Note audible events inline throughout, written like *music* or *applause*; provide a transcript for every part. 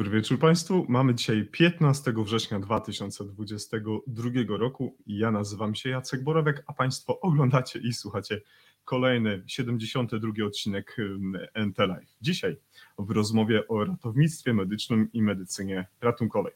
Dobry wieczór Państwu. Mamy dzisiaj 15 września 2022 roku. Ja nazywam się Jacek Borowek, a Państwo oglądacie i słuchacie kolejny 72 odcinek NT Live. Dzisiaj w rozmowie o ratownictwie medycznym i medycynie ratunkowej.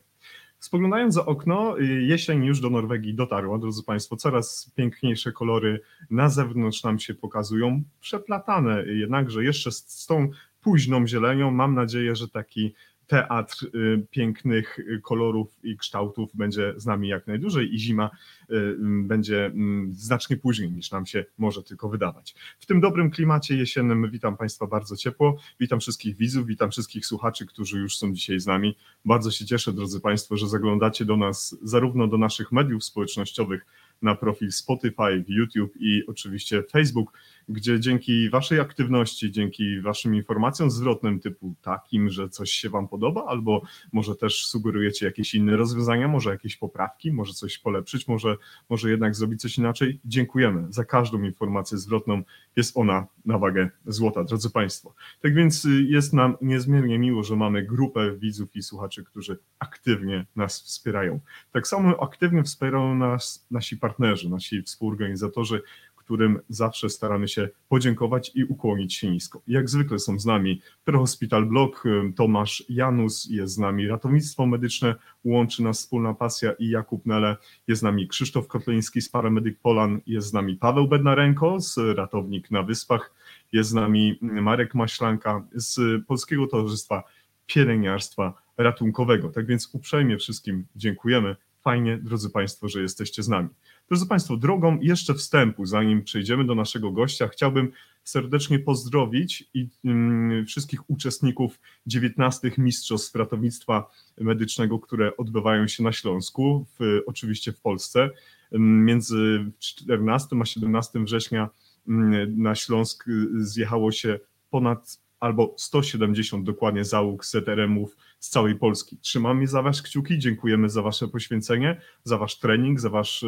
Spoglądając za okno, jesień już do Norwegii dotarła, drodzy Państwo. Coraz piękniejsze kolory na zewnątrz nam się pokazują, przeplatane jednakże jeszcze z tą późną zielenią. Mam nadzieję, że taki teatr y, pięknych kolorów i kształtów będzie z nami jak najdłużej i zima y, będzie mm, znacznie później niż nam się może tylko wydawać. W tym dobrym klimacie jesiennym witam Państwa bardzo ciepło, witam wszystkich widzów, witam wszystkich słuchaczy, którzy już są dzisiaj z nami. Bardzo się cieszę, drodzy Państwo, że zaglądacie do nas zarówno do naszych mediów społecznościowych, na profil Spotify, YouTube i oczywiście Facebook, gdzie dzięki Waszej aktywności, dzięki Waszym informacjom zwrotnym typu takim, że coś się Wam podoba, albo może też sugerujecie jakieś inne rozwiązania, może jakieś poprawki, może coś polepszyć, może, może jednak zrobić coś inaczej. Dziękujemy za każdą informację zwrotną. Jest ona na wagę złota, drodzy Państwo. Tak więc y, jest nam niezmiernie miło, że mamy grupę widzów i słuchaczy, którzy aktywnie nas wspierają. Tak samo aktywnie wspierają nas nasi partnerzy, nasi współorganizatorzy, którym zawsze staramy się podziękować i ukłonić się nisko. Jak zwykle są z nami Hospital Blog, Tomasz Janus, jest z nami Ratownictwo Medyczne, łączy nas wspólna pasja i Jakub Nele, jest z nami Krzysztof Kotleński z Paramedyk Polan, jest z nami Paweł Bednarenko z Ratownik na Wyspach, jest z nami Marek Maślanka z Polskiego Towarzystwa Pielęgniarstwa Ratunkowego. Tak więc uprzejmie wszystkim dziękujemy. Fajnie, drodzy Państwo, że jesteście z nami. Drodzy Państwo, drogą jeszcze wstępu, zanim przejdziemy do naszego gościa, chciałbym serdecznie pozdrowić i mm, wszystkich uczestników 19 Mistrzostw Ratownictwa Medycznego, które odbywają się na Śląsku, w, oczywiście w Polsce. Między 14 a 17 września mm, na Śląsk y, zjechało się ponad albo 170 dokładnie załóg ZRM-ów z całej Polski. Trzymamy za Was kciuki, dziękujemy za Wasze poświęcenie, za Wasz trening, za, wasz,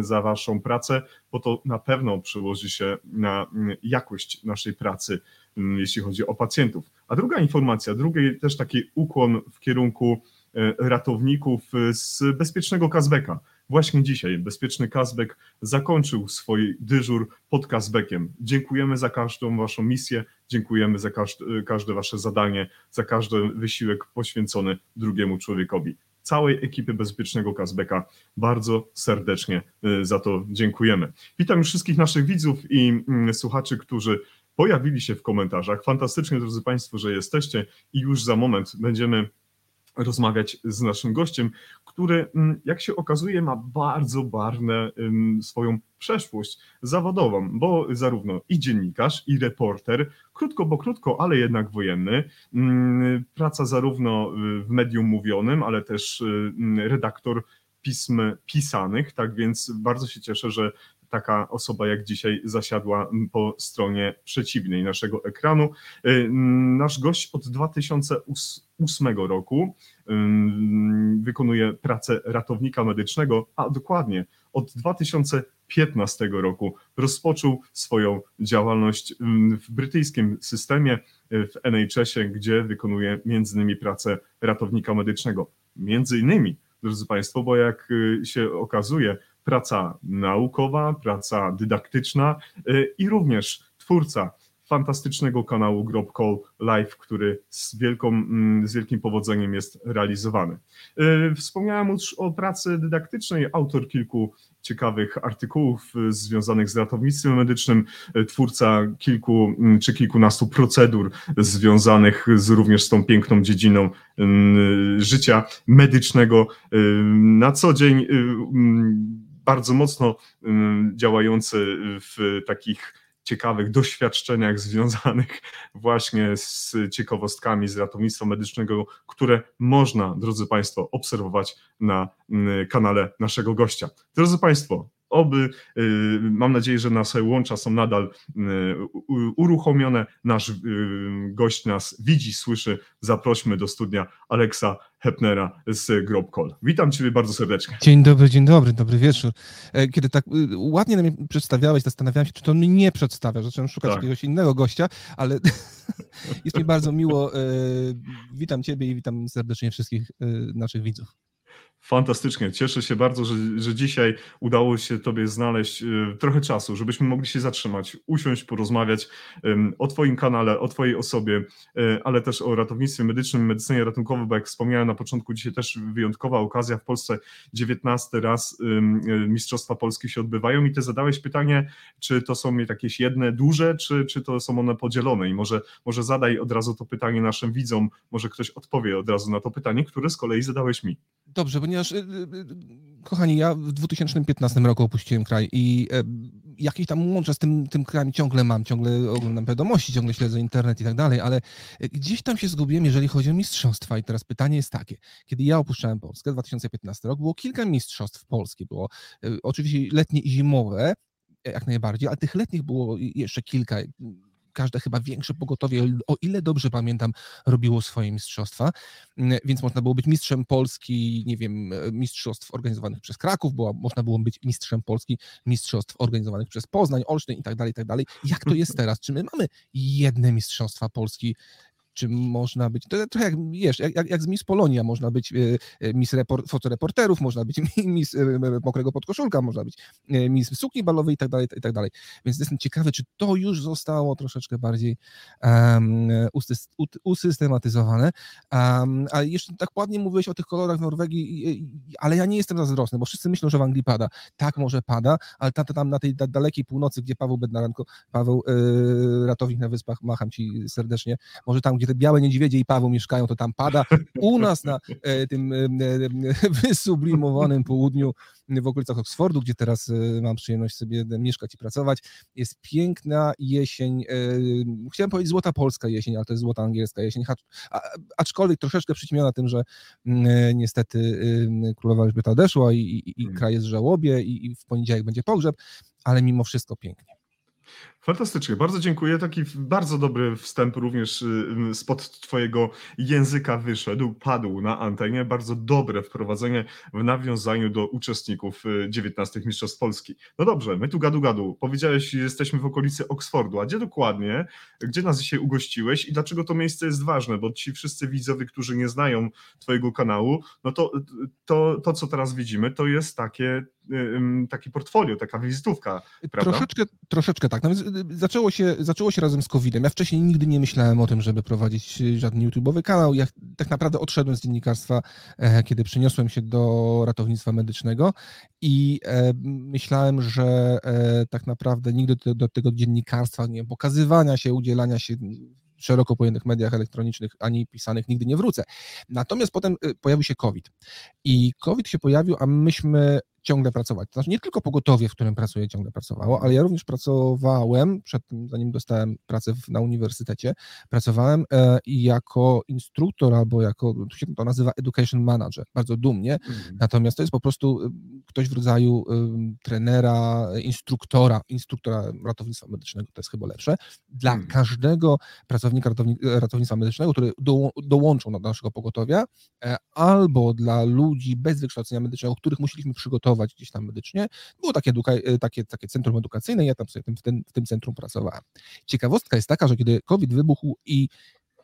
za Waszą pracę, bo to na pewno przełoży się na jakość naszej pracy, jeśli chodzi o pacjentów. A druga informacja, drugi też taki ukłon w kierunku e, ratowników z bezpiecznego Kazbeka. Właśnie dzisiaj Bezpieczny Kazbek zakończył swój dyżur pod Kazbekiem. Dziękujemy za każdą Waszą misję, dziękujemy za każde, Wasze zadanie, za każdy wysiłek poświęcony drugiemu człowiekowi. Całej ekipy Bezpiecznego Kazbeka bardzo serdecznie y, za to dziękujemy. Witam już wszystkich naszych widzów i mm, słuchaczy, którzy pojawili się w komentarzach. Fantastycznie, drodzy Państwo, że jesteście i już za moment będziemy rozmawiać z naszym gościem, który, mm, jak się okazuje, ma bardzo barwne swoją przeszłość zawodową, bo zarówno i dziennikarz, i reporter, krótko, bo krótko, ale jednak wojenny, praca zarówno w medium mówionym, ale też redaktor pism pisanych, tak więc bardzo się cieszę, że taka osoba jak dzisiaj zasiadła po stronie przeciwnej naszego ekranu. Y, nasz gość od 2008 roku wykonuje pracę ratownika medycznego, a dokładnie od 2015 roku rozpoczął swoją działalność w brytyjskim systemie w NHS-ie, gdzie wykonuje między innymi pracę ratownika medycznego. Między innymi, drodzy Państwo, bo jak y, się okazuje, praca naukowa, praca dydaktyczna y, i również twórca fantastycznego kanału Grob Call Live, który z, wielką, mm, z wielkim powodzeniem jest realizowany. Y, wspomniałem już o pracy dydaktycznej, autor kilku ciekawych artykułów y, związanych z ratownictwem medycznym, twórca kilku mm, czy kilkunastu procedur związanych z, również z tą piękną dziedziną życia medycznego. Na co dzień bardzo mocno działający w takich ciekawych doświadczeniach związanych właśnie z ciekawostkami z ratownictwa medycznego, które można, drodzy Państwo, obserwować na kanale naszego gościa. Drodzy Państwo, oby, y, mam nadzieję, że nasze łącza są nadal y, uruchomione. Nasz gość nas widzi, słyszy. Zaprośmy do studia Aleksa Hepnera z Grobkol. Witam Ciebie bardzo serdecznie. Dzień dobry, dzień dobry, dobry wieczór. E, kiedy tak y, ładnie na mnie przedstawiałeś, zastanawiałem się, czy to mnie nie przedstawia. Zacząłem szukać tak. jakiegoś innego gościa, ale *laughs* jest mi bardzo miło. E, witam Ciebie i witam serdecznie wszystkich e, naszych widzów. Fantastycznie. Cieszę się bardzo, że, że dzisiaj udało się Tobie znaleźć y, trochę czasu, żebyśmy mogli się zatrzymać, usiąść, porozmawiać o Twoim kanale, o Twojej osobie, y, ale też o ratownictwie medycznym, medycynie ratunkowej, bo jak wspomniałem na początku, dzisiaj też wyjątkowa okazja w Polsce, 19 raz y, Mistrzostwa Polski się odbywają i Ty zadałeś pytanie, czy to są jakieś jedne duże, czy, czy to są one podzielone i może, może zadaj od razu to pytanie naszym widzom, może ktoś odpowie od razu na to pytanie, które z kolei zadałeś mi. Dobrze, ponieważ, y, y, y, kochani, ja w 2015 roku opuściłem kraj i e, jakieś tam łącze z tym, tym krajem ciągle mam, ciągle oglądam wiadomości, ciągle śledzę internet i tak dalej, ale e, gdzieś tam się zgubiłem, jeżeli chodzi o mistrzostwa. I teraz pytanie jest takie, kiedy ja opuszczałem Polskę, 2015 rok, było kilka mistrzostw Polski, było e, oczywiście letnie i zimowe, jak najbardziej, ale tych letnich było jeszcze kilka każde chyba większe pogotowie, o ile dobrze pamiętam, robiło swoje mistrzostwa, mm, więc można było być mistrzem Polski, nie wiem, e, mistrzostw organizowanych przez Kraków, bo można było być mistrzem Polski, mistrzostw organizowanych przez Poznań, Olsztyn i tak dalej, i tak dalej. Jak to jest *laughs* teraz? Czy my mamy jedne mistrzostwa Polski czy można być, to trochę jak, wiesz, jak, jak, z Miss Polonia, można być e, e, Miss report, fotoreporterów, można być *laughs* Miss e, mokrego podkoszulka, można być Miss sukni balowej i tak dalej, i tak dalej. Więc jestem ciekawy, czy to już zostało troszeczkę bardziej um, usystematyzowane. Um, a jeszcze tak ładnie mówiłeś o tych kolorach w Norwegii, ale ja nie jestem zazdrosny, bo wszyscy myślą, że w Anglii pada. Tak, może pada, ale tam, tam na tej dalekiej północy, gdzie Paweł Bednarenko, Paweł yy, ratownik na Wyspach, macham ci serdecznie, może tam, gdzie te białe niedźwiedzie i Paweł mieszkają, to tam pada. U nas na e, tym e, e, wysublimowanym południu, w okolicach Oxfordu, gdzie teraz mam przyjemność sobie mieszkać i pracować, jest piękna jesień, chciałem powiedzieć złota polska jesień, ale to jest złota angielska jesień, aczkolwiek troszeczkę przyćmiona tym, że mm, niestety królowa Elżbieta odeszła i, i, i hmm. kraj jest w żałobie i, i w poniedziałek będzie pogrzeb, ale mimo wszystko pięknie. Fantastycznie, bardzo dziękuję. Taki bardzo dobry wstęp również y, spod Twojego języka wyszedł, padł na antenie. Bardzo dobre wprowadzenie w nawiązaniu do uczestników XIX y, Mistrzostw Polski. No dobrze, my tu gadu gadu. Powiedziałeś, jesteśmy w okolicy Oksfordu. A gdzie dokładnie? Gdzie nas dzisiaj ugościłeś i dlaczego to miejsce jest ważne? Bo ci wszyscy widzowie, którzy nie znają Twojego kanału, no to to, to co teraz widzimy, to jest takie takie portfolio, taka wizytówka. Prawda? Troszeczkę, troszeczkę tak. No zaczęło, się, zaczęło się razem z COVID-em. Ja wcześniej nigdy nie myślałem o tym, żeby prowadzić żaden YouTube'owy kanał. Ja tak naprawdę odszedłem z dziennikarstwa, e, kiedy przeniosłem się do ratownictwa medycznego i e, myślałem, że e, tak naprawdę nigdy do, tego dziennikarstwa, nie pokazywania się, udzielania się szeroko pojętych mediach elektronicznych ani pisanych nigdy nie wrócę. Natomiast potem pojawił się COVID. I COVID się pojawił, a myśmy ciągle pracować. To znaczy nie tylko pogotowie, w którym pracuję, ciągle pracowało, ale ja również pracowałem, przed tym, zanim dostałem pracę w, na uniwersytecie, pracowałem e, jako instruktor albo jako, tu się to nazywa education manager, bardzo dumnie, mhm. natomiast to jest po prostu e, ktoś w rodzaju e, trenera, instruktora, instruktora ratownictwa medycznego, to jest chyba lepsze, dla mhm. każdego pracownika ratownictwa medycznego, który do, dołączył do naszego pogotowia, e, albo dla ludzi bez wykształcenia medycznego, których musieliśmy przygotować gdzieś tam medycznie. Było takie, e, takie, takie centrum edukacyjne, ja tam sobie w tym, w tym centrum pracowałem. Ciekawostka jest taka, że kiedy COVID wybuchł i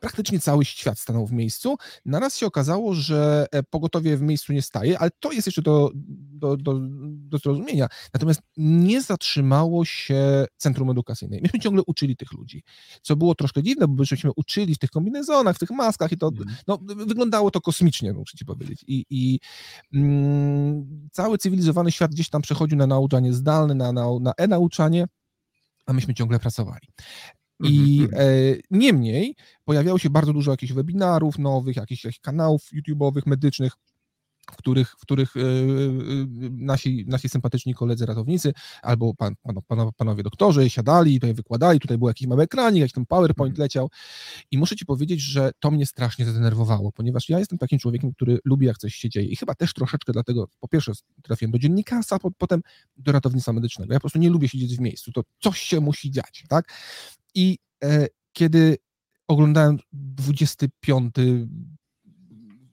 praktycznie cały świat stanął w miejscu. Naraz się okazało, że e, pogotowie w miejscu nie staje, ale to jest jeszcze do, do, do, do zrozumienia. Natomiast nie zatrzymało się centrum edukacyjne. Myśmy ciągle uczyli tych ludzi, co było troszkę dziwne, bo byśmy uczyli w tych kombinezonach, w tych maskach i to mm. no, wyglądało to kosmicznie, muszę ci powiedzieć. I, i mm, cały cywilizowany świat gdzieś tam przechodził na nauczanie zdalne, na, na, na e-nauczanie, a myśmy ciągle pracowali. I mhm, mhm. e, niemniej pojawiało się bardzo dużo jakichś webinarów nowych, jakichś, jakichś kanałów YouTube'owych, medycznych, w których, w których e, e, nasi, nasi sympatyczni koledzy ratownicy albo pan, pan, panowie doktorzy siadali, tutaj wykładali, tutaj był jakiś mały ekranik, jakiś tam PowerPoint mhm. leciał i muszę ci powiedzieć, że to mnie strasznie zdenerwowało, ponieważ ja jestem takim człowiekiem, który lubi jak coś się dzieje i chyba też troszeczkę dlatego, po pierwsze trafiłem do dziennikarstwa, potem do ratownictwa medycznego. Ja po prostu nie lubię siedzieć w miejscu, to coś się musi dziać, tak? I e, kiedy oglądałem 25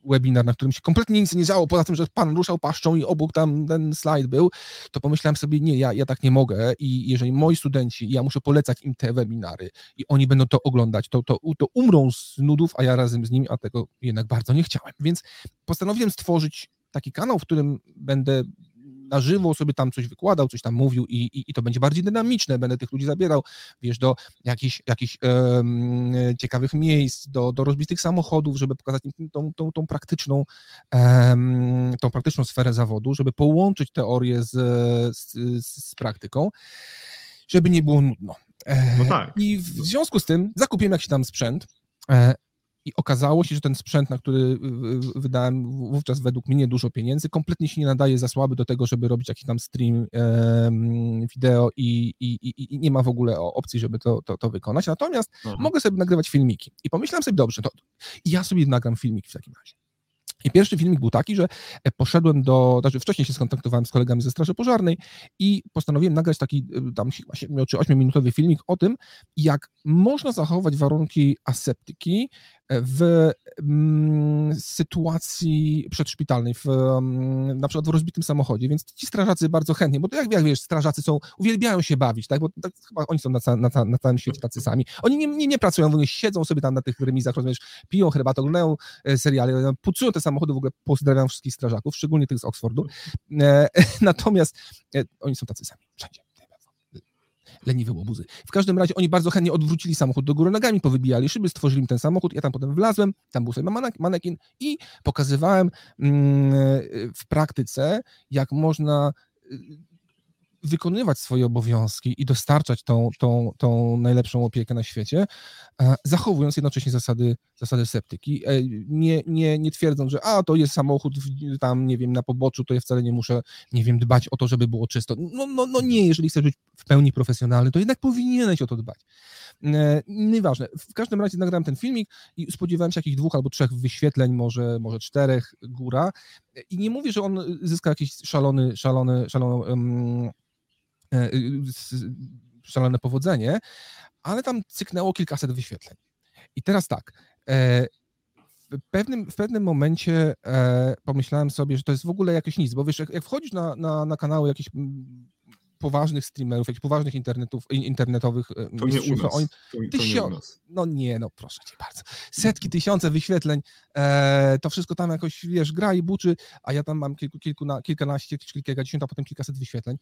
webinar, na którym się kompletnie nic nie działo, poza tym, że pan ruszał paszczą i obok tam ten slajd był, to pomyślałem sobie, nie, ja, ja tak nie mogę i jeżeli moi studenci, ja muszę polecać im te webinary i oni będą to oglądać, to, to, to umrą z nudów, a ja razem z nimi, a tego jednak bardzo nie chciałem. Więc postanowiłem stworzyć taki kanał, w którym będę na żywo sobie tam coś wykładał, coś tam mówił i, i, i to będzie bardziej dynamiczne, będę tych ludzi zabierał, wiesz, do jakichś, jakichś um, ciekawych miejsc, do, do rozbitych samochodów, żeby pokazać im tą, tą, tą praktyczną um, tą praktyczną sferę zawodu, żeby połączyć teorię z, z, z praktyką, żeby nie było nudno. No tak. I w związku z tym zakupiłem jakiś tam sprzęt, e, i okazało się, że ten sprzęt, na który wydałem wówczas według mnie dużo pieniędzy, kompletnie się nie nadaje za słaby do tego, żeby robić jakiś tam stream wideo i, i, i, i, nie ma w ogóle opcji, żeby to, to, to wykonać. Natomiast Aha. mogę sobie nagrywać filmiki. I pomyślałem sobie, dobrze, to ja sobie nagram filmiki w takim razie. I pierwszy filmik był taki, że e, poszedłem do, znaczy wcześniej się skontaktowałem z kolegami ze Straży Pożarnej i postanowiłem nagrać taki tam 7 czy 8 minutowy filmik o tym, jak można zachować warunki aseptyki w mm, sytuacji przedszpitalnej, w, mm, na przykład w rozbitym samochodzie, więc ci strażacy bardzo chętnie, bo jak, jak wiesz, strażacy są, uwielbiają się bawić, tak, bo tak, chyba oni są na, na, na całym świecie tacy sami. Oni nie, nie, nie pracują, ogóle siedzą sobie tam na tych remizach, rozumiesz, piją herbatę, oglądają e, seriale, pucują te samochody, w ogóle pozdrawiam wszystkich strażaków, szczególnie tych z Oxfordu, e, *laughs* natomiast e, oni są tacy sami, wszędzie leniwe łobuzy. W każdym razie oni bardzo chętnie odwrócili samochód do góry nogami, powybijali szyby, stworzyli ten samochód, ja tam potem wlazłem, tam był sobie manekin i pokazywałem mm, w praktyce, jak można wykonywać swoje obowiązki i dostarczać tą, tą, tą najlepszą opiekę na świecie, e, zachowując jednocześnie zasady, zasady septyki, e, nie, nie, nie twierdząc, że a, to jest samochód tam, nie wiem, na poboczu, to ja wcale nie muszę, nie wiem, dbać o to, żeby było czysto. No, no, no nie, jeżeli chcesz być w pełni profesjonalny, to jednak powinieneś o to dbać. E, nieważne. W każdym razie nagrałem ten filmik i spodziewałem się jakichś dwóch albo trzech wyświetleń, może, może czterech góra. I nie mówię, że on zyska jakiś szalony, szalony, szalony um, szalone powodzenie, ale tam cyknęło kilkaset wyświetleń. I teraz tak, e, w pewnym, w pewnym momencie e, pomyślałem sobie, że to jest w ogóle jakieś nic, bo wiesz, jak, jak wchodzisz na, na, na kanały jakichś poważnych streamerów, jakichś poważnych internetów, internetowych to nie u nas. Oni, to, to nie nas. No nie, no proszę cię bardzo. Setki, tysiące wyświetleń, e, to wszystko tam jakoś, wiesz, gra i buczy, a ja tam mam kilku, kilku na, kilkanaście, kilkadziesiąt, a potem kilkaset wyświetleń.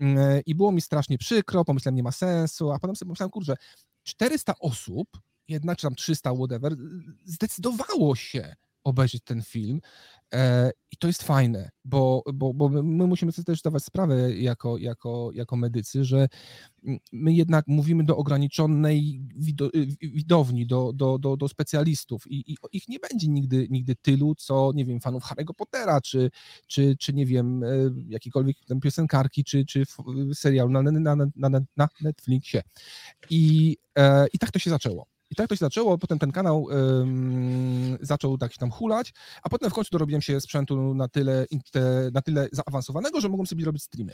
E, I było mi strasznie przykro, pomyślałem, nie ma sensu, a potem sobie pomyślałem, kurczę, 400 osób, jednak, czy tam 300, whatever, zdecydowało się obejrzeć ten film. E, I to jest fajne, bo, bo, bo my musimy sobie też zdawać sprawę jako, jako, jako medycy, że my jednak mówimy do ograniczonej widowni, do, do, do, do specjalistów i, i ich nie będzie nigdy, nigdy tylu, co, nie wiem, fanów Harry'ego Pottera, czy, czy, czy nie wiem, e, jakiejkolwiek piosenkarki, czy, czy serial na, na, na, na Netflixie. I, e, I tak to się zaczęło. I tak to się zaczęło, potem ten kanał um, zaczął tak się tam hulać, a potem w końcu dorobiłem się sprzętu na tyle, na tyle zaawansowanego, że mogłem sobie robić streamy.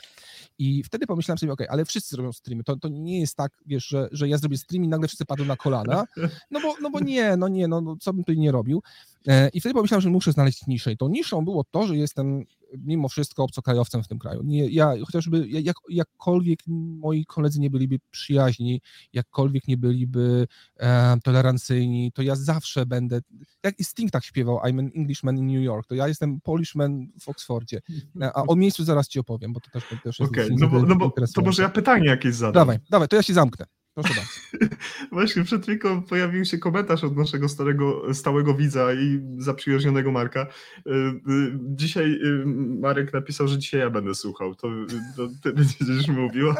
I wtedy pomyślałem sobie, ok, ale wszyscy robią streamy, to, to nie jest tak, wiesz, że, że ja zrobię stream i nagle wszyscy padną na kolana, no bo, no bo nie, no nie, no, no co bym tutaj nie robił. E, I wtedy pomyślałem, że muszę znaleźć niszę. I tą niszą było to, że jestem mimo wszystko obcokrajowcem w tym kraju. Nie, ja chociażby jak, jakkolwiek moi koledzy nie byliby przyjaźni, jakkolwiek nie byliby e, tolerancyjni, to ja zawsze będę, jak i Sting tak śpiewał, I'm an Englishman in New York, to ja jestem Polishman w Oxfordzie. E, a o miejscu zaraz ci opowiem, bo to też, to też jest Okej, okay, no, bo, no bo to może ja pytanie jakieś zadam. Dawaj, dawaj, to ja się zamknę. Proszę bardzo. *laughs* Właśnie przed chwilą pojawił się komentarz od naszego starego, stałego widza i zaprzyjaźnionego Marka. Y, y, dzisiaj y, Marek napisał, że dzisiaj ja będę słuchał. To, to ty będziesz mówił.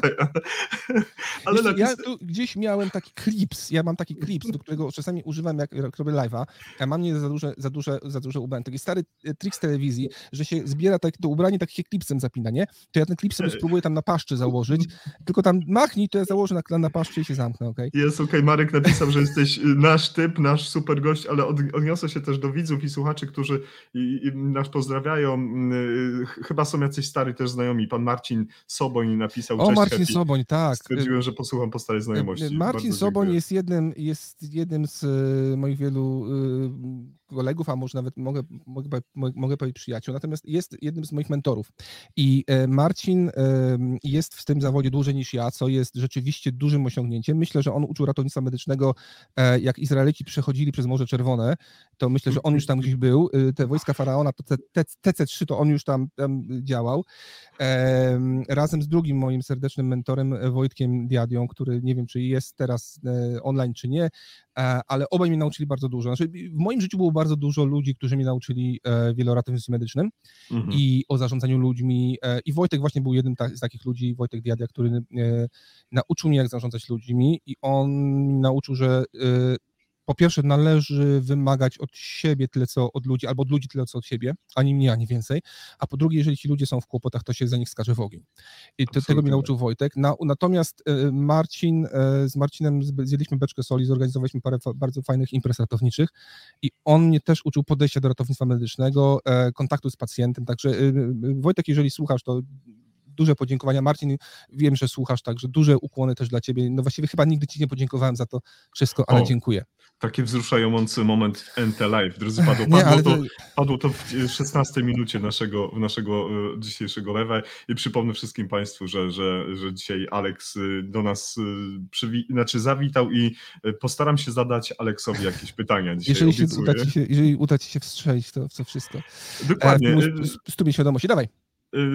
Ale napis... Ja tu gdzieś miałem taki klips, ja mam taki klips, do którego czasami używam, jak, robię live'a. Ja mam nie za duże, za duże, za duże ubranie. Taki stary trik z telewizji, że się zbiera tak, to ubranie takie klipsem zapina, nie? To ja ten klip sobie spróbuję tam na paszczy założyć, tylko tam machnij, to ja założę na, na paszczy się zamknę, okej? Okay? Jest, okej, okay. Marek napisał, że jesteś y, nasz typ, nasz super gość, ale od, odniosę się też do widzów i słuchaczy, którzy nas pozdrawiają. Y, chyba są jacyś stary też znajomi. Pan Marcin Soboń napisał. O, Marcin happy. Soboń, tak. Stwierdziłem, że posłucham po starej znajomości. Marcin Bardzo Soboń jest jednym, jest jednym z y, moich wielu kolegów, a może nawet mogę, mogę, mogę powiedzieć przyjaciół, natomiast jest jednym z moich mentorów. I e, Marcin jest w tym zawodzie dłużej niż ja, co jest rzeczywiście dużym osiągnięciem. Myślę, że on uczył ratownictwa medycznego, e, jak Izraelici przechodzili przez Morze Czerwone, to myślę, że on już tam gdzieś był. E, te wojska Faraona, to TC3, to on już tam, tam działał. Razem z drugim moim serdecznym mentorem, Wojtkiem Diadią, który nie wiem, czy jest teraz online, czy nie, ale obaj mnie nauczyli bardzo dużo. Znaczy, w moim życiu było bardzo dużo ludzi, którzy mnie nauczyli e, wiele o ratownictwie medycznym mhm. i o zarządzaniu ludźmi. E, I Wojtek właśnie był jednym z takich ludzi, Wojtek Diadia, który nauczył mnie, jak zarządzać ludźmi i on nauczył, że po pierwsze należy wymagać od siebie tyle, co od ludzi, albo od ludzi tyle, co od siebie, ani mniej, ani więcej, a po drugie, jeżeli ci ludzie są w kłopotach, to się za nich skaże w ogień. I te, tego mi nauczył Wojtek. Na, natomiast e, Marcin, e, z Marcinem zjedliśmy beczkę soli, zorganizowaliśmy parę bardzo fajnych imprez ratowniczych i on mnie też uczył podejścia do ratownictwa medycznego, e, kontaktu z pacjentem, także Wojtek, jeżeli słuchasz, to duże podziękowania. Marcin, wiem, że słuchasz, także duże ukłony też dla ciebie. No właściwie chyba nigdy ci nie podziękowałem za to wszystko, ale o, dziękuję. Taki wzruszający moment NT Live, drodzy padło. Padło, nie, to, padło to w 16 minucie naszego, naszego e, dzisiejszego lewa i przypomnę wszystkim Państwu, że, że, że dzisiaj Aleks y, do nas y, przywi- znaczy zawitał i y, postaram się zadać Aleksowi jakieś pytania dzisiaj. Jeżeli, się uda, ci się, jeżeli uda Ci się wstrzelić to, to wszystko. Dokładnie. E, studium świadomości, dawaj.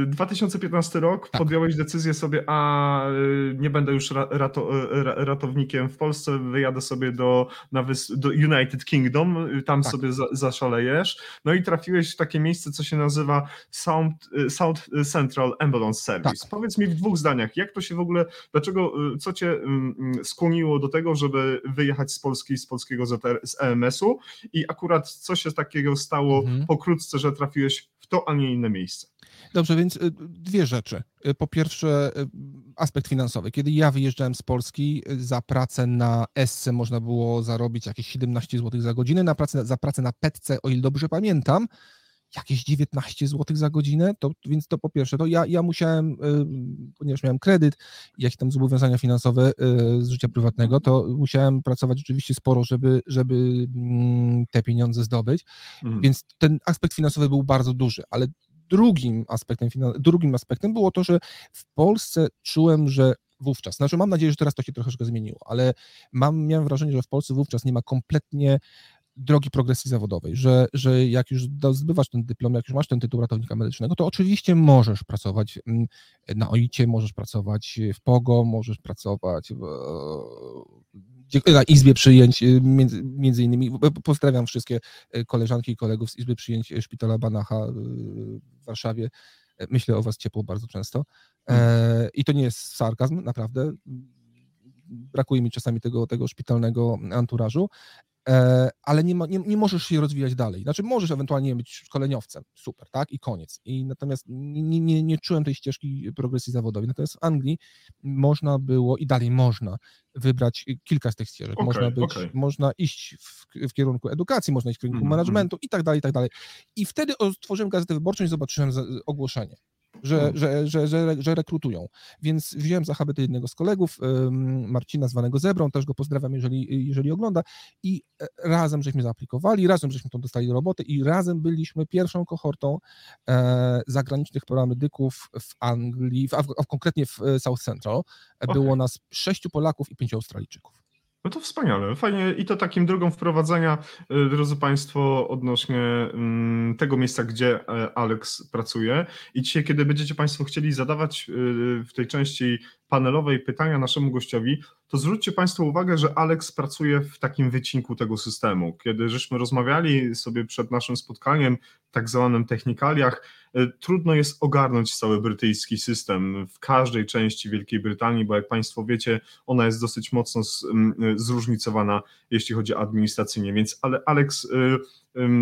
2015 rok tak. podjąłeś decyzję sobie, a y, nie będę już rato, y, ratownikiem w Polsce, wyjadę sobie do, na do United Kingdom, y, tam tak. sobie za, zaszalejesz. No i trafiłeś w takie miejsce, co się nazywa South, South Central Ambulance Service. Tak. Powiedz mi w dwóch zdaniach, jak to się w ogóle, dlaczego, co cię mm, skłoniło do tego, żeby wyjechać z Polski, z polskiego ZR, z EMS-u i akurat co się takiego stało mhm. pokrótce, że trafiłeś w to, a nie inne miejsce? Dobrze, więc y, dwie rzeczy. Y, po pierwsze, y, aspekt finansowy. Kiedy ja wyjeżdżałem z Polski, za pracę na SC można było zarobić jakieś 17 zł za godzinę, na pracę, za pracę na PETC, o ile dobrze pamiętam, jakieś 19 zł za godzinę, to, więc to po pierwsze, to ja, ja musiałem, ponieważ miałem kredyt i jakieś tam zobowiązania finansowe z życia prywatnego, to musiałem pracować rzeczywiście sporo, żeby, żeby mm, te pieniądze zdobyć, mhm. więc ten aspekt finansowy był bardzo duży, ale drugim aspektem, drugim aspektem było to, że w Polsce czułem, że wówczas, znaczy mam nadzieję, że teraz to się troszeczkę zmieniło, ale mam, miałem wrażenie, że w Polsce wówczas nie ma kompletnie drogi progresji zawodowej, że, że jak już zbywasz ten dyplom, jak już masz ten tytuł ratownika medycznego, to oczywiście możesz pracować mm, na OIC, możesz pracować w POGO, możesz pracować w, na Izbie Przyjęć, y, między, między innymi, pozdrawiam wszystkie y, koleżanki i kolegów z Izby Przyjęć y, Szpitala Banacha w Warszawie. Myślę o was ciepło bardzo często. E, I to nie jest sarkazm, naprawdę. Brakuje mi czasami tego, tego szpitalnego anturażu. E, ale nie, ma, nie, nie, możesz się rozwijać dalej. Znaczy możesz ewentualnie być szkoleniowcem, super, tak, i koniec. I natomiast nie, nie, nie czułem tej ścieżki progresji zawodowej. Natomiast w Anglii można było i dalej można wybrać kilka z tych ścieżek. Okay, można, być, okay. można iść w, w, kierunku edukacji, można iść w kierunku mm, managementu mm. i tak dalej, i tak dalej. I wtedy otworzyłem gazetę wyborczą i zobaczyłem ogłoszenie że, hmm. że, że, że, że rekrutują. Więc wziąłem za habety jednego z kolegów, Marcina zwanego Zebrą, też go pozdrawiam, jeżeli, jeżeli ogląda i e, razem żeśmy zaaplikowali, razem żeśmy tą dostali do roboty i razem byliśmy pierwszą kohortą e, zagranicznych paramedyków w Anglii, w, a konkretnie w e, South Central. Było nas sześciu Polaków i pięciu Australijczyków. No to wspaniale, fajnie i to takim drogą wprowadzenia, y, drodzy Państwo, odnośnie mm, tego miejsca, gdzie e, Alex pracuje. I dzisiaj, kiedy będziecie Państwo chcieli zadawać y, w tej części panelowej pytania naszemu gościowi, to zwróćcie Państwo uwagę, że Alex pracuje w takim wycinku tego systemu. Kiedy żeśmy rozmawiali sobie przed naszym spotkaniem, tak zwanym technikaliach, trudno jest ogarnąć cały brytyjski system w każdej części Wielkiej Brytanii, bo jak Państwo wiecie, ona jest dosyć mocno e, zróżnicowana, jeśli chodzi administracyjnie, więc ale Alex e,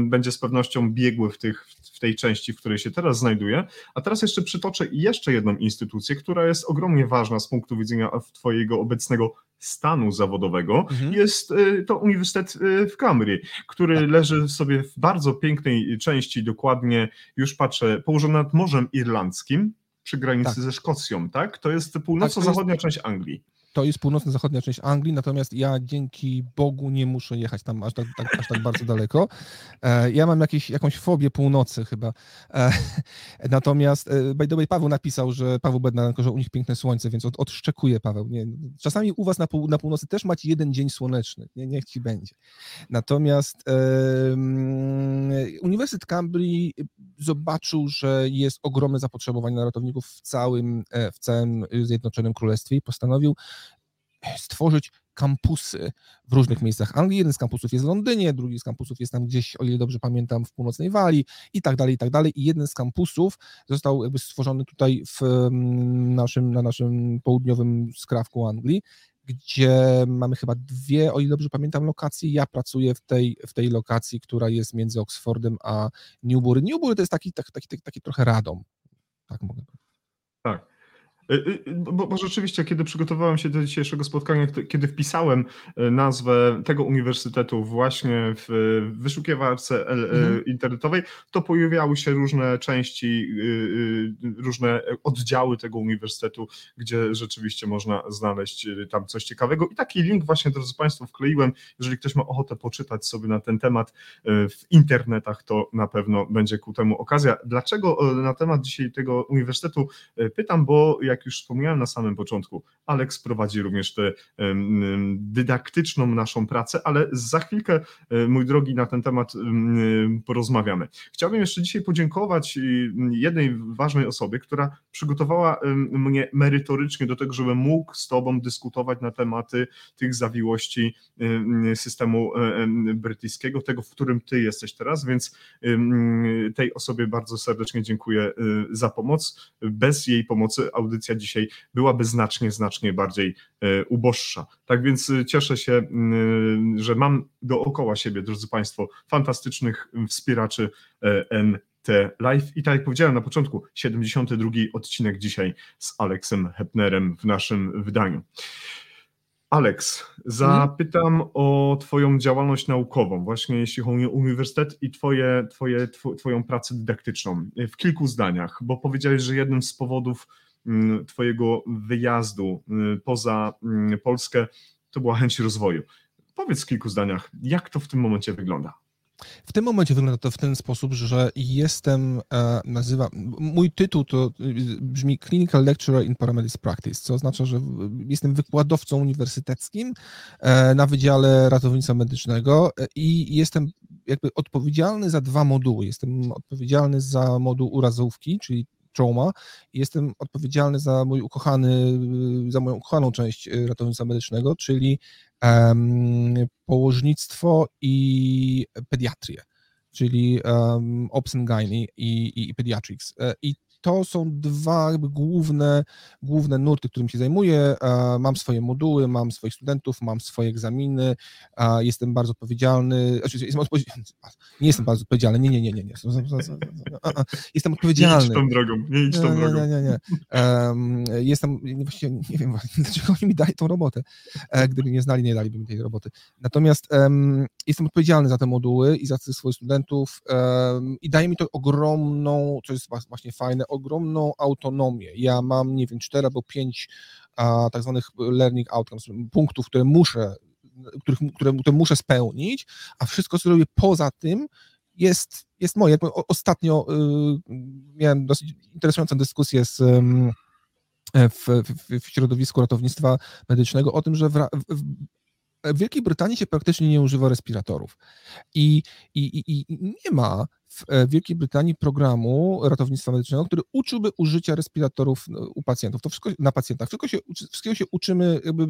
będzie z pewnością biegły w, tych, w tej części, w której się teraz znajduje. A teraz jeszcze przytoczę jeszcze jedną instytucję, która jest ogromnie ważna z punktu widzenia Twojego obecnego stanu zawodowego. Mhm. Jest y, to Uniwersytet y, w Cambridge, który tak. leży sobie w bardzo pięknej części, dokładnie już patrzę, położony nad Morzem Irlandzkim, przy granicy tak. ze Szkocją, tak? To jest północno-zachodnia tak, część Anglii. To jest północno-zachodnia część Anglii, natomiast ja dzięki Bogu nie muszę jechać tam aż tak, tak, aż tak bardzo daleko. E, ja mam jakieś, jakąś fobię północy chyba. E, *laughs* natomiast e, by the way, Paweł napisał, że Paweł Bednarko, że u nich piękne słońce, więc od, odszczekuje Paweł. Nie, czasami u was na, pół, na północy też macie jeden dzień słoneczny, nie, niech ci będzie. Natomiast Uniwersytet Cambridge zobaczył, że jest ogromne zapotrzebowanie na ratowników w całym, w całym Zjednoczonym Królestwie i postanowił stworzyć kampusy w różnych miejscach Anglii. Jeden z kampusów jest w Londynie, drugi z kampusów jest tam gdzieś, o ile dobrze pamiętam, w północnej Walii i tak dalej, i tak dalej. I jeden z kampusów został jakby stworzony tutaj w mm, naszym, na naszym południowym skrawku Anglii, gdzie mamy chyba dwie, o ile dobrze pamiętam, lokacje. Ja pracuję w tej, w tej lokacji, która jest między Oxfordem a Newbury. Newbury to jest taki, taki, taki, taki trochę radom. Tak mogę. Tak. Y, y, bo, bo, rzeczywiście, kiedy przygotowałem się do dzisiejszego spotkania, kiedy wpisałem y, nazwę tego uniwersytetu właśnie w wyszukiwarce mhm. internetowej, to pojawiały się różne części, różne oddziały tego uniwersytetu, gdzie rzeczywiście można znaleźć tam coś ciekawego. I taki link właśnie, drodzy Państwo, wkleiłem. Jeżeli ktoś ma ochotę poczytać sobie na ten temat w internetach, to na pewno będzie ku temu okazja. Dlaczego na temat dzisiaj tego uniwersytetu pytam? Bo jak jak już wspomniałem na samym początku, Alex prowadzi również tę dydaktyczną naszą pracę, ale za chwilkę, e, mój drogi, na ten temat porozmawiamy. Chciałbym jeszcze dzisiaj podziękować jednej ważnej osobie, która przygotowała mnie merytorycznie do tego, żebym mógł z Tobą dyskutować na tematy tych zawiłości systemu e, brytyjskiego, tego, w którym Ty jesteś teraz, więc tej osobie bardzo serdecznie dziękuję e, za pomoc. Bez jej pomocy audycja audycja dzisiaj byłaby znacznie, znacznie bardziej e, uboższa. Tak więc e, cieszę się, że mam dookoła siebie, drodzy Państwo, fantastycznych wspieraczy e, NT Live. I tak jak powiedziałem na początku, 72 odcinek dzisiaj z Aleksem Hepnerem w naszym wydaniu. Alex, zapytam o Twoją działalność naukową, właśnie jeśli chodzi o uniwersytet i twoje, twoje, Twoją pracę dydaktyczną. W kilku zdaniach, bo powiedziałeś, że jednym z powodów twojego wyjazdu y, poza mm, Polskę to była chęć rozwoju. Powiedz w kilku zdaniach, jak to w tym momencie wygląda? W tym momencie wygląda to w ten sposób, że jestem, e, nazywa, mój tytuł to y, brzmi Clinical Lecturer in Paramedics Practice, co oznacza, że jestem wykładowcą uniwersyteckim e, na Wydziale Ratownictwa Medycznego e, i jestem jakby odpowiedzialny za dwa moduły. Jestem odpowiedzialny za moduł urazówki, czyli i jestem odpowiedzialny za mój ukochany, za moją ukochaną część y, ratownictwa medycznego, czyli um, położnictwo i pediatrię, czyli um, Ops and i, i, i Pediatrics. E, I to są dwa jakby główne, główne nurty, którym się zajmuję. Mam swoje moduły, mam swoich studentów, mam swoje egzaminy, jestem bardzo odpowiedzialny, znaczy jestem odpowiedzialny, *laughs* nie jestem bardzo odpowiedzialny, nie, nie, nie, nie, nie. jestem odpowiedzialny. Nie idź tą drogą, nie idź tą drogą. Nie, nie, nie. Jestem, właściwie nie wiem, *laughs* dlaczego oni mi dali tą robotę. E, gdyby mnie znali, nie daliby mi tej roboty. Natomiast jestem odpowiedzialny za te moduły i za swoich studentów i daje mi to ogromną, co jest właśnie fajne, ogromną autonomię. Ja mam, nie wiem, cztery albo pięć a, tak zwanych learning outcomes, punktów, które muszę, których, które, które muszę spełnić, a wszystko, co robię poza tym, jest, jest moje. Ostatnio y, miałem dosyć interesującą dyskusję z y, w, w, w, środowisku ratownictwa medycznego o tym, że w, w, w Wielkiej Brytanii się praktycznie nie używa respiratorów. I, i, i, i nie ma w e, Wielkiej Brytanii programu ratownictwa medycznego, który uczyłby użycia respiratorów no, u pacjentów. To wszystko na pacjentach. Wszystko się, wszystkiego się uczymy jakby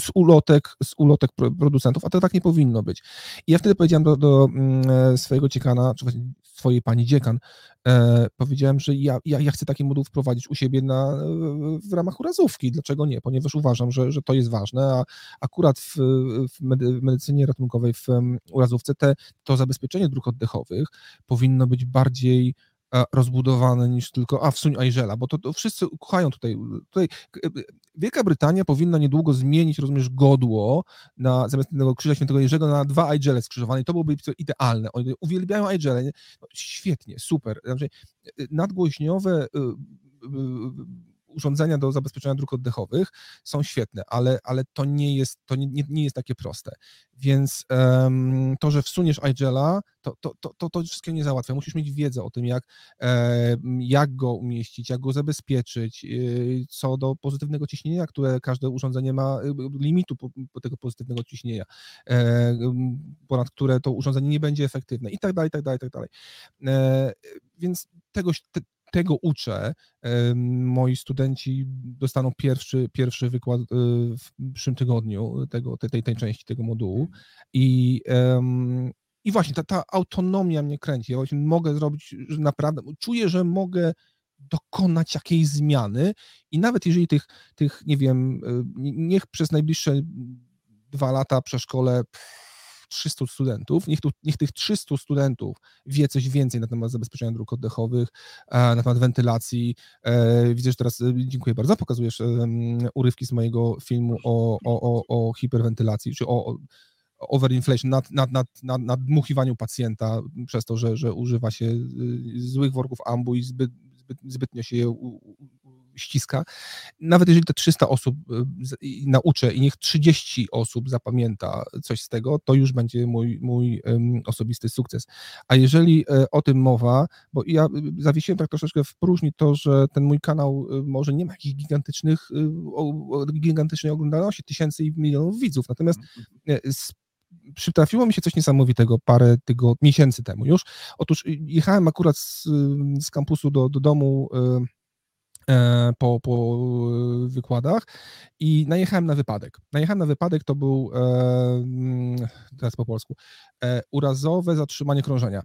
z, z, ulotek, z ulotek producentów, a to tak nie powinno być. I ja wtedy powiedziałem do, do mm, e, swojego ciekana, czy właśnie swojej pani dziekan, e, powiedziałem, że ja, ja, ja chcę taki moduł wprowadzić u siebie na, w ramach urazówki. Dlaczego nie? Ponieważ uważam, że, że to jest ważne, a akurat w, w medycynie ratunkowej, w urazówce te, to zabezpieczenie dróg oddechowych powinno być bardziej e, rozbudowane niż tylko, a wsuń Aigela, bo to, to wszyscy kochają tutaj, tutaj e, Wielka Brytania powinna niedługo zmienić, rozumiesz, godło na, zamiast tego krzyża świętego Jerzego na dwa Aigele skrzyżowane i to byłoby idealne. Oni uwielbiają Aigele, no, świetnie, super. Znaczy, e, nadgłośniowe urządzenia do zabezpieczenia dróg oddechowych są świetne, ale, ale to nie jest, to nie, nie jest takie proste. Więc um, to, że wsuniesz iGela, to, to, to, to, to nie załatwia. Musisz mieć wiedzę o tym, jak, jak go umieścić, jak go zabezpieczyć, e, co do pozytywnego ciśnienia, które każde urządzenie ma, e, limitu po, po tego pozytywnego ciśnienia, e, ponad które to urządzenie nie będzie efektywne i tak dalej, i tak dalej, i tak dalej. E, więc tego, te, tego uczę. Moi studenci dostaną pierwszy, pierwszy wykład y, w przyszłym tygodniu tego, tej, tej części tego modułu i, i właśnie ta, ta autonomia mnie kręci. Ja właśnie mogę zrobić, że naprawdę czuję, że mogę dokonać jakiejś zmiany i nawet jeżeli tych, tych nie wiem, y, niech przez najbliższe dwa lata przeszkole 300 studentów, niech, tu, niech tych 300 studentów wie coś więcej na temat zabezpieczenia dróg oddechowych, e, na temat wentylacji. E, widzę, że teraz, e, dziękuję bardzo, pokazujesz urywki z mojego filmu o, o, o, o hiperwentylacji, czy o, overinflation, nad, nad, nad, nad, nadmuchiwaniu pacjenta przez to, że, że używa się złych worków ambu i zbyt, zbyt, zbytnio się je ściska. Nawet jeżeli te 300 osób y, nauczę i niech 30 osób zapamięta coś z tego, to już będzie mój, mój osobisty sukces. A jeżeli e, o tym mowa, bo ja y, zawiesiłem tak troszeczkę w próżni to, że ten mój kanał y, może nie ma jakichś gigantycznych, gigantycznej oglądalności, tysięcy i milionów widzów, natomiast e, przytrafiło mi się coś niesamowitego parę tygodni, miesięcy temu już. Otóż jechałem akurat z, z kampusu do, do domu po, po wykładach i najechałem na wypadek. Najechałem na wypadek, to był, e, mm, teraz po polsku, e, urazowe zatrzymanie krążenia.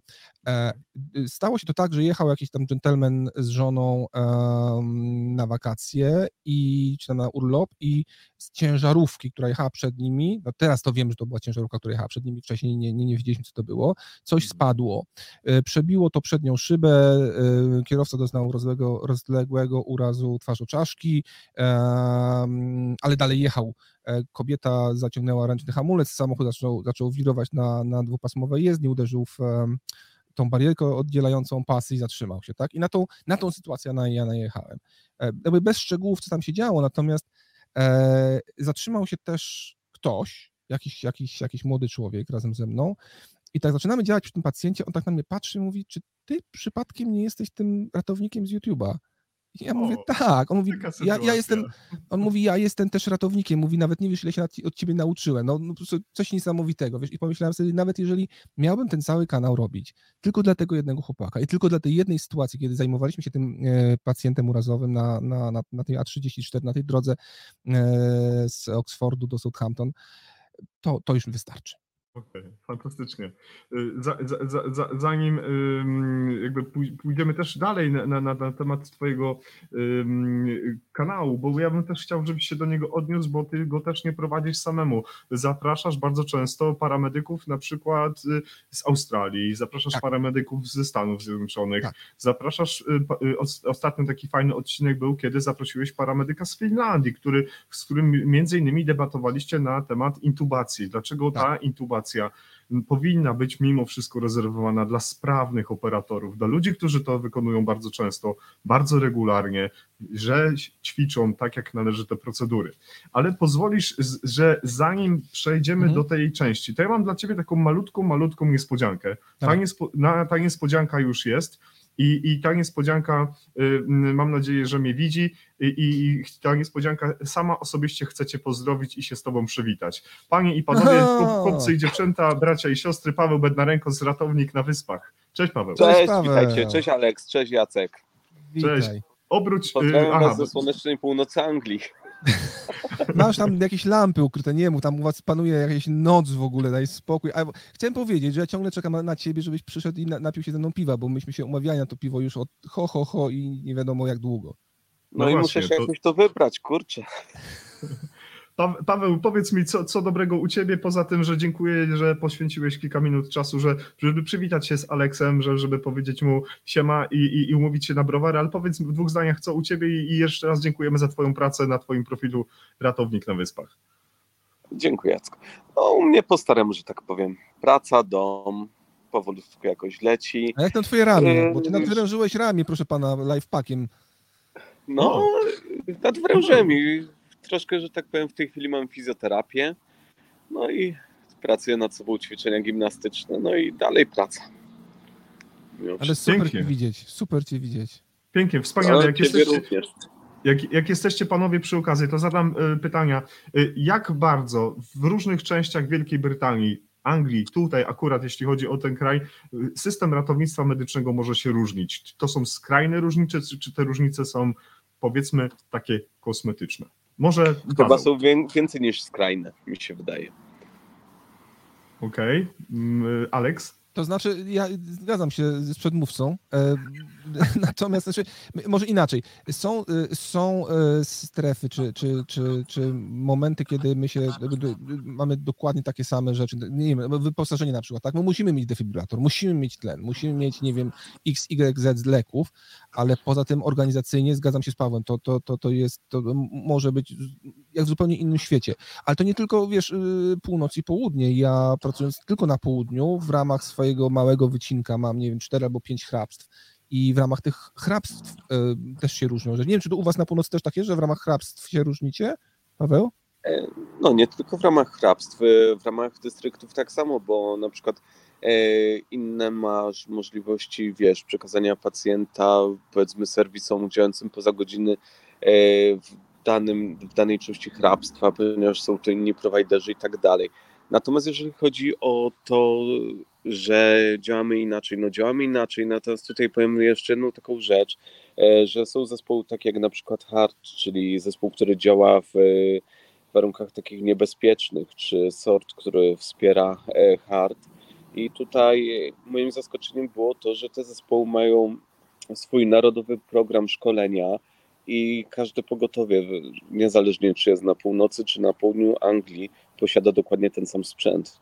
E, stało się to tak, że jechał jakiś tam gentleman z żoną e, na wakacje i czy na urlop i z ciężarówki, która jechała przed nimi, no teraz to wiem, że to była ciężarówka, która jechała przed nimi, wcześniej nie, nie, nie wiedzieliśmy, co to było, coś mhm. spadło, e, przebiło to przednią szybę, kierowca doznał rozległego, rozległego urazu twarzoczaszki, ale dalej jechał. Kobieta zaciągnęła ręczny hamulec, samochód zaczął, zaczął wirować na, na dwupasmowej jezdni, uderzył w tą barierkę oddzielającą pasy i zatrzymał się, tak? I na tą, na tą sytuację ja najechałem. E, jakby bez szczegółów, co tam się działo, natomiast e, zatrzymał się też ktoś, jakiś, jakiś, jakiś młody człowiek razem ze mną i tak zaczynamy działać przy tym pacjencie, on tak na mnie patrzy i mówi, czy ty przypadkiem nie jesteś tym ratownikiem z YouTube'a? Ja o, mówię, tak. On mówi, ja, ja, jestem, on mówi, ja jestem też ratownikiem. Mówi, nawet nie wiesz, ile się od ciebie nauczyłem. No, no coś niesamowitego, wiesz. I pomyślałem sobie, nawet jeżeli miałbym ten cały kanał robić tylko dla tego jednego chłopaka i tylko dla tej jednej sytuacji, kiedy zajmowaliśmy się tym e, pacjentem urazowym na, na, na, na tej A34, na tej drodze e, z Oxfordu do Southampton, to, to już mi wystarczy. Okej, okay, fantastycznie. Y, za, za, za, zanim jakby pójdziemy też dalej na, na, na temat Twojego kanału, bo ja bym też chciał, żebyś się do niego odniósł, bo Ty go też nie prowadzisz samemu. Zapraszasz bardzo często paramedyków na przykład y, z Australii, zapraszasz tak. paramedyków ze Stanów Zjednoczonych, tak. zapraszasz, y, ostatnio taki fajny odcinek był, kiedy zaprosiłeś paramedyka z Finlandii, który, z którym między innymi debatowaliście na temat intubacji. Dlaczego tak. ta intubacja powinna być mimo wszystko rezerwowana dla sprawnych operatorów, dla ludzi, którzy to wykonują bardzo często, bardzo regularnie, że ćwiczą tak, jak należy te procedury. Ale pozwolisz, że zanim przejdziemy mhm. do tej części, to ja mam dla Ciebie taką malutką, malutką niespodziankę. Ta, niespo, ta niespodzianka już jest. I, I ta niespodzianka, y, mam nadzieję, że mnie widzi, i, i ta niespodzianka sama osobiście chcecie pozdrowić i się z Tobą przywitać. Panie i panowie, chłopcy i dziewczęta, bracia i siostry, Paweł Bednarenko z Ratownik na Wyspach. Cześć Paweł. Cześć, cześć witajcie. Cześć Aleks, cześć Jacek. Cześć. Obróć. Y, Pozdrawiam aha, was ze słonecznej północy Anglii. *laughs* Masz tam jakieś lampy ukryte, nie mów, tam u was panuje jakaś noc w ogóle, daj spokój. A chciałem powiedzieć, że ja ciągle czekam na ciebie, żebyś przyszedł i napił się ze mną piwa, bo myśmy się umawiali na to piwo już od ho, ho, ho i nie wiadomo jak długo. No, no i właśnie, muszę się to... jakoś to wybrać, kurczę. *laughs* Paweł, powiedz mi, co, co dobrego u Ciebie, poza tym, że dziękuję, że poświęciłeś kilka minut czasu, że, żeby przywitać się z Aleksem, że, żeby powiedzieć mu siema i, i, i umówić się na browary, ale powiedz w dwóch zdaniach, co u Ciebie i, jeszcze raz dziękujemy za Twoją pracę na Twoim profilu Ratownik na Wyspach. Dziękuję, Jacku. No, u mnie po staremu, że tak powiem. Praca, dom, powolutku jakoś leci. A jak na twoje ramię? Bo ty nadwyrężyłeś ramię, proszę pana, lifepackiem. No, nadwrężyłem i troszkę, że tak powiem, w tej chwili mam fizjoterapię. No i pracuję nad sobą ćwiczenia gimnastyczne, no i dalej praca. Ale super Pięknie. cię widzieć, super cię widzieć. Pięknie, wspaniale. Jak jesteście, również. jak, jak jesteście panowie przy okazji, to zadam y, pytania. Y, jak bardzo w różnych częściach Wielkiej Brytanii, Anglii, tutaj akurat jeśli chodzi o ten kraj, y, system ratownictwa medycznego może się różnić? Czy to są skrajne różnice, czy, czy te różnice są powiedzmy takie kosmetyczne? Może Chyba Paweł. są wię- więcej niż skrajne, mi się wydaje. Okej. Mm, Alex? To znaczy, ja zgadzam się z przedmówcą, e, *laughs* natomiast znaczy, może inaczej. Są, y, są e, strefy czy, czy, czy, czy momenty, kiedy my się mamy dokładnie takie same rzeczy. Nie wiem, wyposażenie na przykład, tak? My musimy mieć defibrylator, musimy mieć tlen, musimy mieć, nie wiem, x, y, z leków, ale poza tym organizacyjnie zgadzam się z Pawłem, to, to, to, to jest, to może być jak w zupełnie innym świecie. Ale to nie tylko, wiesz, y, północ i południe. Ja pracując tylko na południu, w ramach swojego małego wycinka mam, nie wiem, cztery albo pięć hrabstw. I w ramach tych hrabstw y, też się różnią. Że nie wiem, czy to u was na północy też tak jest, że w ramach hrabstw się różnicie, Paweł? E, No nie tylko w ramach hrabstw, e, w ramach dystryktów tak samo, bo na przykład inne masz możliwości, wiesz, przekazania pacjenta powiedzmy serwisom działającym poza godziny w, danym, w danej części hrabstwa, ponieważ są to inni prowajderzy i tak dalej. Natomiast jeżeli chodzi o to, że działamy inaczej, no działamy inaczej, natomiast tutaj powiem jeszcze jedną taką rzecz, e, że są zespoły takie jak na przykład HART, czyli zespół, który działa w warunkach takich niebezpiecznych, czy sort, który wspiera e, hard. I tutaj e, moim zaskoczeniem było to, że te zespoły mają swój narodowy program szkolenia i każde pogotowie, niezależnie czy jest na północy, czy na południu Anglii, posiada dokładnie ten sam sprzęt.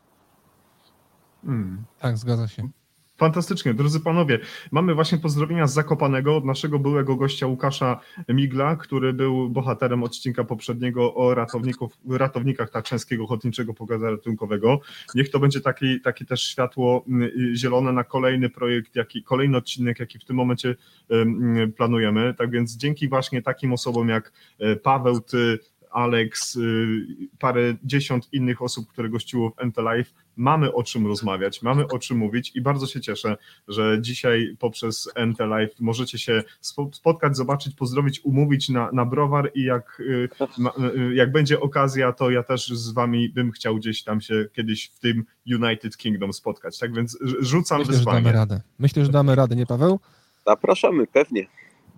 Mm. Tak, zgadza się. Fantastycznie, drodzy panowie. Mamy właśnie pozdrowienia z Zakopanego od naszego byłego gościa Łukasza Migla, który był bohaterem odcinka poprzedniego o ratowników, ratownikach Tatrzańskiego Ochotniczego Pogada Ratunkowego. Niech to będzie taki, taki też światło mm, zielone na kolejny projekt, jaki, kolejny odcinek, jaki w tym momencie planujemy. Tak więc dzięki właśnie takim osobom jak e, Paweł, ty, Alex, y, parę dziesiąt innych osób, które gościło w NT Live, mamy o czym rozmawiać, mamy o czym mówić i bardzo się cieszę, że dzisiaj poprzez NT Live możecie się spo- spotkać, zobaczyć, pozdrowić, umówić na, na browar i jak, y, y, jak będzie okazja, to ja też z wami bym chciał gdzieś tam się kiedyś w tym United Kingdom spotkać. Tak więc rz- rzucam Myślę, że damy wyzwanie. radę. Myślę, że damy radę, nie Paweł? Zapraszamy, pewnie.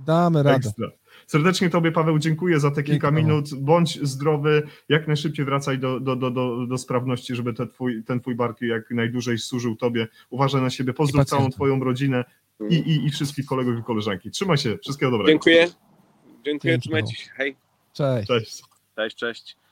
Damy radę. Ekstra. Serdecznie Tobie, Paweł, dziękuję za te kilka Dzięki, minut. Bądź zdrowy, jak najszybciej wracaj do, do, do, do, do sprawności, żeby ten twój, ten twój bark jak najdłużej służył Tobie. Uważaj na siebie, pozdrów całą Twoją rodzinę i, i, i wszystkich kolegów i koleżanki. Trzymaj się, wszystkiego dobrego. Dziękuję. Dziękuję, trzymajcie się. Hej. Cześć. Cześć. Cześć, cześć.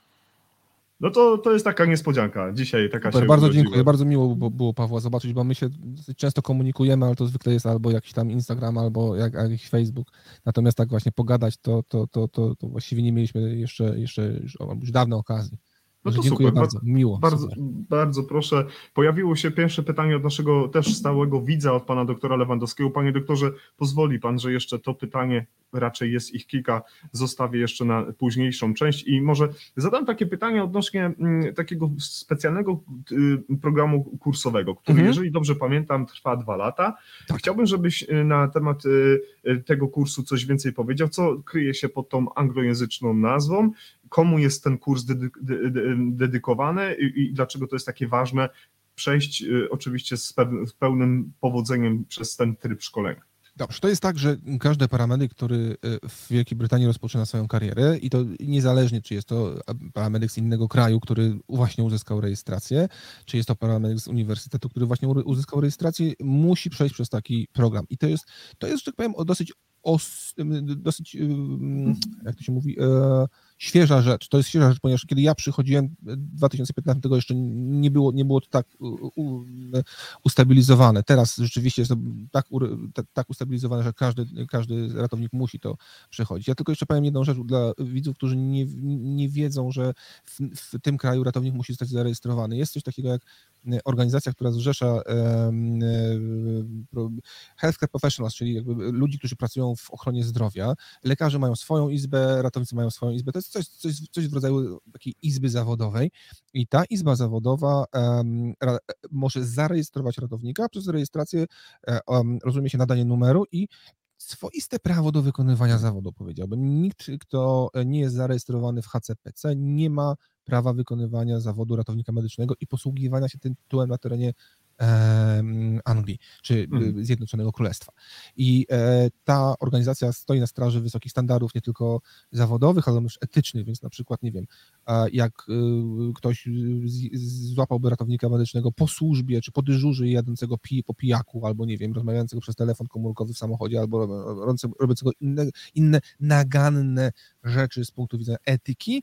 No to, to jest taka niespodzianka. Dzisiaj taka Super, się bardzo urodziła. dziękuję. Bardzo miło było, Pawła zobaczyć, bo my się często komunikujemy, ale to zwykle jest albo jakiś tam Instagram, albo jak, jakiś Facebook. Natomiast tak właśnie pogadać, to, to, to, to, to właściwie nie mieliśmy jeszcze, jeszcze już, już dawno okazji. No to dziękuję super, bardzo. Miło. Bardzo, super. bardzo proszę. Pojawiło się pierwsze pytanie od naszego też stałego widza, od pana doktora Lewandowskiego. Panie doktorze, pozwoli pan, że jeszcze to pytanie, raczej jest ich kilka, zostawię jeszcze na późniejszą część i może zadam takie pytanie odnośnie mm, takiego specjalnego y, programu kursowego, który, Mhm. jeżeli dobrze pamiętam, trwa dwa lata. Tak. Chciałbym, żebyś y, na temat y, tego kursu coś więcej powiedział, co kryje się pod tą anglojęzyczną nazwą, komu jest ten kurs dedy, de, de, dedykowany i, i dlaczego to jest takie ważne przejść y, oczywiście z, z pełnym powodzeniem przez ten tryb szkolenia. Dobrze, to jest tak, że każdy paramedyk, który y, w Wielkiej Brytanii rozpoczyna swoją karierę i to niezależnie, czy jest to paramedyk z innego kraju, który właśnie uzyskał rejestrację, czy jest to paramedyk z uniwersytetu, który właśnie uzyskał rejestrację, musi przejść przez taki program. I to jest, to jest że tak powiem, dosyć, os, dosyć ym, jak to się mówi, e, świeża rzecz. To jest świeża rzecz, ponieważ kiedy ja przychodziłem w 2015, tego jeszcze nie było, nie było to tak ustabilizowane. Teraz rzeczywiście jest to tak, tak ustabilizowane, że każdy, każdy ratownik musi to przechodzić. Ja tylko jeszcze powiem jedną rzecz dla widzów, którzy nie, nie wiedzą, że w, w tym kraju ratownik musi zostać zarejestrowany. Jest coś takiego jak organizacja, która zrzesza healthcare professionals, czyli ludzi, którzy pracują w ochronie zdrowia. Lekarze mają swoją izbę, ratownicy mają swoją izbę. To jest coś, coś, coś w rodzaju takiej izby zawodowej i ta izba zawodowa może zarejestrować ratownika przez rejestrację, um, rozumie się, nadanie numeru i swoiste prawo do wykonywania zawodu, powiedziałbym. Nikt, kto nie jest zarejestrowany w HCPC, nie ma prawa wykonywania zawodu ratownika medycznego i posługiwania się tym tytułem na terenie Anglii czy mm. Zjednoczonego Królestwa. I e, ta organizacja stoi na straży wysokich standardów, nie tylko zawodowych, ale też etycznych, więc na przykład, nie wiem, jak y, ktoś złapałby ratownika medycznego po służbie, czy po dyżurze jadącego pi, po pijaku, albo nie wiem, rozmawiającego przez telefon komórkowy w samochodzie, albo robiącego inne, inne naganne rzeczy z punktu widzenia etyki,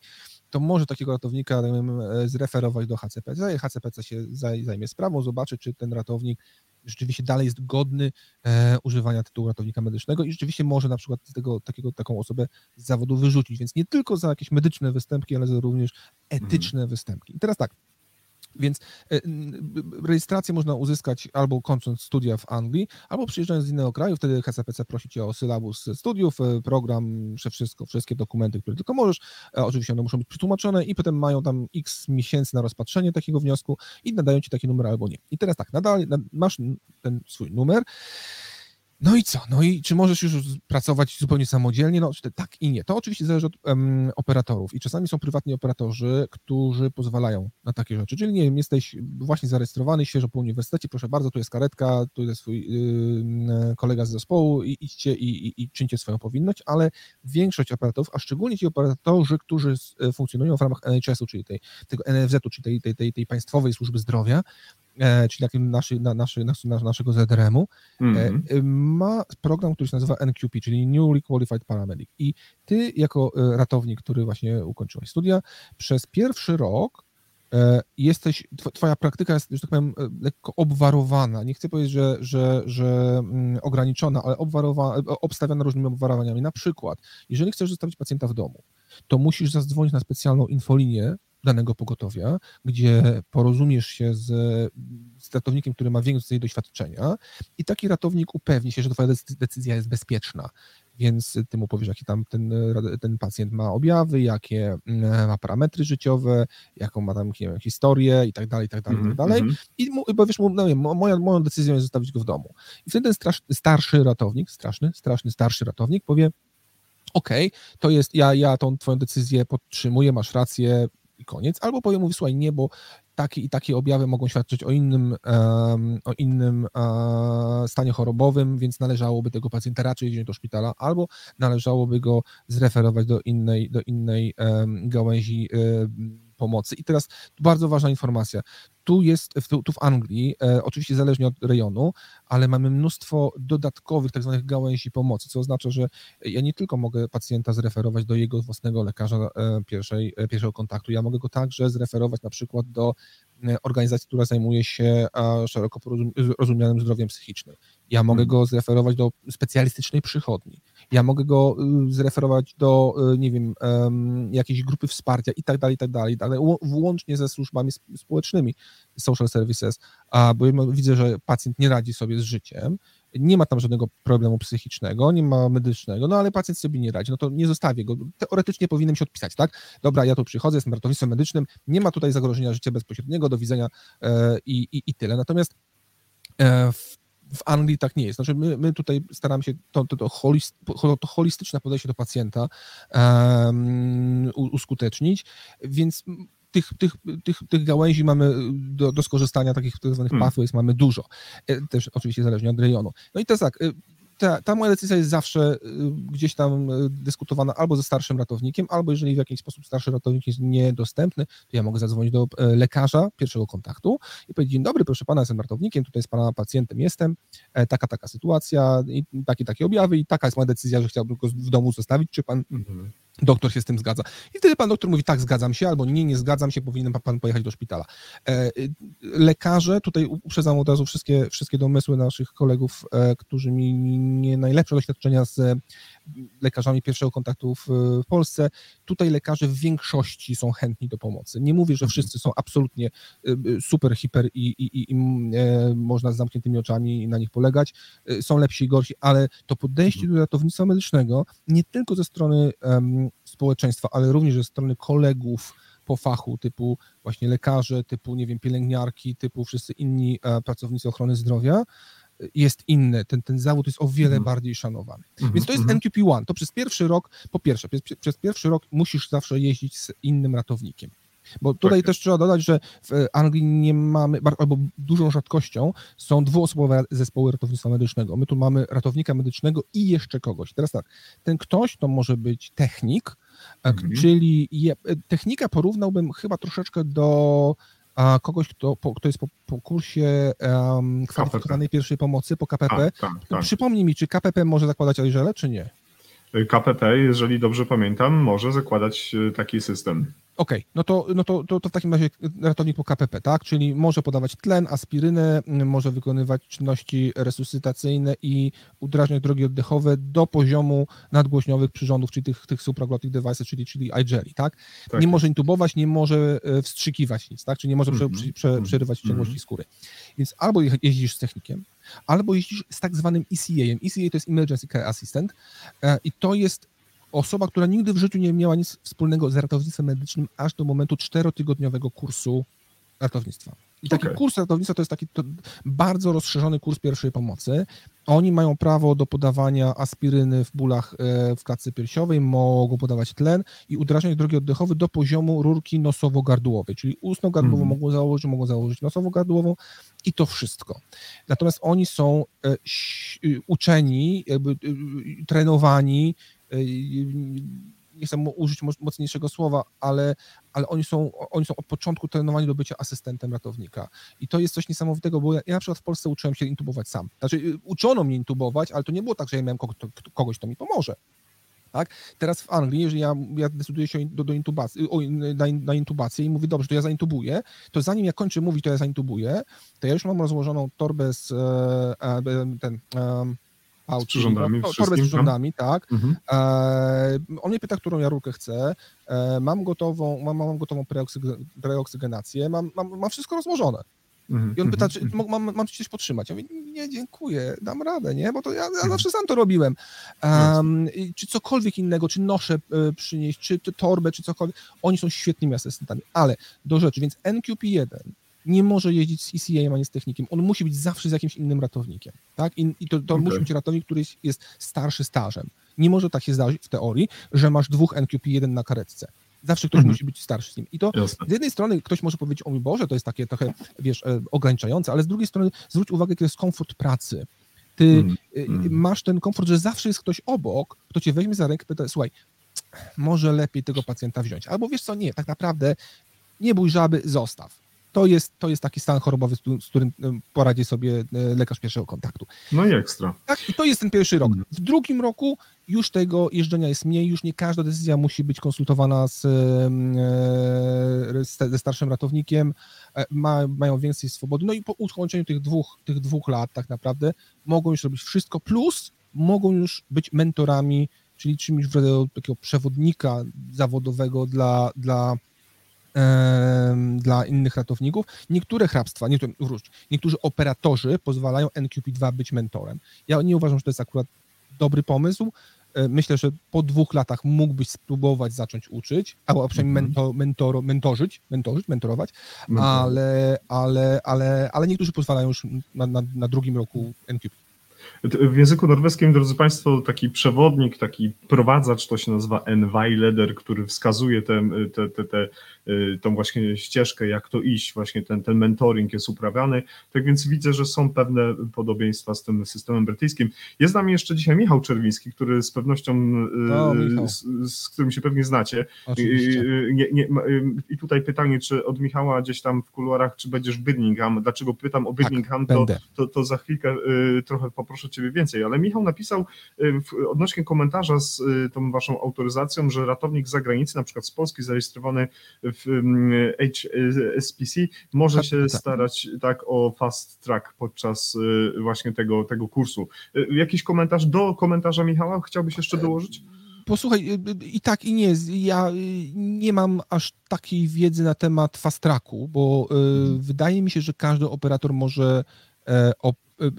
to może takiego ratownika tak wiem, zreferować do HCPC i HCPC się zajmie sprawą, zobaczy, czy ten ratownik rzeczywiście dalej jest godny e, używania tytułu ratownika medycznego i rzeczywiście może na przykład tego, takiego, taką osobę z zawodu wyrzucić, więc nie tylko za jakieś medyczne występki, ale za również etyczne mhm. występki. I teraz tak, więc e, rejestrację można uzyskać albo kończąc studia w Anglii, albo przyjeżdżając z innego kraju, wtedy HCPC prosi cię o sylabus studiów, e, program, wszystko, wszystkie dokumenty, które tylko możesz. E, oczywiście one muszą być przetłumaczone i potem mają tam x miesięcy na rozpatrzenie takiego wniosku i nadają ci taki numer albo nie. I teraz tak, nadal masz ten swój numer, no i co? No i czy możesz już pracować zupełnie samodzielnie? No tak i nie. To oczywiście zależy od um, operatorów i czasami są prywatni operatorzy, którzy pozwalają na takie rzeczy. Czyli nie wiem, jesteś właśnie zarejestrowany świeżo po uniwersytecie, proszę bardzo, tu jest karetka, tu jest swój yy, kolega z zespołu i idźcie i, i, i czyńcie swoją powinność, ale większość operatorów, a szczególnie ci operatorzy, którzy e, funkcjonują w ramach NHS-u, czyli tej, tego NFZ-u, czyli tej, tej, tej, tej państwowej służby zdrowia, czyli takim naszy, na, naszy, naszego ZRM-u, mm -hmm. ma program, który się nazywa NQP, czyli Newly Qualified Paramedic. I ty, jako e, ratownik, który właśnie ukończyłeś studia, przez pierwszy rok jesteś, twoja praktyka jest, że tak powiem, lekko obwarowana. Nie chcę powiedzieć, że, że, że mm, ograniczona, ale obwarowana, obstawiana różnymi obwarowaniami. Na przykład, jeżeli chcesz zostawić pacjenta w domu, to musisz zadzwonić na specjalną infolinię danego pogotowia, gdzie porozumiesz się z, z ratownikiem, który ma więcej doświadczenia i taki ratownik upewni się, że twoja decyzja jest bezpieczna, więc ty mu powiesz, jakie tam ten, ten pacjent ma objawy, jakie mm, ma parametry życiowe, jaką ma tam wiem, historię i tak dalej, i tak dalej, i tak dalej. Mm. I, mu, i powiesz mu, no wiem, moja, moją decyzją jest zostawić go w domu. I wtedy ten strasz, starszy ratownik, straszny, straszny, starszy ratownik powie, okej, okay, to jest, ja, ja tą twoją decyzję podtrzymuję, masz rację, i koniec, albo powiem mu, słuchaj, nie, bo takie i takie objawy mogą świadczyć o innym, o innym um, stanie chorobowym, więc należałoby tego pacjenta raczej wziąć do szpitala, albo należałoby go zreferować do innej, do innej gałęzi pomocy. I teraz bardzo ważna informacja. Tu jest, tu, tu w Anglii, e, oczywiście zależnie od rejonu, ale mamy mnóstwo dodatkowych tak zwanych gałęzi pomocy, co oznacza, że ja nie tylko mogę pacjenta zreferować do jego własnego lekarza e, pierwszej, e, pierwszego kontaktu, ja mogę go także zreferować na przykład do e, organizacji, która zajmuje się szeroko rozumianym zdrowiem psychicznym. Ja mogę hmm. go zreferować do specjalistycznej przychodni. Ja mogę go y, zreferować do, y, nie wiem, jakiejś grupy wsparcia i tak dalej, i tak dalej, ale włącznie ze służbami społecznymi, social services, bo widzę, że pacjent nie radzi sobie z życiem, nie ma tam żadnego problemu psychicznego, nie ma medycznego, no ale pacjent sobie nie radzi, no to nie zostawię go. Teoretycznie powinienem się odpisać, tak? Dobra, ja tu przychodzę, jestem ratownictwem medycznym, nie ma tutaj zagrożenia życia bezpośredniego, do widzenia e, i, i, i tyle. Natomiast e, w w Anglii tak nie jest. Znaczy my, my tutaj staramy się to, to, to, holist, to holistyczne podejście do pacjenta um, uskutecznić, więc tych, tych, tych, tych gałęzi mamy do, do skorzystania, takich tak zwanych hmm. pathways mamy dużo. E, też oczywiście zależnie od rejonu. No i teraz tak, e, ta, ta moja decyzja jest zawsze y, gdzieś tam y, dyskutowana albo ze starszym ratownikiem, albo jeżeli w jakiś sposób starszy ratownik jest niedostępny, to ja mogę zadzwonić do e, lekarza pierwszego kontaktu i powiedzieć, dzień dobry, proszę pana, jestem ratownikiem, tutaj z pana pacjentem jestem, e, taka, taka sytuacja, i takie, takie objawy i taka jest moja decyzja, że chciałbym go w domu zostawić, czy pan mhm Doktor się z tym zgadza. I wtedy pan doktor mówi, tak, zgadzam się, albo nie, nie zgadzam się, powinien pan pojechać do szpitala. E, lekarze, tutaj uprzedzam od razu wszystkie, wszystkie domysły naszych kolegów, e, którzy mi nie najlepsze doświadczenia z lekarzami pierwszego kontaktu w, Polsce. Tutaj lekarze w większości są chętni do pomocy. Nie mówię, że Mhm. wszyscy są absolutnie y, y, super, hiper i, i, i, i e, można z zamkniętymi oczami na nich polegać. Y, Są lepsi i gorsi, ale to podejście do ratownictwa medycznego nie tylko ze strony społeczeństwa, ale również ze strony kolegów po fachu, typu właśnie lekarze, typu, nie wiem, pielęgniarki, typu wszyscy inni e, pracownicy ochrony zdrowia, jest inny. Ten, ten zawód jest o wiele Mhm. bardziej szanowany. Mhm, Więc to jest mhm. NQP1. To przez pierwszy rok, po pierwsze, przez, przez pierwszy rok musisz zawsze jeździć z innym ratownikiem. Bo tutaj Tak. też trzeba dodać, że w Anglii nie mamy, albo dużą rzadkością są dwuosobowe zespoły ratownictwa medycznego. My tu mamy ratownika medycznego i jeszcze kogoś. Teraz tak, ten ktoś to może być technik, e, Mhm. czyli je, e, technika porównałbym chyba troszeczkę do a, kogoś, kto, po, kto jest po, po kursie um, kwalifikowanej pierwszej pomocy, po KPP. Tak, tak, tak. Przypomnij mi, czy KPP może zakładać Aliżele, czy nie? KPP, jeżeli dobrze pamiętam, może zakładać e, taki system. Okej, no, to, no to, to, to w takim razie ratownik po KPP, tak? Czyli może podawać tlen, aspirynę, może wykonywać czynności resuscytacyjne i udrażniać drogi oddechowe do poziomu nadgłośniowych przyrządów, czyli tych, tych supraglottic devices, czyli, czyli iGelly, tak? Tak nie może intubować, nie może e, wstrzykiwać nic, tak? Czyli nie może prze, Mhm, prze, prze, mhm, przerywać ciągłości mhm. skóry. Więc albo je- jeździsz z technikiem, albo jeździsz z tak zwanym ECA-em. ECA to jest Emergency Care Assistant e, i to jest osoba, która nigdy w życiu nie miała nic wspólnego z ratownictwem medycznym aż do momentu czterotygodniowego kursu ratownictwa. I taki Okej. kurs ratownictwa to jest taki to bardzo rozszerzony kurs pierwszej pomocy. Oni mają prawo do podawania aspiryny w bólach e, w klatce piersiowej, mogą podawać tlen i udrażniać drogi oddechowe do poziomu rurki nosowo-gardłowej, czyli ustno-gardłową Mhm. mogą założyć, mogą założyć nosowo-gardłową i to wszystko. Natomiast oni są e, y, uczeni, jakby trenowani, nie chcę użyć mo- mocniejszego słowa, ale, ale oni, są, oni są od początku trenowani do bycia asystentem ratownika. I to jest coś niesamowitego, bo ja, ja na przykład w Polsce uczyłem się intubować sam. Znaczy, y, uczono mnie intubować, ale to nie było tak, że ja miałem kogoś, kto mi pomoże. Tak? Teraz w Anglii, jeżeli ja, ja decyduję się do, do intubacji, o, na, na intubację i mówię, dobrze, to ja zaintubuję, to zanim ja kończę mówić, to ja zaintubuję, to ja już mam rozłożoną torbę z e, e, ten e, pouch, przyrządami, no, torbę z przyrządami, tak. Mhm. E, on mnie pyta, którą ja rurkę chcę. E, mam gotową, mam, mam gotową preoksyg- preoksygenację, mam, mam, mam wszystko rozłożone. Mhm. I on pyta, czy Mhm. mam, mam ci coś podtrzymać? Ja mówię, nie, dziękuję, dam radę, nie? Bo to ja, ja Mhm. zawsze sam to robiłem. Um, czy cokolwiek innego, czy noszę e, przynieść, czy, czy torbę, czy cokolwiek. Oni są świetnymi asystentami, ale do rzeczy, więc NQP1 nie może jeździć z ECA ani z technikiem. On musi być zawsze z jakimś innym ratownikiem. Tak? I, i to, to Okej. musi być ratownik, który jest, starszy stażem. Nie może tak się zdarzyć w teorii, że masz dwóch NQP1 na karetce. Zawsze ktoś Mhm. musi być starszy z nim. I to Jasne. z jednej strony ktoś może powiedzieć, o mój Boże, to jest takie trochę, wiesz, e, ograniczające, ale z drugiej strony zwróć uwagę, jaki jest komfort pracy. Ty mhm. masz ten komfort, że zawsze jest ktoś obok, kto cię weźmie za rękę i pyta, słuchaj, może lepiej tego pacjenta wziąć. Albo wiesz co, nie, tak naprawdę nie bój żaby, zostaw. To jest, to jest taki stan chorobowy, z którym- poradzi sobie e, lekarz pierwszego kontaktu. No i ekstra. Tak, i to jest ten pierwszy rok. Mhm. W drugim roku już tego jeżdżenia jest mniej, już nie każda decyzja musi być konsultowana z, e, ze starszym ratownikiem, e, ma, mają więcej swobody. No i po ukończeniu tych dwóch, tych dwóch lat tak naprawdę mogą już robić wszystko, plus mogą już być mentorami, czyli czymś w rodzaju takiego przewodnika zawodowego dla, dla dla innych ratowników. Niektóre hrabstwa, niektóre, wróć, niektórzy operatorzy pozwalają NQP2 być mentorem. Ja nie uważam, że to jest akurat dobry pomysł. E, Myślę, że po dwóch latach mógłbyś spróbować zacząć uczyć, albo przynajmniej Mhm. mento, mentoro, mentorzyć, mentorzyć, mentorować, to- ale, ale, ale, ale niektórzy pozwalają już na, na, na drugim roku NQP. W języku norweskim, drodzy Państwo, taki przewodnik, taki prowadzacz, to się nazywa Enweileder, który wskazuje te, te, te, y, tą właśnie ścieżkę, jak to iść, właśnie ten, ten mentoring jest uprawiany. Tak więc widzę, że są pewne podobieństwa z tym systemem brytyjskim. Jest z nami jeszcze dzisiaj Michał Czerwiński, który z pewnością, y, z, z którym się pewnie znacie. Oczywiście. I, nie, nie, y, I tutaj pytanie, czy od Michała gdzieś tam w kuluarach, czy będziesz w Birmingham? Dlaczego pytam o Birmingham? to, Będę. to, to za chwilkę y, trochę poproszę Ciebie więcej, ale Michał napisał y, w, odnośnie komentarza z y, tą Waszą autoryzacją, że ratownik z zagranicy, na przykład z Polski zarejestrowany w HSPC, może Tak, się tak. starać tak o fast track podczas y, właśnie tego, tego kursu. Y, Jakiś komentarz do komentarza Michała chciałbyś jeszcze dołożyć? Posłuchaj, y, i tak i nie. Ja nie mam aż takiej wiedzy na temat fast tracku, bo Mhm. wydaje mi się, że każdy operator może e,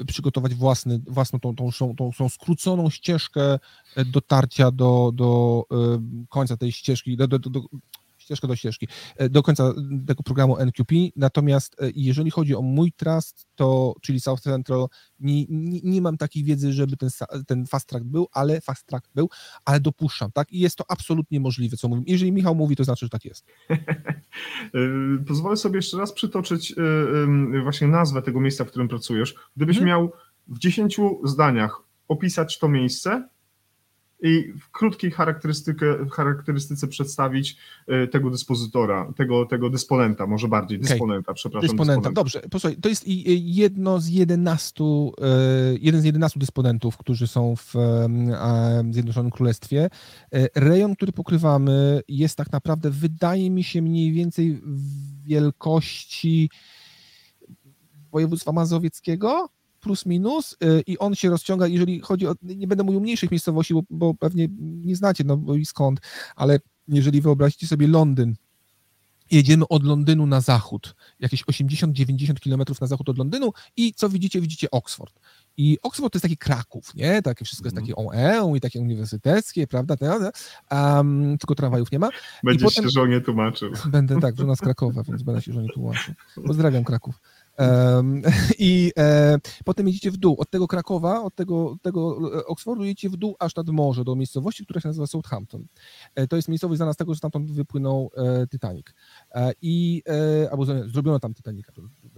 y, przygotować własny, własną tą, tą, tą, tą, tą skróconą ścieżkę e, dotarcia do, do końca tej ścieżki, do, do, do, ścieżkę do ścieżki, e, do końca tego programu NQP. Natomiast e, jeżeli chodzi o mój trust, to, czyli South Central, nie, nie, nie mam takiej wiedzy, żeby ten, ten fast track był, ale fast track był, ale dopuszczam, tak? I jest to absolutnie możliwe, co mówię. Jeżeli Michał mówi, to znaczy, że tak jest. Y, *laughs* Pozwolę sobie jeszcze raz przytoczyć właśnie nazwę tego miejsca, w którym pracujesz. Gdybyś Mhm. miał w 10 zdaniach opisać to miejsce i w krótkiej charakterystyce przedstawić y, tego dyspozytora, tego, tego dysponenta, może bardziej, dysponenta, przepraszam. Dysponenta. Dobrze, posłuchaj, to jest jedno z 11, e, jeden z 11 dysponentów, którzy są w e, Zjednoczonym Królestwie. E, Rejon, który pokrywamy, jest tak naprawdę, wydaje mi się, mniej więcej wielkości województwa mazowieckiego, plus minus y, i on się rozciąga, jeżeli chodzi o, nie będę mówił mniejszych miejscowości, bo, bo pewnie nie znacie, no bo i skąd, ale jeżeli wyobraźcie sobie Londyn, jedziemy od Londynu na zachód, jakieś 80-90 kilometrów na zachód od Londynu i co widzicie? Widzicie Oxford. I Oxford to jest taki Kraków, nie? Takie wszystko jest Mhm. takie OE i takie uniwersyteckie, prawda? Um, tylko tramwajów nie ma. Będziesz potem- się żonie tłumaczył. Będę tak, żona z Krakowa, więc będę się żonie tłumaczył. Pozdrawiam Kraków. *laughs* I e, potem jedziecie w dół. Od tego Krakowa, od tego, tego e, Oxfordu jedziecie w dół aż nad morze, do miejscowości, która się nazywa Southampton. E, to jest miejscowość znana z tego, że stamtąd wypłynął e, Titanic. E, I, e, albo zrobiono tam Titanica,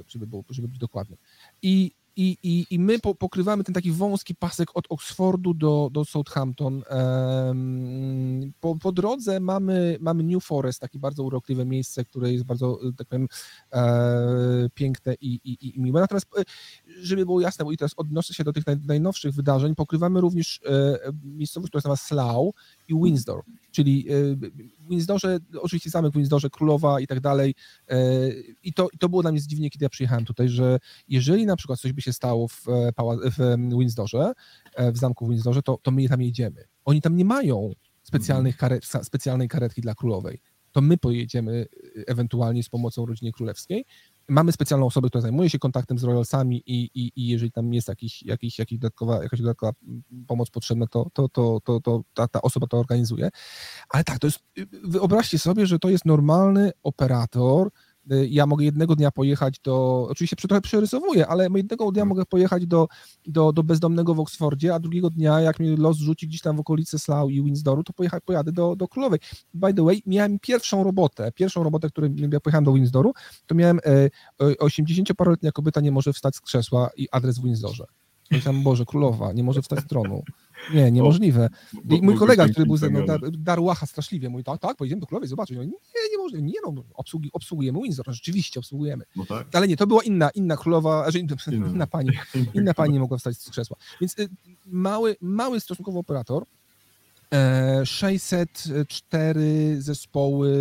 żeby, było, żeby być dokładnym. I, i, i, I my po, pokrywamy ten taki wąski pasek od Oxfordu do, do Southampton. Em, po, po drodze mamy, mamy New Forest, takie bardzo urokliwe miejsce, które jest bardzo, e, tak powiem, e, piękne i, i, i miłe. Natomiast, e, żeby było jasne, bo i teraz odnoszę się do tych naj, najnowszych wydarzeń, pokrywamy również e, miejscowość, która się nazywa Slough i Windsor, czyli e, w Windsorze, oczywiście zamek w Windsorze, Królowa i tak dalej. e, I to, to było dla mnie zdziwnie, kiedy ja przyjechałem tutaj, że jeżeli na przykład coś by się stało w, e, w Windsorze, w zamku w Windsorze, to, to my tam jedziemy. Oni tam nie mają specjalnych karet, sa- specjalnej karetki dla królowej. To my pojedziemy ewentualnie z pomocą rodzinie królewskiej. Mamy specjalną osobę, która zajmuje się kontaktem z royalsami i, i, i jeżeli tam jest jakiś, jakiś, jakiś dodatkowa, jakaś dodatkowa pomoc potrzebna, to, to, to, to, to ta, ta osoba to organizuje. Ale tak, to jest, wyobraźcie sobie, że to jest normalny operator, ja mogę jednego dnia pojechać do, oczywiście trochę przerysowuję, ale jednego dnia mogę pojechać do, do, do bezdomnego w Oksfordzie, a drugiego dnia, jak mnie los rzuci gdzieś tam w okolicy Slough i Windsoru, to pojecha, pojadę do, do Królowej. By the way, miałem pierwszą robotę, pierwszą robotę, którą ja pojechałem do Windsoru, to miałem e, e, 80-paroletnia kobieta nie może wstać z krzesła i adres w Windsorze. Myślałem, Boże, Królowa, nie może wstać z tronu. Nie, niemożliwe. Bo- mój bo- kolega, który był ze mną, dar, darł łacha straszliwie, mówi, tak, tak, pojedziemy do Królowej zobaczyć. Nie, nie może, nie no, obsługi, obsługujemy Windsor, No, rzeczywiście obsługujemy. No tak. Ale nie, to była inna, inna królowa, że inna, Inna. *laughs* inna pani, *laughs* inna pani mogła wstać z krzesła. Więc y, mały, mały stosunkowo operator, e, 604 zespoły,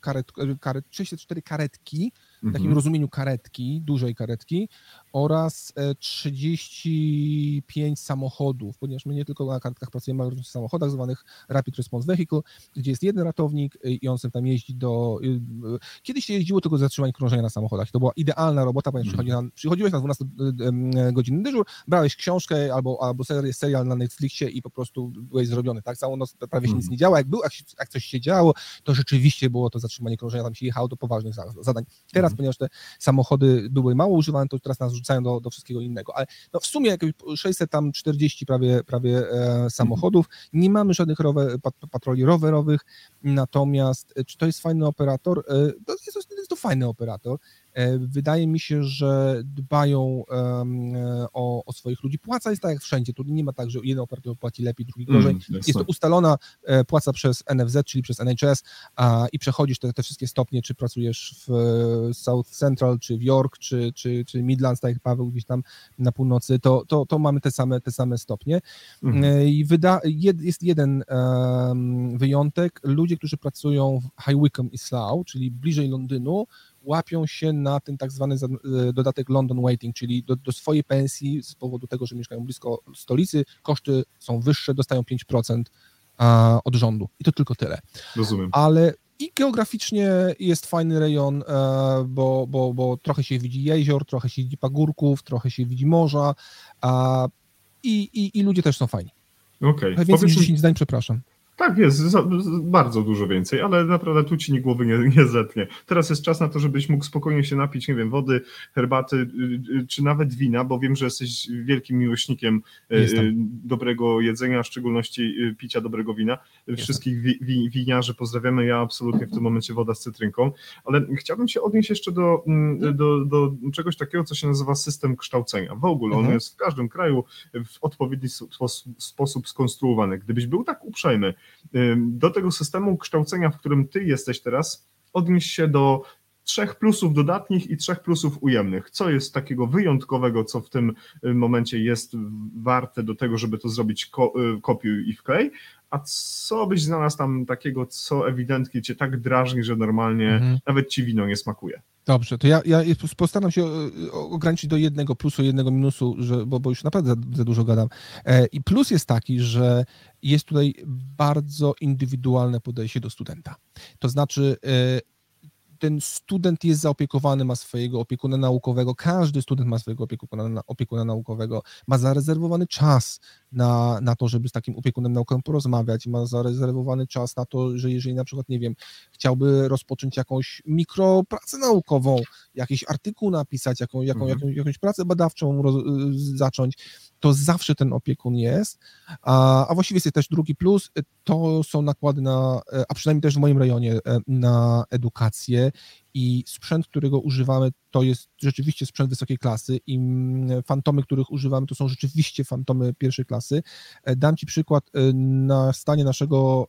karet, karet, 604 karetki, w takim Mhm. rozumieniu karetki, dużej karetki oraz e, 35 samochodów, ponieważ my nie tylko na karetkach pracujemy, ale również w samochodach zwanych Rapid Response Vehicle, gdzie jest jeden ratownik y, i on sobie tam jeździ do... y, Kiedyś się jeździło tylko do zatrzymania krążenia na samochodach. To była idealna robota, ponieważ Mhm. przychodzi na, przychodziłeś na 12-godzinny dyżur, brałeś książkę albo, albo serial, na Netflixie i po prostu byłeś zrobiony. Tak, całą noc prawie się nic Mhm. nie działo. Jak, był, jak, coś się działo, to rzeczywiście było to zatrzymanie krążenia, tam się jechało do poważnych za- zadań. Teraz, Mhm. ponieważ te samochody były mało używane, to teraz nas rzucają do, do wszystkiego innego. Ale no w sumie jakieś 640 prawie, prawie e, samochodów. Nie mamy żadnych rower, pat, patroli rowerowych, natomiast e, czy to jest fajny operator? E, to jest, to jest to fajny operator. E, wydaje mi się, że dbają o, o swoich ludzi. Płaca jest tak jak wszędzie, tu nie ma tak, że jeden operator płaci lepiej, drugi gorzej. Mm, jest to ustalona płaca przez NFZ, czyli przez NHS a, i przechodzisz te, te wszystkie stopnie, czy pracujesz w South Central, czy w York, czy, czy, czy Midlands, tak jak Paweł gdzieś tam na północy, to, to, to mamy te same, te same stopnie. Mhm. I wyda, jed, jest jeden um, wyjątek. Ludzie, którzy pracują w High Wycombe i Slough, czyli bliżej Londynu, łapią się na ten tak zwany e, dodatek London Waiting, czyli do, do, swojej pensji z powodu tego, że mieszkają blisko stolicy, koszty są wyższe, dostają 5% od rządu. I to tylko tyle. Rozumiem. Ale i geograficznie jest fajny rejon, e, bo, bo, bo trochę się widzi jezior, trochę się widzi pagórków, trochę się widzi morza i, i, i ludzie też są fajni. Okej. Okay. Więcej niż 10 zdań, przepraszam. Tak, jest za, bardzo dużo więcej, ale naprawdę tu ci ni głowy nie, nie zetnie. Teraz jest czas na to, żebyś mógł spokojnie się napić, nie wiem, wody, herbaty, y, y, czy nawet wina, bo wiem, że jesteś wielkim miłośnikiem y, Jestem. dobrego jedzenia, w szczególności picia dobrego wina. Wszystkich wi, wi, winiarzy pozdrawiamy, ja absolutnie w tym momencie woda z cytrynką, ale chciałbym się odnieść jeszcze do, mm, do, do czegoś takiego, co się nazywa system kształcenia. W ogóle mhm. on jest w każdym kraju w odpowiedni sposób skonstruowany. Gdybyś był tak uprzejmy, do tego systemu kształcenia, w którym ty jesteś teraz, odnieść się do trzech plusów dodatnich i trzech plusów ujemnych. Co jest takiego wyjątkowego, co w tym momencie jest warte do tego, żeby to zrobić ko y, kopiuj i wklej, a co byś znalazł tam takiego, co ewidentnie cię tak drażni, że normalnie mhm. nawet ci wino nie smakuje? Dobrze, to ja, ja postaram się e, ograniczyć do jednego plusu, jednego minusu, że, bo, bo już naprawdę za, za dużo gadam. E, I plus jest taki, że jest tutaj bardzo indywidualne podejście do studenta. To znaczy, ten student jest zaopiekowany, ma swojego opiekuna naukowego, każdy student ma swojego opiekuna, opiekuna naukowego, ma zarezerwowany czas na, na to, żeby z takim opiekunem naukowym porozmawiać, ma zarezerwowany czas na to, że jeżeli na przykład, nie wiem, chciałby rozpocząć jakąś mikropracę naukową, jakiś artykuł napisać, jaką, jaką, mhm. jakąś, jakąś pracę badawczą roz, zacząć, to zawsze ten opiekun jest, a, a właściwie jest też drugi plus, to są nakłady na, a przynajmniej też w moim rejonie, e, na edukację i sprzęt, którego używamy, to jest rzeczywiście sprzęt wysokiej klasy i fantomy, których używamy, to są rzeczywiście fantomy pierwszej klasy. E, dam Ci przykład e, na stanie naszego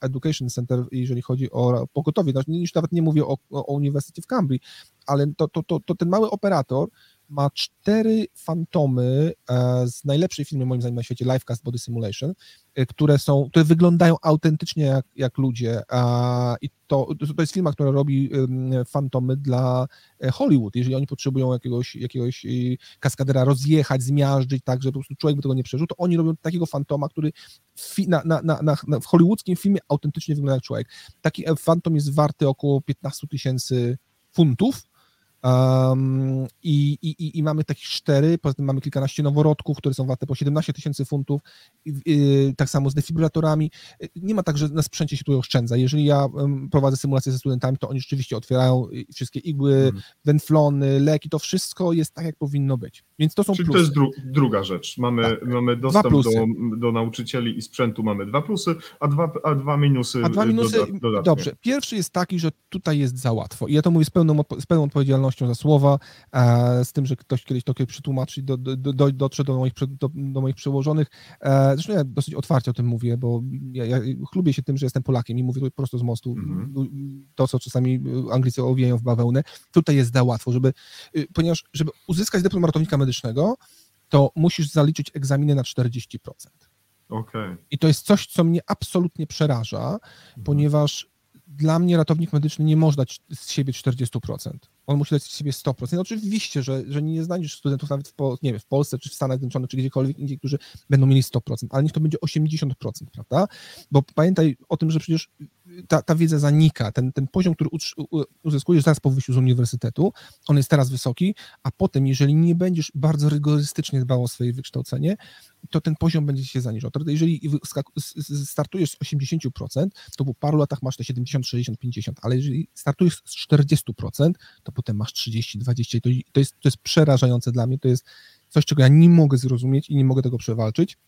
Education Center, jeżeli chodzi o pogotowie, znaczy, już nawet nie mówię o, o Uniwersytecie w Cambridge, ale to, to, to, to ten mały operator, ma cztery fantomy e, z najlepszej filmy moim zdaniem na świecie, Livecast Body Simulation, e, które są, które wyglądają autentycznie jak, jak ludzie. I to, to jest firma, która robi fantomy dla e, Hollywood, jeżeli oni potrzebują jakiegoś, jakiegoś kaskadera rozjechać, zmiażdżyć tak, że po prostu człowiek by tego nie przeżył, to oni robią takiego fantoma, który na, na, na, na, w hollywoodzkim filmie autentycznie wygląda jak człowiek. Taki fantom jest warty około 15 tysięcy funtów, Um, i, i, I mamy takich cztery, poza tym mamy kilkanaście noworodków, które są warte po 17 tysięcy funtów, i, tak samo z defibrylatorami. Nie ma tak, że na sprzęcie się tu oszczędza. Jeżeli ja prowadzę symulację ze studentami, to oni rzeczywiście otwierają wszystkie igły, hmm. węflony, leki, to wszystko jest tak, jak powinno być. Więc to są Czyli plusy. to jest dru druga rzecz. Mamy, tak. mamy dostęp do, do nauczycieli i sprzętu, mamy dwa plusy, a dwa, a dwa minusy. A dwa minusy, doda dobrze. Pierwszy jest taki, że tutaj jest za łatwo. I ja to mówię z pełną, z pełną odpowiedzialnością za słowa, e, z tym, że ktoś kiedyś to przetłumaczy, do, do, do, dotrze do moich, do, do moich przełożonych. E, zresztą ja dosyć otwarcie o tym mówię, bo ja, ja chlubię się tym, że jestem Polakiem i mówię to prosto z mostu. Mm -hmm. To, co czasami Anglicy owijają w bawełnę, tutaj jest za łatwo, żeby, y, ponieważ żeby uzyskać dyplom ratownika medycznego, to musisz zaliczyć egzaminy na 40%. Okay. I to jest coś, co mnie absolutnie przeraża, mhm. ponieważ dla mnie ratownik medyczny nie może dać z siebie 40%. On musi dać z siebie 100%. No oczywiście, że, że nie znajdziesz studentów nawet w, nie wiem, w Polsce, czy w Stanach Zjednoczonych, czy gdziekolwiek indziej, którzy będą mieli 100%, ale niech to będzie 80%, prawda? Bo pamiętaj o tym, że przecież ta, ta wiedza zanika. Ten, ten poziom, który uzyskujesz zaraz po wyjściu z uniwersytetu, on jest teraz wysoki, a potem, jeżeli nie będziesz bardzo rygorystycznie dbał o swoje wykształcenie, to ten poziom będzie się zaniżał. Jeżeli startujesz z 80%, to po paru latach masz te 70, 60, 50, ale jeżeli startujesz z 40%, to potem masz 30, 20 i to, to, jest, to jest przerażające dla mnie, to jest coś, czego ja nie mogę zrozumieć i nie mogę tego przewalczyć.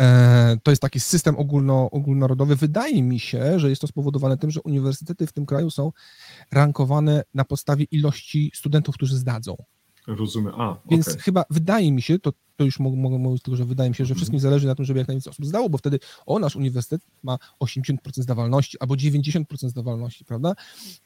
E, to jest taki system ogólno, ogólnonarodowy. Wydaje mi się, że jest to spowodowane tym, że uniwersytety w tym kraju są rankowane na podstawie ilości studentów, którzy zdadzą. Rozumiem. A, Więc okej. chyba wydaje mi się, to, to już mogę, mogę mówić tylko, że wydaje mi się, że Mhm. wszystkim zależy na tym, żeby jak najwięcej osób zdało, bo wtedy o nasz uniwersytet ma 80% zdawalności albo 90% zdawalności, prawda?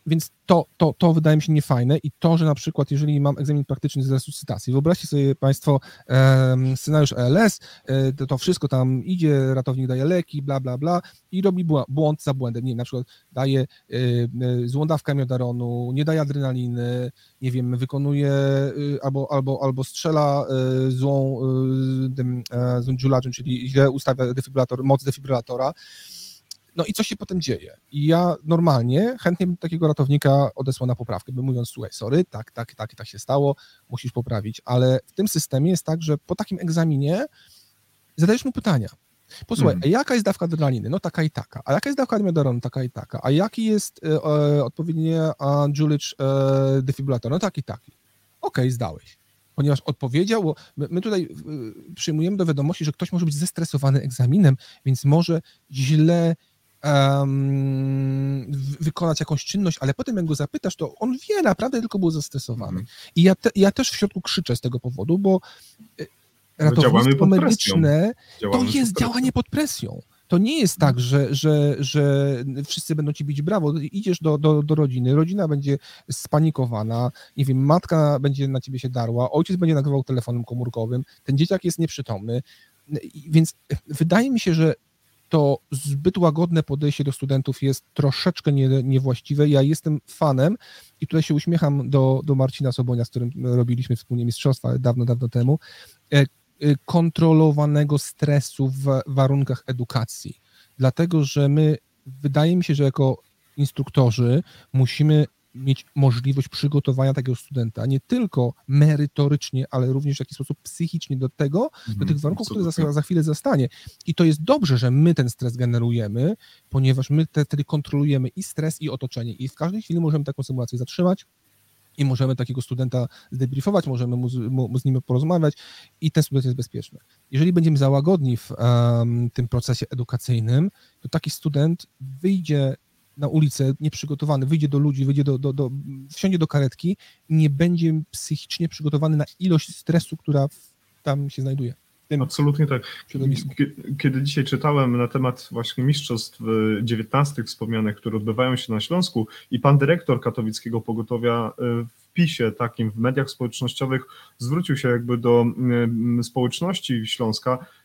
Więc to, to, to wydaje mi się niefajne i to, że na przykład jeżeli mam egzamin praktyczny z resuscytacji, wyobraźcie sobie Państwo em, scenariusz ELS, e, to, to wszystko tam idzie, ratownik daje leki, bla, bla, bla i robi błąd za błędem, nie wiem, na przykład daje e, e, złą dawkę miodaronu, nie daje adrenaliny, nie wiem, wykonuje y, albo, albo, albo strzela y, złą, y, tym, e, złym dziulaczem, czyli źle ustawia defibrylator, moc defibrylatora. No i co się potem dzieje? I ja normalnie chętnie bym takiego ratownika odesłał na poprawkę, bym mówiąc, słuchaj, sorry, tak, tak, tak, tak się stało, musisz poprawić, ale w tym systemie jest tak, że po takim egzaminie zadajesz mu pytania. Posłuchaj, a jaka jest dawka adrenaliny? No taka i taka. A jaka jest dawka admiodoronu? Taka i taka. A jaki jest e, e, odpowiedni a, Julich e, defibrylator? No taki, taki. Okej, zdałeś. Ponieważ odpowiedział, bo my, tutaj y, przyjmujemy do wiadomości, że ktoś może być zestresowany egzaminem, więc może źle w- wykonać jakąś czynność, ale potem jak go zapytasz, to on wie, naprawdę tylko był zestresowany. Mhm. I ja, te, ja też w środku krzyczę z tego powodu, bo y, No ratownictwo pod presją. medyczne to jest działanie pod presją. To nie jest tak, że, że, że wszyscy będą ci bić brawo. Idziesz do, do, do rodziny, rodzina będzie spanikowana, nie wiem, matka będzie na ciebie się darła, ojciec będzie nagrywał telefonem komórkowym, ten dzieciak jest nieprzytomny. Więc wydaje mi się, że to zbyt łagodne podejście do studentów jest troszeczkę nie, niewłaściwe. Ja jestem fanem i tutaj się uśmiecham do, do Marcina Sobonia, z którym robiliśmy wspólnie mistrzostwa dawno, dawno temu, e, kontrolowanego stresu w warunkach edukacji. Dlatego, że my, wydaje mi się, że jako instruktorzy musimy mieć możliwość przygotowania takiego studenta nie tylko merytorycznie, ale również w jakiś sposób psychicznie do tego, do Mhm, tych warunków, które za, za chwilę zastanie. I to jest dobrze, że my ten stres generujemy, ponieważ my te, wtedy kontrolujemy i stres, i otoczenie. I w każdej chwili możemy taką symulację zatrzymać i możemy takiego studenta zdebriefować, możemy mu, z- mu, z nim porozmawiać i ten student jest bezpieczny. Jeżeli będziemy za łagodni w em, tym procesie edukacyjnym, to taki student wyjdzie na ulicę nieprzygotowany, wyjdzie do ludzi, wyjdzie do, do, do, wsiądzie do karetki nie będzie psychicznie przygotowany na ilość stresu, która tam się znajduje. Tym Absolutnie tak. Kiedy dzisiaj czytałem na temat właśnie mistrzostw y, 19 wspomnianych, które odbywają się na Śląsku i pan dyrektor katowickiego pogotowia y, w PiSie, takim w mediach społecznościowych, zwrócił się jakby do y, społeczności Śląska, y, y,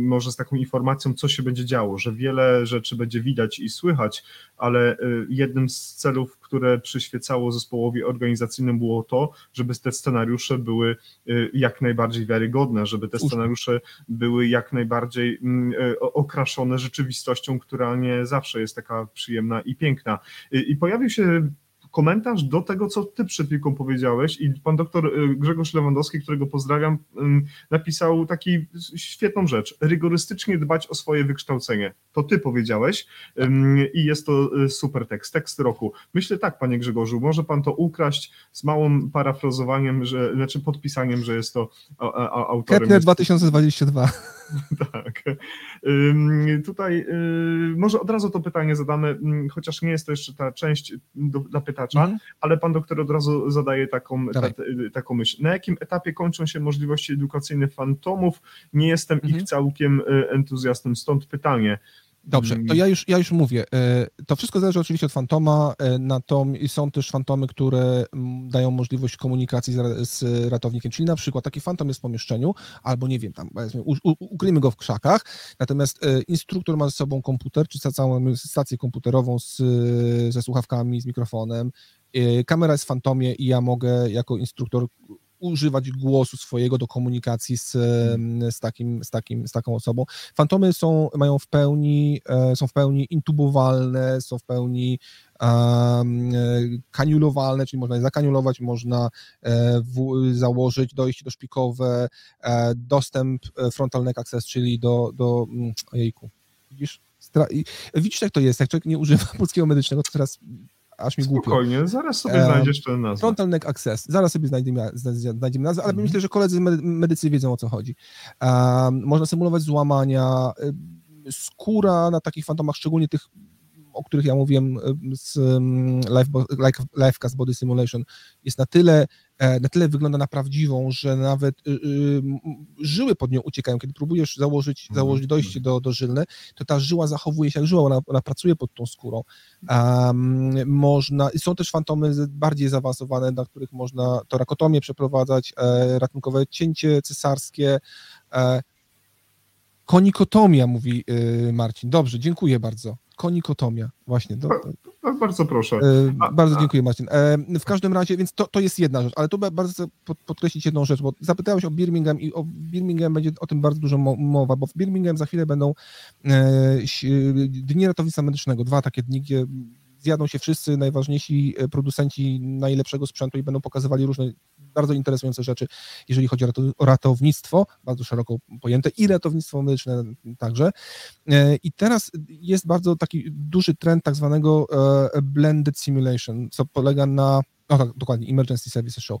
może z taką informacją, co się będzie działo, że wiele rzeczy będzie widać i słychać, ale y, jednym z celów, które przyświecało zespołowi organizacyjnemu było to, żeby te scenariusze były y, jak najbardziej wiarygodne, żeby te scenariusze były jak najbardziej mm, okraszone rzeczywistością, która nie zawsze jest taka przyjemna i piękna. I pojawił się komentarz do tego, co ty przed chwilką powiedziałeś i pan doktor e, Grzegorz Lewandowski, którego pozdrawiam, napisał taki świetną rzecz. Rygorystycznie dbać o swoje wykształcenie. To ty powiedziałeś i jest to e, super tekst, tekst roku. Myślę tak, panie Grzegorzu, może pan to ukraść z małym parafrazowaniem, że, znaczy podpisaniem, że jest to autorem. Kepler jest- 2022. *laughs* tak. Tutaj y, może od razu to pytanie zadamy, chociaż nie jest to jeszcze ta część do, dla Mhm. ale pan doktor od razu zadaje taką, ta, taką myśl. Na jakim etapie kończą się możliwości edukacyjne fantomów? Nie jestem Mhm. ich całkiem y, entuzjastą, stąd pytanie. Dobrze, to ja już, ja już mówię. e, To wszystko zależy oczywiście od fantoma, e, natomiast są też fantomy, które mm, dają możliwość komunikacji z, ra- z ratownikiem, czyli na przykład taki fantom jest w pomieszczeniu, albo nie wiem, tam powiedzmy, u, u, ukryjmy go w krzakach, natomiast e, instruktor ma ze sobą komputer, czy ca- całą stację komputerową z, ze słuchawkami, z mikrofonem, kamera jest w fantomie i ja mogę jako instruktor używać głosu swojego do komunikacji z, em, z, takim, z, takim, z taką osobą. Fantomy są, mają w pełni, e, są w pełni intubowalne, są w pełni um, kaniulowalne, czyli można je zakaniulować, można e, w, założyć dojście doszpikowe, e, dostęp frontal neck access, czyli do, do mm, ojejku, widzisz? Stra- widzisz jak to jest, jak człowiek nie używa *laughs* polskiego medycznego, to teraz aż mi głupio. Spokojnie, zaraz sobie znajdziesz tę nazwę. Frontal neck access. Zaraz sobie znajdziemy, znajdziemy nazwę, ale Mhm. myślę, że koledzy medy- medycy wiedzą o co chodzi. Um, można symulować złamania. Skóra na takich fantomach, szczególnie tych, o których ja mówiłem y, z um, Life, Lifecast Body Simulation, jest na tyle, e, na tyle wygląda na prawdziwą, że nawet y, y, żyły pod nią uciekają. Kiedy próbujesz założyć, Mhm. założyć dojście do, do żylne, to ta żyła zachowuje się jak żyła, ona, ona pracuje pod tą skórą. Um, można, są też fantomy bardziej zaawansowane, na których można torakotomię przeprowadzać, e, ratunkowe cięcie cesarskie, e, konikotomia, mówi e, Marcin. Dobrze, dziękuję bardzo. Konikotomia, właśnie. To, to, Bardzo proszę. e, bardzo dziękuję, Marcin. E, w każdym razie, więc to, to jest jedna rzecz, ale tu ba- bardzo chcę pod, podkreślić jedną rzecz, bo zapytałeś o Birmingham i o Birmingham będzie o tym bardzo dużo mo- mowa, bo w Birmingham za chwilę będą e, dni ratownictwa medycznego, dwa takie dni, gdzie zjadą się wszyscy najważniejsi e, producenci najlepszego sprzętu i będą pokazywali różne bardzo interesujące rzeczy, jeżeli chodzi o rato- o ratownictwo, bardzo szeroko pojęte, i ratownictwo medyczne także. E, I teraz jest bardzo taki duży trend tak zwanego e, blended simulation, co polega na o tak, dokładnie, Emergency Services Show.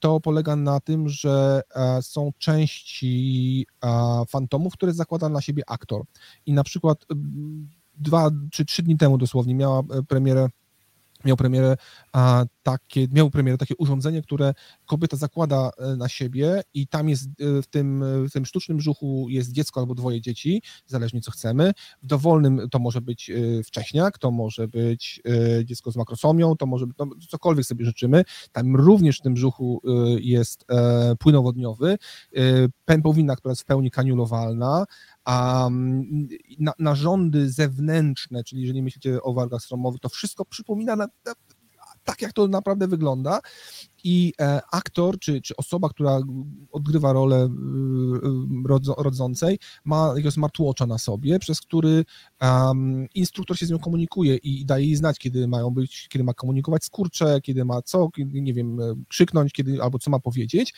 To polega na tym, że są części fantomów, które zakłada na siebie aktor. I na przykład dwa czy trzy dni temu dosłownie miała e, premierę miał premierę a, takie, miał premierę takie urządzenie, które kobieta zakłada e, na siebie i tam jest e, w tym, w tym sztucznym brzuchu jest dziecko albo dwoje dzieci, zależnie co chcemy. W dowolnym to może być wcześniak, to może być dziecko z makrosomią, to może być no, cokolwiek sobie życzymy. Tam również w tym brzuchu jest płynowodniowy, pępowina, która jest w pełni kaniulowalna, a mm, na, narządy zewnętrzne, czyli jeżeli myślicie o wargach stromowych, to wszystko przypomina na, na, tak, jak to naprawdę wygląda. I e, aktor, czy, czy osoba, która odgrywa rolę y, y, rodzo, rodzącej, ma jakiegoś smartwatcha na sobie, przez który um, instruktor się z nią komunikuje i daje jej znać, kiedy mają być, kiedy ma komunikować skurcze, kiedy ma co, kiedy, nie wiem, e, krzyknąć, kiedy, albo co ma powiedzieć.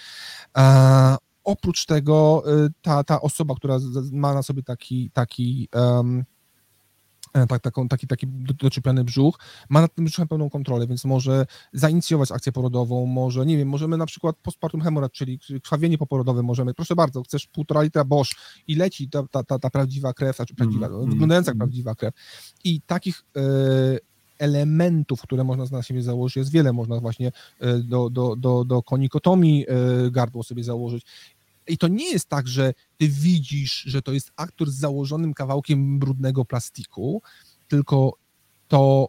E, oprócz tego y, ta, ta osoba, która ma na sobie taki, taki um, tak, taką, taki, taki do- doczepiany brzuch, ma nad tym brzuchem pełną kontrolę, więc może zainicjować akcję porodową, może, nie wiem, możemy na przykład postpartum hemorrhage, czyli krwawienie poporodowe możemy, proszę bardzo, chcesz półtora litra Bosch i leci ta, ta, ta, ta prawdziwa krew, znaczy prawdziwa, Mm, wyglądająca jak mm. prawdziwa krew. I takich e, elementów, które można na siebie założyć, jest wiele, można właśnie e, do, do, do, do konikotomii gardło sobie założyć. I to nie jest tak, że ty widzisz, że to jest aktor z założonym kawałkiem brudnego plastiku, tylko to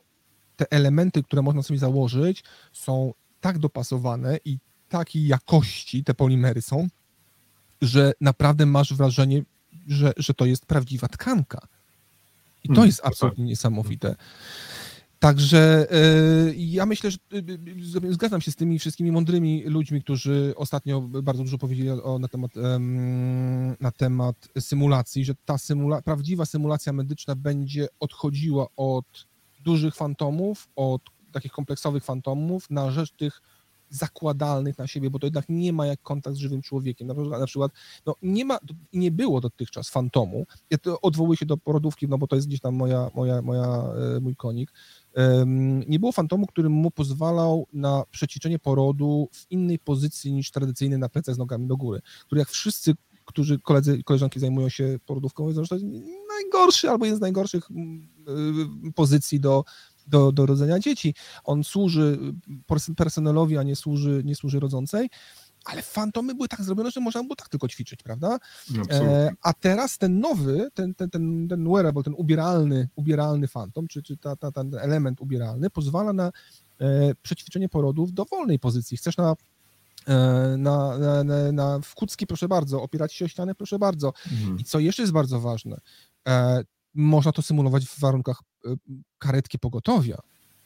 te elementy, które można sobie założyć, są tak dopasowane i takiej jakości te polimery są, że naprawdę masz wrażenie, że, że to jest prawdziwa tkanka. I to Mm, jest to absolutnie niesamowite. Także y, ja myślę, że y, y, zgadzam się z tymi wszystkimi mądrymi ludźmi, którzy ostatnio bardzo dużo powiedzieli o, na, temat, em, na temat symulacji, że ta symula, prawdziwa symulacja medyczna będzie odchodziła od dużych fantomów, od takich kompleksowych fantomów na rzecz tych zakładalnych na siebie, bo to jednak nie ma jak kontakt z żywym człowiekiem. Na przykład, na przykład no, nie ma nie było dotychczas fantomu. Ja to odwołuję się do porodówki, no bo to jest gdzieś tam moja, moja, moja, e, mój konik. Nie było fantomu, który mu pozwalał na przećwiczenie porodu w innej pozycji niż tradycyjny na plecach z nogami do góry, który jak wszyscy, którzy koledzy koleżanki zajmują się porodówką, wiedzą, że to najgorszy albo jeden z najgorszych mm, y, pozycji do, do, do rodzenia dzieci. On służy pers- personelowi, a nie służy, nie służy rodzącej, ale fantomy były tak zrobione, że można było tak tylko ćwiczyć, prawda? E, a teraz ten nowy, ten, ten, ten, ten wearable, ten ubieralny, ubieralny fantom, czy, czy ta, ta, ten element ubieralny pozwala na e, przećwiczenie porodu w dowolnej pozycji. Chcesz na, e, na, na, na, na w kucki, proszę bardzo, opierać się o ścianę, proszę bardzo. Mhm. I co jeszcze jest bardzo ważne, e, można to symulować w warunkach e, karetki pogotowia.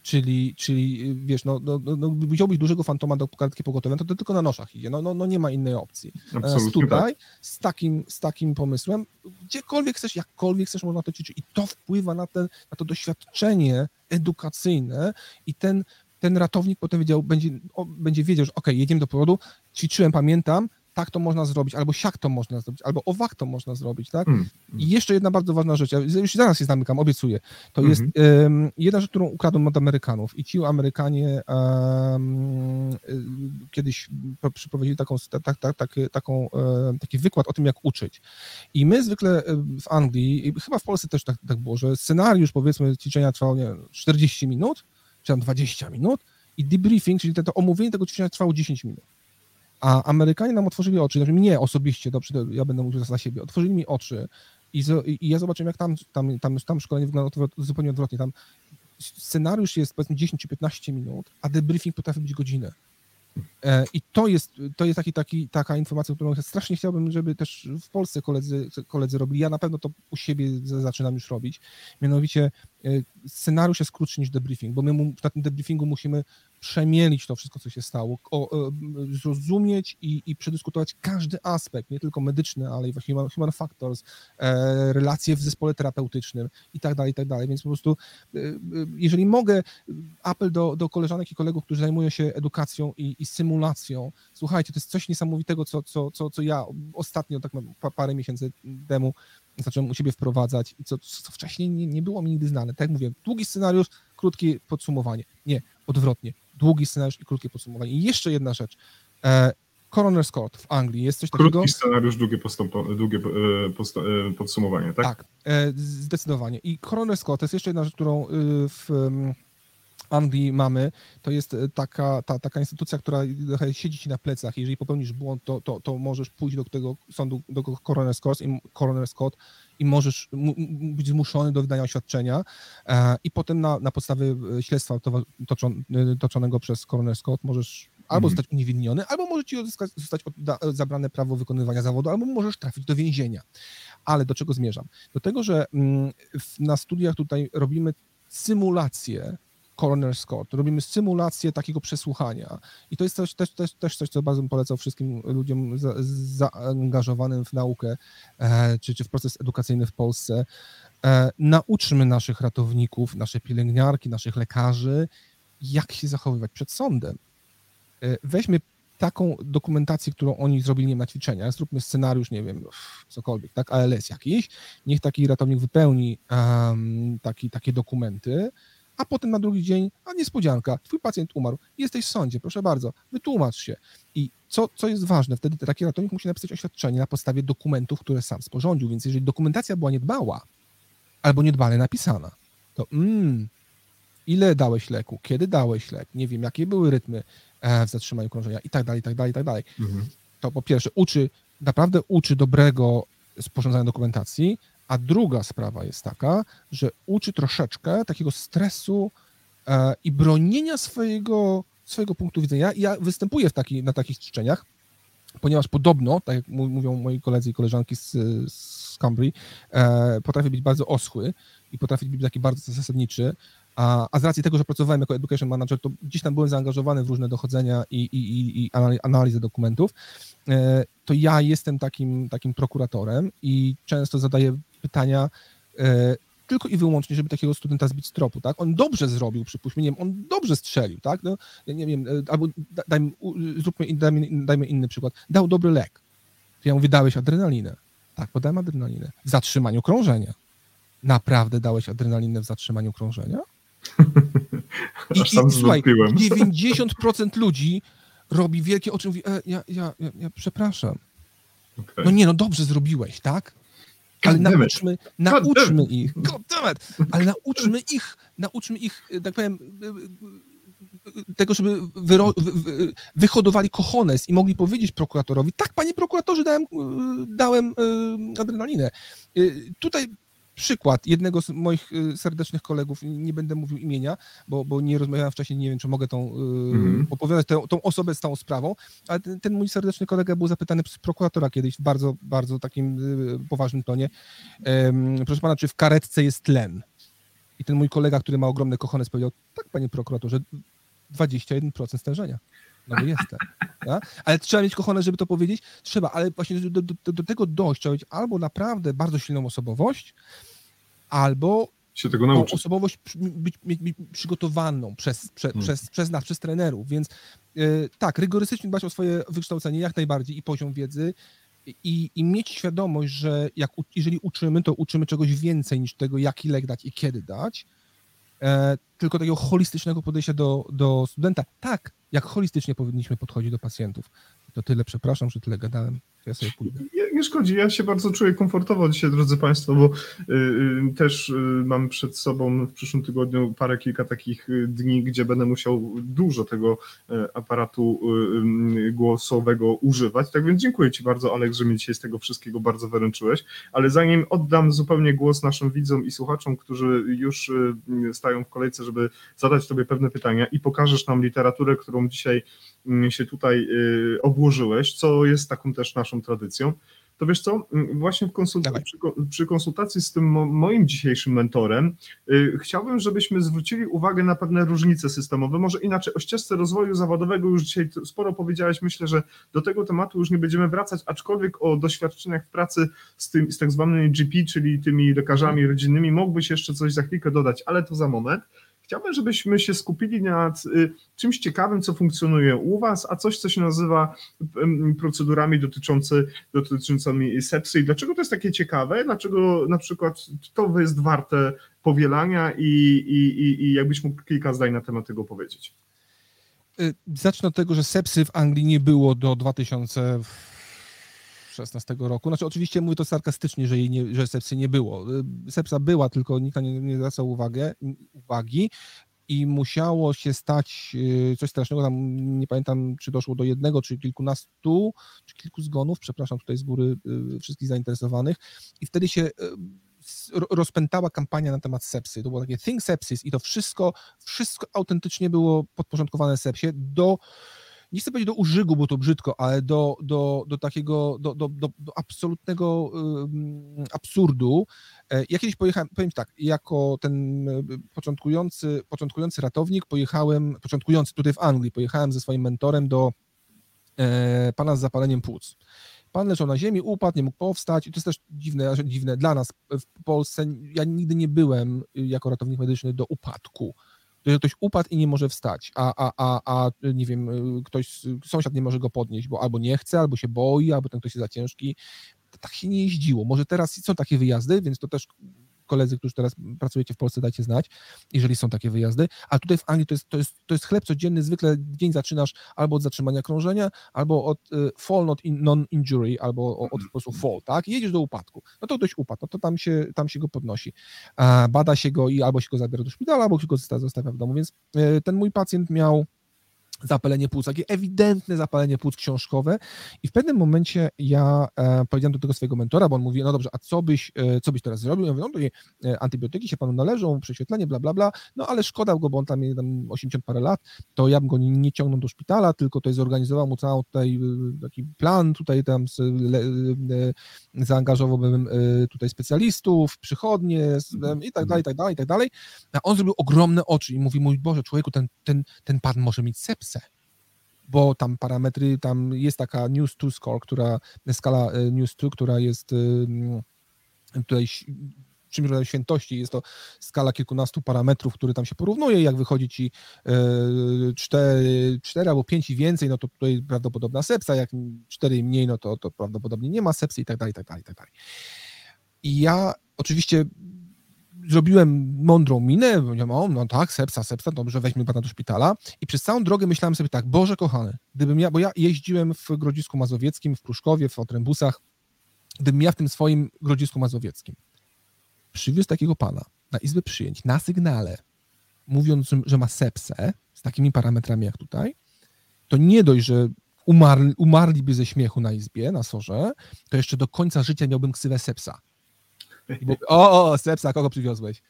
Czyli, czyli wiesz, no, no, no, no, wziąłbyś dużego fantoma do karetki pogotowia, to, to tylko na noszach idzie, no, no, no nie ma innej opcji. Natomiast Absolutnie tak. tutaj z takim, z takim pomysłem, gdziekolwiek chcesz, jakkolwiek chcesz, można to ćwiczyć. I to wpływa na, ten, na to doświadczenie edukacyjne i ten, ten ratownik potem wiedział, będzie, będzie wiedział, że ok, jedziemy do porodu, ćwiczyłem, pamiętam, tak to można zrobić, albo siak to można zrobić, albo owak to można zrobić, tak? Mm. I jeszcze jedna bardzo ważna rzecz, ja już zaraz się zamykam, obiecuję. To Mhm. jest em, jedna rzecz, którą ukradłem od Amerykanów i ci Amerykanie y, kiedyś przyprowadzili taką, tak, tak, tak, taką, e, taki wykład o tym, jak uczyć. I my zwykle w Anglii, chyba w Polsce też tak, tak było, że scenariusz, powiedzmy, ćwiczenia trwał nie, wiem, 40 minut, czy tam 20 minut i debriefing, czyli to, to omówienie tego ćwiczenia trwało 10 minut. A Amerykanie nam otworzyli oczy, znaczy mnie osobiście, dobrze, ja będę mówił za siebie, otworzyli mi oczy i, zo, i ja zobaczyłem, jak tam, tam, tam, tam szkolenie wygląda zupełnie odwrotnie. Tam scenariusz jest powiedzmy 10 czy 15 minut, a debriefing potrafi być godzinę. E, I to jest, to jest taki, taki, taka informacja, którą strasznie chciałbym, żeby też w Polsce koledzy, koledzy robili. Ja na pewno to u siebie z- zaczynam już robić. Mianowicie scenariusz jest krótszy niż debriefing, bo my mu, na tym debriefingu musimy przemielić to wszystko, co się stało, o, e, zrozumieć i, i przedyskutować każdy aspekt, nie tylko medyczny, ale i właśnie human, human factors, e, relacje w zespole terapeutycznym i tak dalej, i tak dalej. Więc po prostu, e, e, jeżeli mogę, apel do, do koleżanek i kolegów, którzy zajmują się edukacją i, i symulacją. Słuchajcie, to jest coś niesamowitego, co, co, co, co ja ostatnio, tak parę miesięcy temu, zacząłem u siebie wprowadzać i co, co wcześniej nie, nie było mi nigdy znane. Tak jak mówię, długi scenariusz, krótkie podsumowanie. Nie, odwrotnie. Długi scenariusz i krótkie podsumowanie. I jeszcze jedna rzecz. E, Coroner's Court w Anglii jest coś takiego. Krótki scenariusz, długie, postąpo, długie e, e, podsumowanie, tak? Tak, e, zdecydowanie. I Coroner Scott to jest jeszcze jedna rzecz, którą y, w em, Anglii mamy. To jest e, taka, ta, taka instytucja, która trochę siedzi ci na plecach. Jeżeli popełnisz błąd, to, to, to możesz pójść do tego sądu, do Coroner Scott i, Coroner Scott i możesz być zmuszony do wydania oświadczenia e, i potem na, na podstawie e, śledztwa toczon, e, toczonego przez Coroner Scott możesz albo Mhm. zostać uniewinniony, albo może ci odzyskać, zostać odda, zabrane prawo wykonywania zawodu, albo możesz trafić do więzienia. Ale do czego zmierzam? Do tego, że mm, na studiach tutaj robimy symulację Coroner's Court, robimy symulację takiego przesłuchania. I to jest też, też, też, też coś, co bardzo bym polecał wszystkim ludziom za, zaangażowanym w naukę e, czy, czy w proces edukacyjny w Polsce. E, nauczmy naszych ratowników, nasze pielęgniarki, naszych lekarzy, jak się zachowywać przed sądem. E, weźmy taką dokumentację, którą oni zrobili nie wiem, na ćwiczeniach, zróbmy scenariusz, nie wiem, cokolwiek, tak, ALS jakiś, niech taki ratownik wypełni em, taki, takie dokumenty, a potem na drugi dzień, a niespodzianka, twój pacjent umarł, jesteś w sądzie, proszę bardzo, wytłumacz się. I co, co jest ważne, wtedy taki ratownik musi napisać oświadczenie na podstawie dokumentów, które sam sporządził, więc jeżeli dokumentacja była niedbała albo niedbale napisana, to mm, ile dałeś leku, kiedy dałeś lek, nie wiem, jakie były rytmy e, w zatrzymaniu krążenia i tak dalej, i tak dalej, i tak dalej. Mhm. To po pierwsze uczy, naprawdę uczy dobrego sporządzania dokumentacji, a druga sprawa jest taka, że uczy troszeczkę takiego stresu e, i bronienia swojego, swojego punktu widzenia. Ja występuję w taki, na takich ćwiczeniach, ponieważ podobno, tak jak mówią moi koledzy i koleżanki z, z Cambry, e, potrafię być bardzo oschły i potrafię być taki bardzo zasadniczy, a, a z racji tego, że pracowałem jako education manager, to gdzieś tam byłem zaangażowany w różne dochodzenia i, i, i, i anali- analizę dokumentów, e, to ja jestem takim, takim prokuratorem i często zadaję pytania e, tylko i wyłącznie, żeby takiego studenta zbić z tropu, tak? On dobrze zrobił, przypuśćmy, nie wiem, on dobrze strzelił, tak? No, nie wiem, e, albo da- dajmy, zróbmy, dajmy, dajmy inny przykład. Dał dobry lek. Ja mówię, dałeś adrenalinę. Tak, podałem adrenalinę. W zatrzymaniu krążenia. Naprawdę dałeś adrenalinę w zatrzymaniu krążenia? I, Aż sam i, słuchaj, zwątpiłem. 90% ludzi robi wielkie oczy, mówi, e, ja, ja, ja, ja przepraszam. Okej. No nie, no dobrze zrobiłeś, tak? Ale nauczmy, nauczmy ich, ale nauczmy ich, nauczmy ich, e, tak powiem, e, e, tego, żeby wyro, wy, wy, wyhodowali kochones i mogli powiedzieć prokuratorowi, tak, panie prokuratorze, dałem, dałem adrenalinę. Tutaj przykład jednego z moich e, serdecznych kolegów, nie będę mówił imienia, bo, bo nie rozmawiałem wcześniej, nie wiem, czy mogę tą, Mhm. opowiadać tę, tą osobę z tą sprawą, ale ten, ten mój serdeczny kolega był zapytany przez prokuratora kiedyś w bardzo, bardzo takim y, poważnym tonie, proszę pana, czy w karetce jest tlen? I ten mój kolega, który ma ogromny kochones powiedział, tak panie prokuratorze, 21% stężenia. No bo jestem. Ja? Ale trzeba mieć kochane, żeby to powiedzieć? Trzeba, ale właśnie do, do, do, do tego dojść trzeba mieć albo naprawdę bardzo silną osobowość, albo się tego osobowość być, mieć, mieć przygotowaną przez, prze, Hmm. przez, przez nas, przez trenerów, więc y, tak, rygorystycznie dbać o swoje wykształcenie jak najbardziej i poziom wiedzy i, i mieć świadomość, że jak, jeżeli uczymy, to uczymy czegoś więcej niż tego, jaki lek dać i kiedy dać, e, tylko takiego holistycznego podejścia do, do studenta. Tak, jak holistycznie powinniśmy podchodzić do pacjentów. To tyle, przepraszam, że tyle gadałem, ja sobie pójdę. Nie, nie szkodzi, ja się bardzo czuję komfortowo dzisiaj, drodzy Państwo, bo y, y, też y, mam przed sobą w przyszłym tygodniu parę, kilka takich y, dni, gdzie będę musiał dużo tego y, aparatu y, głosowego używać. Tak więc dziękuję Ci bardzo, Alek, że mnie dzisiaj z tego wszystkiego bardzo wyręczyłeś. Ale zanim oddam zupełnie głos naszym widzom i słuchaczom, którzy już stają w kolejce, żeby zadać Tobie pewne pytania i pokażesz nam literaturę, którą dzisiaj mm, się tutaj obłożyłeś, co jest taką też naszą tradycją, to wiesz co, właśnie przy, przy konsultacji z tym mo- moim dzisiejszym mentorem y, chciałbym, żebyśmy zwrócili uwagę na pewne różnice systemowe, może inaczej o ścieżce rozwoju zawodowego już dzisiaj sporo powiedziałeś, myślę, że do tego tematu już nie będziemy wracać, aczkolwiek o doświadczeniach w pracy z, tym, z tak zwanymi GP, czyli tymi lekarzami rodzinnymi, mógłbyś jeszcze coś za chwilkę dodać, ale to za moment. Chciałbym, żebyśmy się skupili nad y, czymś ciekawym, co funkcjonuje u Was, a coś, co się nazywa procedurami dotyczący, dotyczącymi sepsy. I dlaczego to jest takie ciekawe? Dlaczego na przykład to jest warte powielania i, i, i, i jakbyś mógł kilka zdań na temat tego powiedzieć? Y, Zacznę od tego, że sepsy w Anglii nie było do 2016 roku. Znaczy, oczywiście mówię to sarkastycznie, że, jej nie, że sepsy nie było. Y, Sepsa była, tylko nikt nie nie zwracał uwagę, uwagi i musiało się stać y, coś strasznego. Tam nie pamiętam, czy doszło do jednego, czy kilkunastu, czy kilku zgonów. Przepraszam tutaj z góry y, wszystkich zainteresowanych. I wtedy się rozpętała kampania na temat sepsy. To było takie Think Sepsis i to wszystko, wszystko autentycznie było podporządkowane sepsie do, nie chcę powiedzieć do użygu, bo to brzydko, ale do, do, do takiego, do, do, do, do absolutnego absurdu. E, Ja kiedyś pojechałem, powiem tak, jako ten y, początkujący, początkujący ratownik pojechałem, początkujący tutaj w Anglii, pojechałem ze swoim mentorem do e, pana z zapaleniem płuc. Pan leżał na ziemi, upadł, nie mógł powstać i to jest też dziwne, dziwne dla nas w Polsce. Ja nigdy nie byłem y, jako ratownik medyczny do upadku. To, że ktoś upadł i nie może wstać, a, a, a, a nie wiem, y, ktoś, sąsiad nie może go podnieść, bo albo nie chce, albo się boi, albo ten ktoś jest za ciężki. Tak się nie jeździło. Może teraz są takie wyjazdy, więc to też koledzy, którzy teraz pracujecie w Polsce, dajcie znać, jeżeli są takie wyjazdy. A tutaj w Anglii to jest, to jest, to jest chleb codzienny, zwykle dzień zaczynasz albo od zatrzymania krążenia, albo od y, fall not in, non-injury, albo od po prostu fall, tak? Jedziesz do upadku. No to ktoś upadł, no to tam się, tam się go podnosi. Bada się go i albo się go zabiera do szpitala, albo się go zosta- zostawia w domu. Więc y, ten mój pacjent miał zapalenie płuc, takie ewidentne zapalenie płuc książkowe. I w pewnym momencie ja e, powiedziałem do tego swojego mentora, bo on mówi, no dobrze, a co byś, e, co byś teraz zrobił? Ja mówię, no to e, antybiotyki się panu należą, prześwietlenie, bla, bla, bla, no ale szkoda go, bo on tam jest tam 80 parę lat, to ja bym go nie, nie ciągnął do szpitala, tylko tutaj zorganizował mu cały tutaj y, taki plan, tutaj tam z, le, y, zaangażowałbym y, tutaj specjalistów, przychodnie i tak dalej, i tak dalej, i tak dalej, a on zrobił ogromne oczy i mówi, mój Boże, człowieku, ten, ten, ten pan może mieć sepsę bo tam parametry, tam jest taka News 2 score, która, skala e, News 2, która jest ym, tutaj czymś rodzaju świętości, jest to skala kilkunastu parametrów, które tam się porównuje, jak wychodzi ci e, cztery, cztery albo pięć i więcej, no to tutaj prawdopodobna sepsa, jak cztery i mniej, no to, to prawdopodobnie nie ma sepsy i tak dalej, i tak dalej, i tak dalej. I ja oczywiście zrobiłem mądrą minę, powiedziałem, o, no tak, sepsa, sepsa, dobrze, weźmy pana do szpitala. I przez całą drogę myślałem sobie tak, Boże kochany, gdybym ja, bo ja jeździłem w Grodzisku Mazowieckim, w Pruszkowie, w Otrębusach, gdybym ja w tym swoim Grodzisku Mazowieckim przywiózł takiego pana na izbę przyjęć, na sygnale, mówiąc, że ma sepsę, z takimi parametrami jak tutaj, to nie dość, że umarli, umarliby ze śmiechu na izbie, na sorze, to jeszcze do końca życia miałbym ksywę sepsa. I bo, o, o, sepsa, kogo przywiozłeś?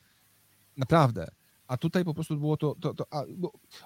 Naprawdę. A tutaj po prostu było to, to, to a,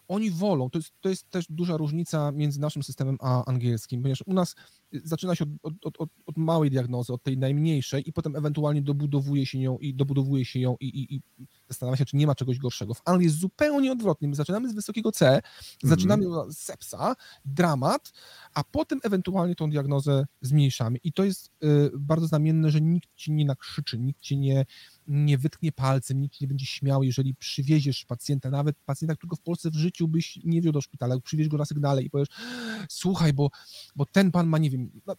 oni wolą, to jest, to jest też duża różnica między naszym systemem a angielskim, ponieważ u nas y, zaczyna się od, od, od, od małej diagnozy, od tej najmniejszej i potem ewentualnie dobudowuje się ją i dobudowuje się ją i, i, i zastanawia się, czy nie ma czegoś gorszego. W Anglii jest zupełnie odwrotnie. My zaczynamy z wysokiego C, zaczynamy od sepsa, dramat, a potem ewentualnie tą diagnozę zmniejszamy. I to jest y, bardzo znamienne, że nikt ci nie nakrzyczy, nikt ci nie, nie wytknie palcem, nikt nie będzie śmiał, jeżeli przywieziesz pacjenta, nawet pacjenta, którego w Polsce w życiu byś nie wziął do szpitala, przywieź go na sygnale i powiesz, słuchaj, bo, bo ten pan ma, nie wiem, no,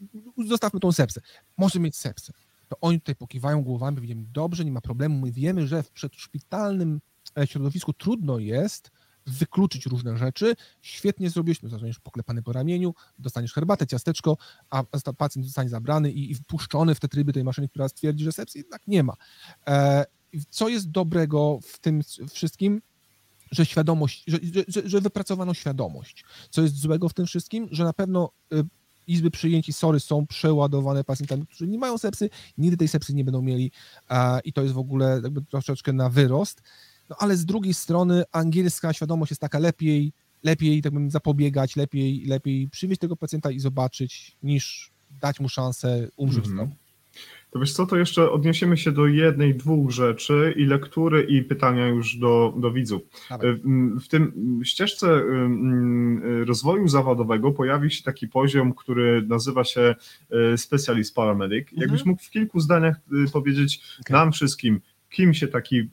zostawmy tą sepsę, może mieć sepsę. To oni tutaj pokiwają głowami, powiedzieli, dobrze, nie ma problemu, my wiemy, że w przedszpitalnym e, środowisku trudno jest wykluczyć różne rzeczy. Świetnie zrobiłeś, zostaniesz poklepany po ramieniu, dostaniesz herbatę, ciasteczko, a pacjent zostanie zabrany i, wpuszczony w te tryby tej maszyny, która stwierdzi, że sepsy jednak nie ma. E, co jest dobrego w tym wszystkim? Że świadomość, że, że, że wypracowano świadomość. Co jest złego w tym wszystkim? Że na pewno y, izby przyjęć i sory są przeładowane pacjentami, którzy nie mają sepsy, nigdy tej sepsy nie będą mieli i to jest w ogóle troszeczkę na wyrost. No ale z drugiej strony angielska świadomość jest taka lepiej, lepiej tak bym zapobiegać, lepiej, lepiej przywieźć tego pacjenta i zobaczyć, niż dać mu szansę umrzeć mm -hmm. To wiesz co, to jeszcze odniesiemy się do jednej, dwóch rzeczy i lektury i pytania już do, do widzów. Dawaj. W tym ścieżce rozwoju zawodowego pojawi się taki poziom, który nazywa się e, Specialist Paramedic. Mhm. Jakbyś mógł w kilku zdaniach y, powiedzieć okay. nam wszystkim, kim się taki e,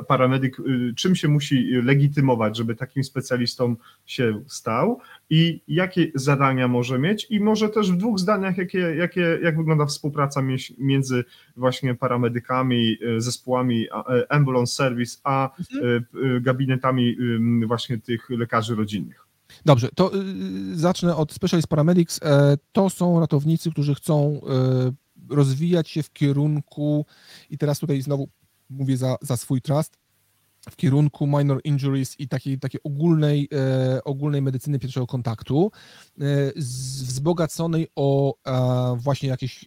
e, paramedyk, e, czym się musi legitymować, żeby takim specjalistą się stał i jakie zadania może mieć i może też w dwóch zdaniach, jakie, jakie, jak wygląda współpraca między właśnie paramedykami, zespołami ambulance service, a mhm. gabinetami właśnie tych lekarzy rodzinnych. Dobrze, to zacznę od Specialist Paramedics. To są ratownicy, którzy chcą rozwijać się w kierunku, i teraz tutaj znowu mówię za, za swój trust, w kierunku minor injuries i takiej, takiej ogólnej, e, ogólnej medycyny pierwszego kontaktu, e, z, wzbogaconej o e, właśnie jakieś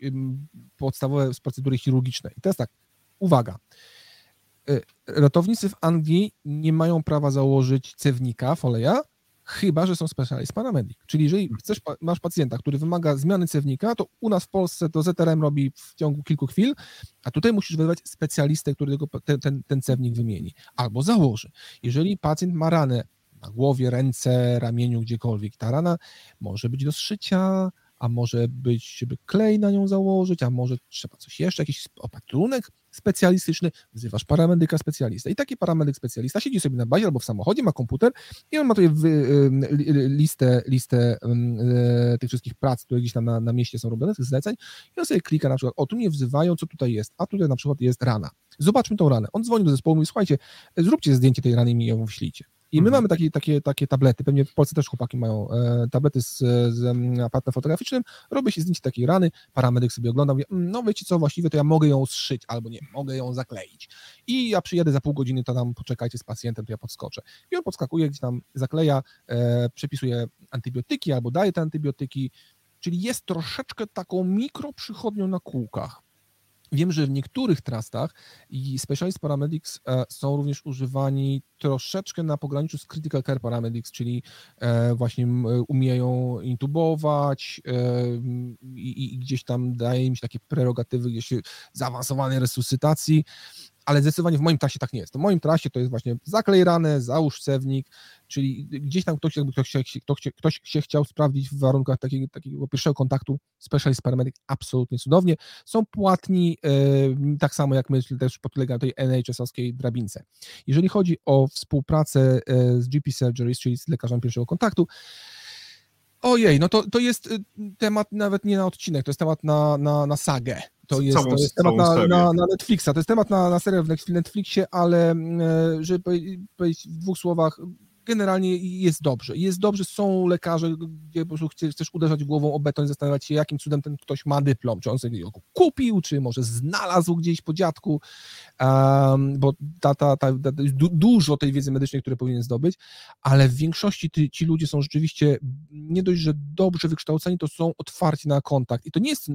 podstawowe procedury chirurgiczne. I teraz tak, uwaga. E, ratownicy w Anglii nie mają prawa założyć cewnika, foleja, chyba że są specialist paramedic. Czyli jeżeli hmm. chcesz, masz pacjenta, który wymaga zmiany cewnika, to u nas w Polsce to ZRM robi w ciągu kilku chwil, a tutaj musisz wezwać specjalistę, który tego, ten, ten, ten cewnik wymieni albo założy. Jeżeli pacjent ma ranę na głowie, ręce, ramieniu, gdziekolwiek, ta rana może być do zszycia, a może być, żeby klej na nią założyć, a może trzeba coś jeszcze, jakiś opatrunek specjalistyczny, wzywasz paramedyka specjalista. I taki paramedyk specjalista siedzi sobie na bazie albo w samochodzie, ma komputer i on ma tutaj listę, listę e, tych wszystkich prac, które gdzieś tam na, na mieście są robione, tych zleceń i on sobie klika na przykład, o tu mnie wzywają, co tutaj jest, a tutaj na przykład jest rana. Zobaczmy tą ranę. On dzwoni do zespołu i mówi, słuchajcie, zróbcie zdjęcie tej rany i mi ją wyślijcie. I my mhm. mamy takie, takie, takie tablety, pewnie w Polsce też chłopaki mają e, tablety z, z aparatem fotograficznym, robię się zdjęcie takiej rany, paramedyk sobie ogląda, mówię, mm, no wiecie co, właściwie to ja mogę ją zszyć, albo nie, mogę ją zakleić. I ja przyjadę za pół godziny, to tam poczekajcie z pacjentem, to ja podskoczę. I on podskakuje, gdzieś tam zakleja, e, przepisuje antybiotyki albo daje te antybiotyki, czyli jest troszeczkę taką mikroprzychodnią na kółkach. Wiem, że w niektórych trustach i Specialist Paramedics e, są również używani troszeczkę na pograniczu z Critical Care Paramedics, czyli e, właśnie umieją intubować e, i, gdzieś tam daje im się takie prerogatywy gdzieś zaawansowanej resuscytacji ale zdecydowanie w moim trasie tak nie jest. W moim trasie to jest właśnie zaklej ranę, załóż cewnik, czyli gdzieś tam ktoś, jakby ktoś, się, ktoś, ktoś się chciał sprawdzić w warunkach takiego, takiego pierwszego kontaktu, specialist paramedic absolutnie cudownie. Są płatni, yy, tak samo jak my, czyli też podlega tej NHS-owskiej drabince. Jeżeli chodzi o współpracę yy, z GP Surgeries, czyli z lekarzem pierwszego kontaktu, Ojej, no to, to jest y, temat nawet nie na odcinek, to jest temat na, na, na sagę. To jest, to jest temat na, na, na, Netflixa, to jest temat na, na serial w Netflixie, ale mm, e, żeby powiedzieć w dwóch słowach, generalnie jest dobrze. Jest dobrze, są lekarze, gdzie po prostu chcesz uderzać głową o beton i zastanawiać się, jakim cudem ten ktoś ma dyplom, czy on sobie go kupił, czy może znalazł gdzieś po dziadku, um, bo ta, ta, ta, ta, du, dużo tej wiedzy medycznej, które powinien zdobyć, ale w większości ty, ci ludzie są rzeczywiście nie dość, że dobrze wykształceni, to są otwarci na kontakt. I to nie jest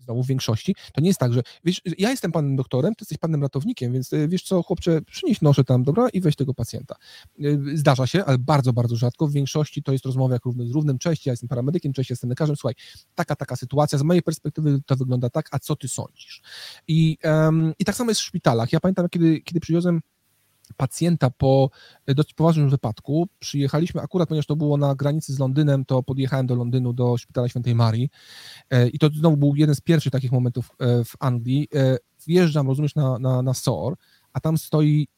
znowu w większości, to nie jest tak, że wiesz, ja jestem panem doktorem, ty jesteś panem ratownikiem, więc e, wiesz co, chłopcze, przynieś noszę tam, dobra, i weź tego pacjenta. E, zdarza się, ale bardzo, bardzo rzadko. W większości to jest rozmowa jak równy z równym. Cześć, ja jestem paramedykiem, cześć, jestem lekarzem. Słuchaj, taka, taka sytuacja, z mojej perspektywy to wygląda tak, a co ty sądzisz? I, um, i tak samo jest w szpitalach. Ja pamiętam, kiedy, kiedy przywiozłem pacjenta po e, dość poważnym wypadku. Przyjechaliśmy akurat, ponieważ to było na granicy z Londynem, to podjechałem do Londynu, do Szpitala Świętej Marii e, i to znowu był jeden z pierwszych takich momentów e, w Anglii wjeżdżam, rozumiesz, na, na, na SOR, a tam stoi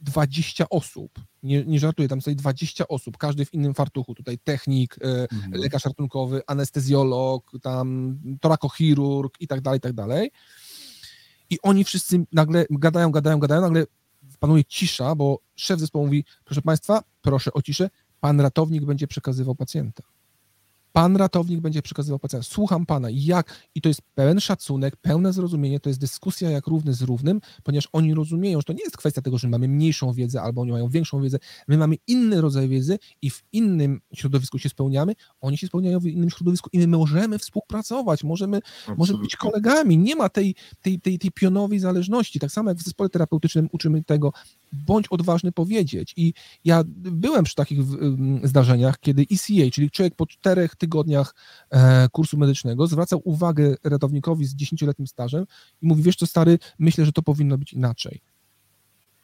20 osób, nie, nie żartuję, tam stoi 20 osób, każdy w innym fartuchu, tutaj technik, Mhm. lekarz ratunkowy, anestezjolog, tam torakochirurg i tak dalej, i tak dalej. I oni wszyscy nagle gadają, gadają, gadają, nagle panuje cisza, bo szef zespołu mówi, proszę Państwa, proszę o ciszę, pan ratownik będzie przekazywał pacjenta. Pan ratownik będzie przekazywał pacjenta. Słucham pana. Jak? I to jest pełen szacunek, pełne zrozumienie, to jest dyskusja jak równy z równym, ponieważ oni rozumieją, że to nie jest kwestia tego, że mamy mniejszą wiedzę albo oni mają większą wiedzę. My mamy inny rodzaj wiedzy i w innym środowisku się spełniamy, oni się spełniają w innym środowisku i my możemy współpracować, możemy może być kolegami. Nie ma tej, tej, tej, tej pionowej zależności. Tak samo jak w zespole terapeutycznym uczymy tego, bądź odważny powiedzieć. I ja byłem przy takich zdarzeniach, kiedy ECA, czyli człowiek po czterech tygodniach e, kursu medycznego, zwracał uwagę ratownikowi z 10-letnim stażem i mówi, wiesz co stary, myślę, że to powinno być inaczej.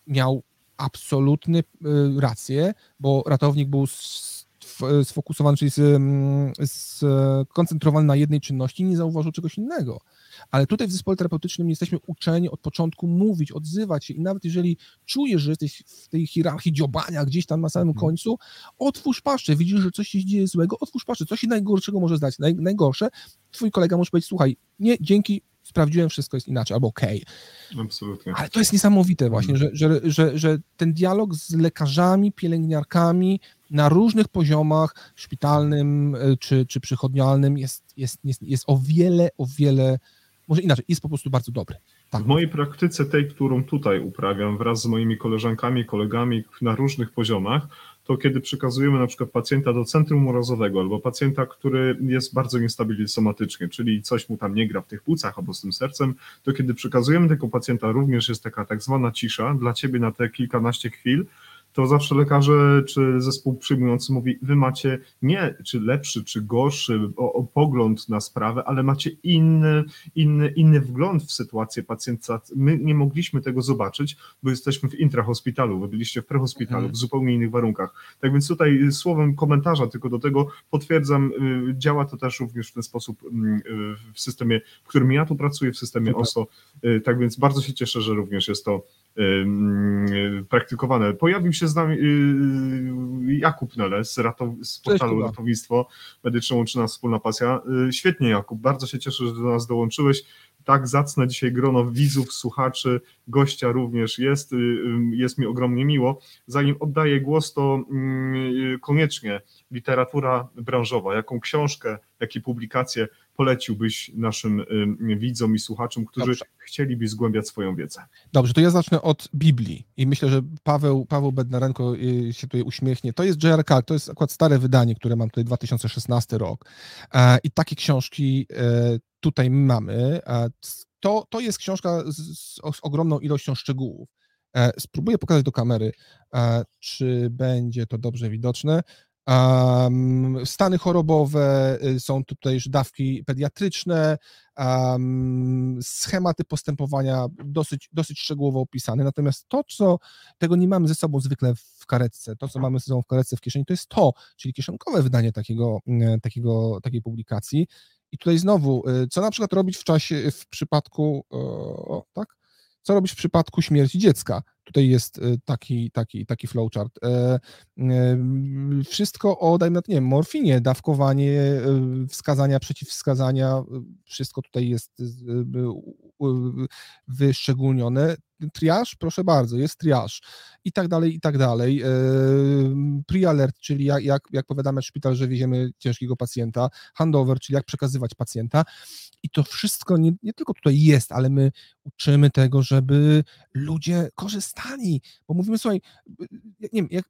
Miał absolutny rację, bo ratownik był sfokusowany, czyli z- mm, skoncentrowany na jednej czynności nie zauważył czegoś innego. Ale tutaj w zespole terapeutycznym jesteśmy uczeni od początku mówić, odzywać się i nawet jeżeli czujesz, że jesteś w tej hierarchii dziobania gdzieś tam na samym Mhm. końcu, otwórz paszczę, widzisz, że coś się dzieje złego, otwórz paszczę, co się najgorszego może zdać, Naj, najgorsze, twój kolega może powiedzieć, słuchaj, nie, dzięki, sprawdziłem, wszystko jest inaczej, albo okej. Absolutnie. Ale to jest niesamowite właśnie, że, że, że, że ten dialog z lekarzami, pielęgniarkami na różnych poziomach, szpitalnym y, czy, czy przychodnialnym jest, jest, jest, jest o wiele, o wiele, może inaczej, jest po prostu bardzo dobry. Tak. W mojej praktyce, tej, którą tutaj uprawiam wraz z moimi koleżankami, kolegami na różnych poziomach, to kiedy przekazujemy na przykład pacjenta do centrum urazowego albo pacjenta, który jest bardzo niestabilny somatycznie, czyli coś mu tam nie gra w tych płucach albo z tym sercem, to kiedy przekazujemy tego pacjenta, również jest taka tak zwana cisza dla ciebie na te kilkanaście chwil, to zawsze lekarze czy zespół przyjmujący mówi, wy macie nie czy lepszy, czy gorszy o, o pogląd na sprawę, ale macie inny, inny, inny wgląd w sytuację pacjenta. My nie mogliśmy tego zobaczyć, bo jesteśmy w intrahospitalu, wy byliście w prehospitalu, Mhm. w zupełnie innych warunkach. Tak więc tutaj słowem komentarza tylko do tego potwierdzam, y, działa to też również w ten sposób mm, y, w systemie, w którym ja tu pracuję, w systemie. OSO. Y, Tak więc bardzo się cieszę, że również jest to praktykowane. Pojawił się z nami y, Jakub Nele z, ratow- z portalu Kuba. Ratownictwo Medyczne łączy nas wspólna pasja. Y, Świetnie Jakub, bardzo się cieszę, że do nas dołączyłeś. Tak zacne dzisiaj grono widzów, słuchaczy, gościa również jest. y, y, Jest mi ogromnie miło. Zanim oddaję głos, to mm, y, koniecznie literatura branżowa. Jaką książkę, jakie publikacje poleciłbyś naszym y, widzom i słuchaczom, którzy Dobrze. chcieliby zgłębiać swoją wiedzę? Dobrze, to ja zacznę od Biblii i myślę, że Paweł, Paweł Bednarenko y, się tutaj uśmiechnie. To jest J.R. Kalk, to jest akurat stare wydanie, które mam tutaj 2016 rok E, i takie książki e, tutaj mamy. E, To, to jest książka z, z, z ogromną ilością szczegółów. Spróbuję pokazać do kamery, czy będzie to dobrze widoczne. Um, stany chorobowe, y, są tutaj już dawki pediatryczne, um, schematy postępowania dosyć, dosyć szczegółowo opisane. Natomiast to, co tego nie mamy ze sobą zwykle w karetce, to, co mamy ze sobą w karetce w kieszeni, to jest to, czyli kieszonkowe wydanie takiego, mm, takiego, takiej publikacji. I tutaj znowu, y, co na przykład robić w czasie, w przypadku, o, tak? Co robić w przypadku śmierci dziecka? Tutaj jest y, taki, taki, taki flowchart. E, y, Wszystko o, dajmy na to, nie wiem, morfinie, dawkowanie, wskazania, przeciwwskazania, wszystko tutaj jest wyszczególnione. Triaż, proszę bardzo, jest triaż i tak dalej, i tak dalej. E, Pre-alert, czyli jak, jak, jak powiadamy szpital, że wieziemy ciężkiego pacjenta, handover, czyli jak przekazywać pacjenta. I to wszystko nie, nie tylko tutaj jest, ale my uczymy tego, żeby ludzie korzystali, bo mówimy, słuchaj, nie wiem, jak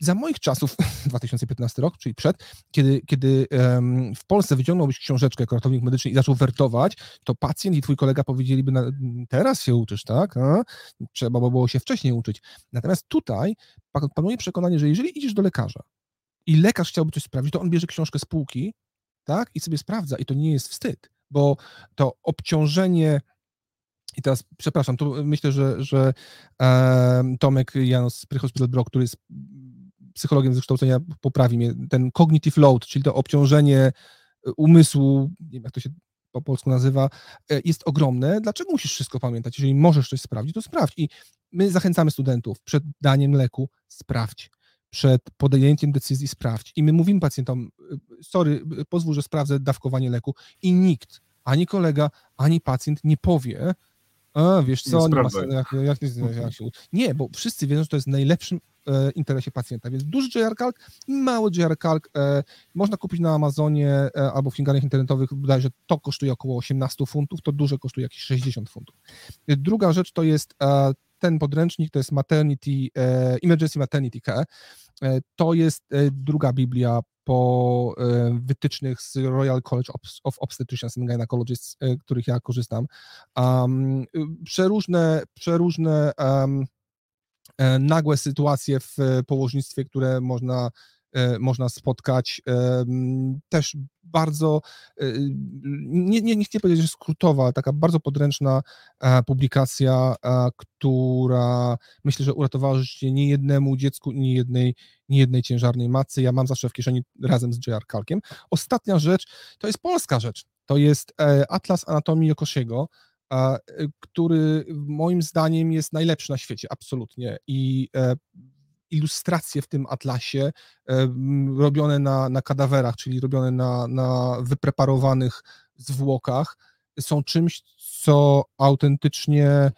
za moich czasów, *laughs* 2015 rok, czyli przed, kiedy, kiedy em, w Polsce wyciągnąłbyś książeczkę jako ratownik medyczny i zaczął wertować, to pacjent i twój kolega powiedzieliby, na, teraz się uczysz, tak? A? Trzeba by było się wcześniej uczyć. Natomiast tutaj pa- panuje przekonanie, że jeżeli idziesz do lekarza i lekarz chciałby coś sprawdzić, to on bierze książkę z półki, tak? I sobie sprawdza i to nie jest wstyd, bo to obciążenie i teraz, przepraszam, tu myślę, że, że e, Tomek Janos z Hospital Bro, który jest psychologiem ze kształcenia, poprawi mnie, ten cognitive load, czyli to obciążenie umysłu, nie wiem jak to się po polsku nazywa, e, jest ogromne. Dlaczego musisz wszystko pamiętać? Jeżeli możesz coś sprawdzić, to sprawdź. I my zachęcamy studentów przed daniem leku, sprawdź. Przed podjęciem decyzji sprawdź. I my mówimy pacjentom, e, sorry, pozwól, że sprawdzę dawkowanie leku. I nikt, ani kolega, ani pacjent nie powie, a, wiesz co, nie, nie ma jak, jak, jak, jak. Nie, bo wszyscy wiedzą, że to jest najlepszym e, interesie pacjenta, więc duży JR Calc i mały JR Calc e, można kupić na Amazonie e, albo w księgarniach internetowych, że to kosztuje około 18 funtów, to duże kosztuje jakieś 60 funtów. Druga rzecz to jest e, ten podręcznik, to jest Maternity, Emergency Maternity Care, to jest druga Biblia po wytycznych z Royal College of Obstetricians and Gynecologists, których ja korzystam. Przeróżne, przeróżne nagłe sytuacje w położnictwie, które można można spotkać. Też bardzo, nie, nie, nie chcę powiedzieć, że skrótowa, taka bardzo podręczna publikacja, która myślę, że uratowała życie nie jednemu dziecku i nie jednej, nie jednej ciężarnej matce. Ja mam zawsze w kieszeni razem z J.R. Kalkiem. Ostatnia rzecz, to jest polska rzecz. To jest e, Atlas Anatomii Jokosiego, który moim zdaniem jest najlepszy na świecie, absolutnie. I e, ilustracje w tym atlasie robione na, na kadawerach, czyli robione na, na wypreparowanych zwłokach, są czymś, co autentycznie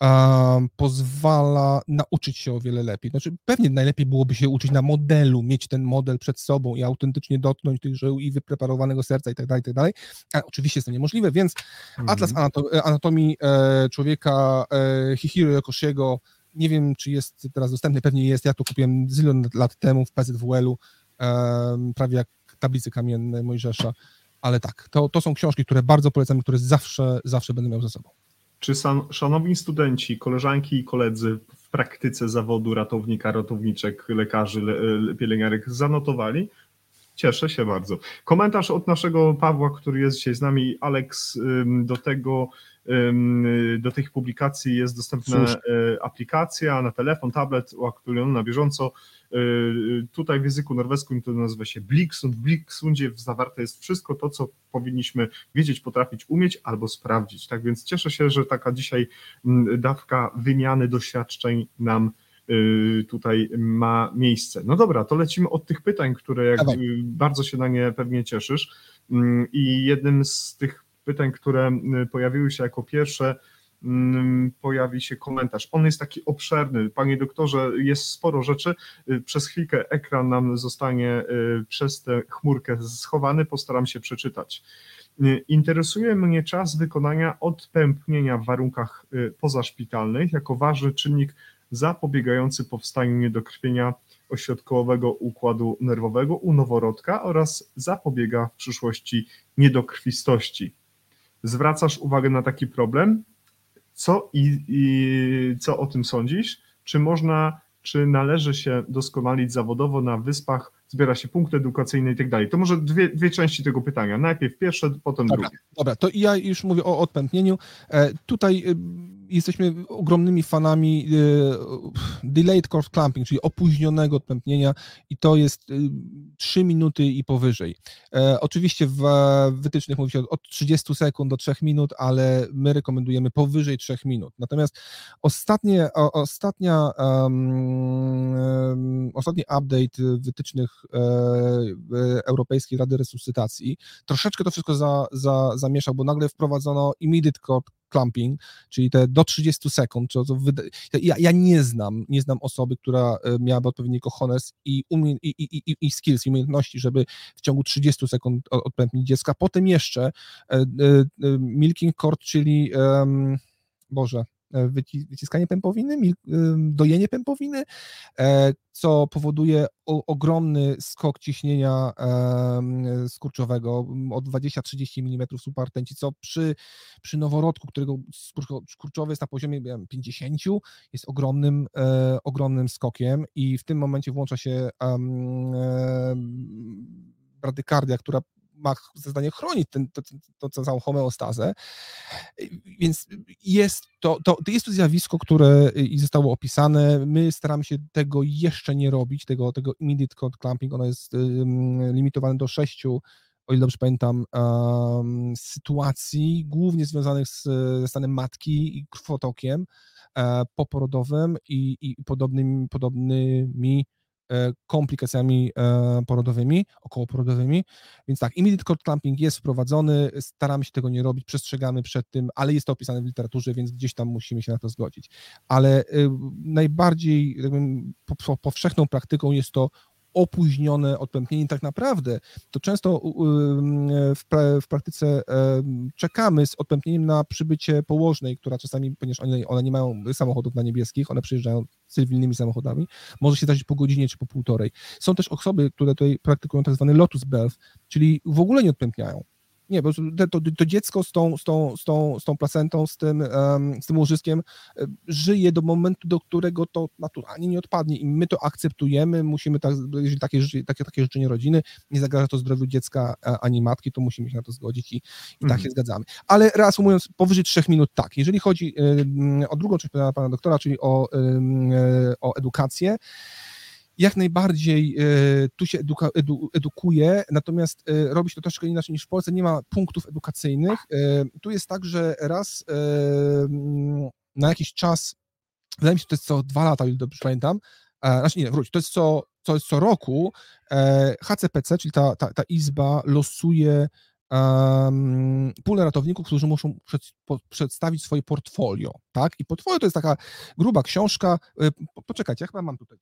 um, pozwala nauczyć się o wiele lepiej. Znaczy, pewnie najlepiej byłoby się uczyć na modelu, mieć ten model przed sobą i autentycznie dotknąć tych żył i wypreparowanego serca i tak dalej, i tak dalej. Ale oczywiście jest to niemożliwe, więc -hmm. Atlas Anatomii e, Człowieka e, Hihiro Yokoshiego nie wiem, czy jest teraz dostępny, pewnie jest. Ja to kupiłem zylion lat temu w PZWL-u, prawie jak tablice kamienne Mojżesza. Ale tak, to, to są książki, które bardzo polecam, które zawsze, zawsze będę miał ze sobą. Czy szanowni studenci, koleżanki i koledzy w praktyce zawodu ratownika, ratowniczek, lekarzy, le, pielęgniarek zanotowali? Cieszę się bardzo. Komentarz od naszego Pawła, który jest dzisiaj z nami, Alex, do tego do tych publikacji jest dostępna Słusznie. E, aplikacja na telefon, tablet, uaktualniona na bieżąco. E, tutaj w języku norweskim to nazywa się Bliksund. W Bliksundzie zawarte jest wszystko to, co powinniśmy wiedzieć, potrafić, umieć albo sprawdzić. Tak więc cieszę się, że taka dzisiaj dawka wymiany doświadczeń nam tutaj ma miejsce. No dobra, to lecimy od tych pytań, które jak bardzo się na nie pewnie cieszysz. I jednym z tych pytań, które y, pojawiły się jako pierwsze, mm, pojawi się komentarz. On jest taki obszerny. Panie doktorze, jest sporo rzeczy. Y, przez chwilkę ekran nam zostanie y, przez tę chmurkę schowany. Postaram się przeczytać. Interesuje mnie czas wykonania odpępnienia w warunkach pozaszpitalnych jako ważny czynnik zapobiegający powstaniu niedokrwienia ośrodkowego układu nerwowego u noworodka oraz zapobiega w przyszłości niedokrwistości zwracasz uwagę na taki problem, co i, i co o tym sądzisz? Czy można, czy należy się doskonalić zawodowo na wyspach, zbiera się punkty edukacyjne i tak dalej? To może dwie, dwie części tego pytania. Najpierw pierwsze, potem dobra, drugie. Dobra, to ja już mówię o odpętnieniu. E, tutaj y, jesteśmy ogromnymi fanami e, delayed course clamping, czyli opóźnionego odpępnienia i to jest 3 y, minuty i powyżej. E, oczywiście w wytycznych mówi się od 30 sekund do 3 minut, ale my rekomendujemy powyżej 3 minut. Natomiast ostatnie, ostatnia, um, ostatni update wytycznych e, Europejskiej Rady Resuscytacji troszeczkę to wszystko za, za, zamieszał, bo nagle wprowadzono immediate clamping, czyli te do 30 sekund. To, to wyda... ja, ja, nie znam, nie znam osoby, która e, miałaby odpowiedni cojones i, umie... i, i, i, i skills, i umiejętności, żeby w ciągu 30 sekund odpętnić dziecka. Potem jeszcze e, e, milking cord, czyli um, Boże, E, wyciskanie pępowiny, dojenie pępowiny, e, co powoduje ogromny skok ciśnienia skurczowego o 20-30 mm subartenci, co przy, przy noworodku, którego skurczowy jest na poziomie 50, jest ogromnym, e, ogromnym skokiem i w tym momencie włącza się bradykardia, która ma zadanie chronić ten, to, to, to całą homeostazę. Więc jest to, to, jest to zjawisko, które zostało opisane. My staramy się tego jeszcze nie robić, tego, tego immediate code clamping. Ono jest limitowane do 6 o ile dobrze pamiętam, um, sytuacji głównie związanych z, ze stanem matki i krwotokiem e, poporodowym i, i podobnymi, podobnymi komplikacjami e, porodowymi, okołoporodowymi. Więc tak, immediate cord clamping jest wprowadzony, staramy się tego nie robić, przestrzegamy przed tym, ale jest to opisane w literaturze, więc gdzieś tam musimy się na to zgodzić. Ale y, najbardziej powszechną praktyką jest to opóźnione odpępnienie. Tak naprawdę to często w, pra- w praktyce czekamy z odpępnieniem na przybycie położnej, która czasami, ponieważ one, one nie mają samochodów na niebieskich, one przyjeżdżają cywilnymi samochodami, może się zdarzyć po godzinie czy po półtorej. Są też osoby, które tutaj praktykują tak zwany lotus birth, czyli w ogóle nie odpępniają. Nie, bo to, to, to dziecko z tą, z, tą, z, tą, z tą placentą, z tym, z tym łożyskiem e, żyje do momentu, do którego to naturalnie nie odpadnie i my to akceptujemy, musimy, tak, jeżeli takie, takie, takie życzenie rodziny nie zagraża to zdrowiu dziecka e, ani matki, to musimy się na to zgodzić i, i tak Mhm. się zgadzamy. Ale reasumując, powyżej trzech minut tak, jeżeli chodzi o drugą część pytania pana doktora, czyli o, e, o edukację, jak najbardziej e, tu się eduka, edu, edukuje, natomiast e, robi się to troszkę inaczej niż w Polsce, nie ma punktów edukacyjnych. E, Tu jest tak, że raz mm, na jakiś czas, wydaje mi się, że to jest co dwa lata, o ile dobrze pamiętam, znaczy nie, wróć, to jest co, co roku, HCPC, czyli ta, ta, ta izba losuje um, pulę ratowników, którzy muszą przed, po, przedstawić swoje portfolio, tak? I portfolio to jest taka gruba książka, po, poczekajcie, ja chyba mam tutaj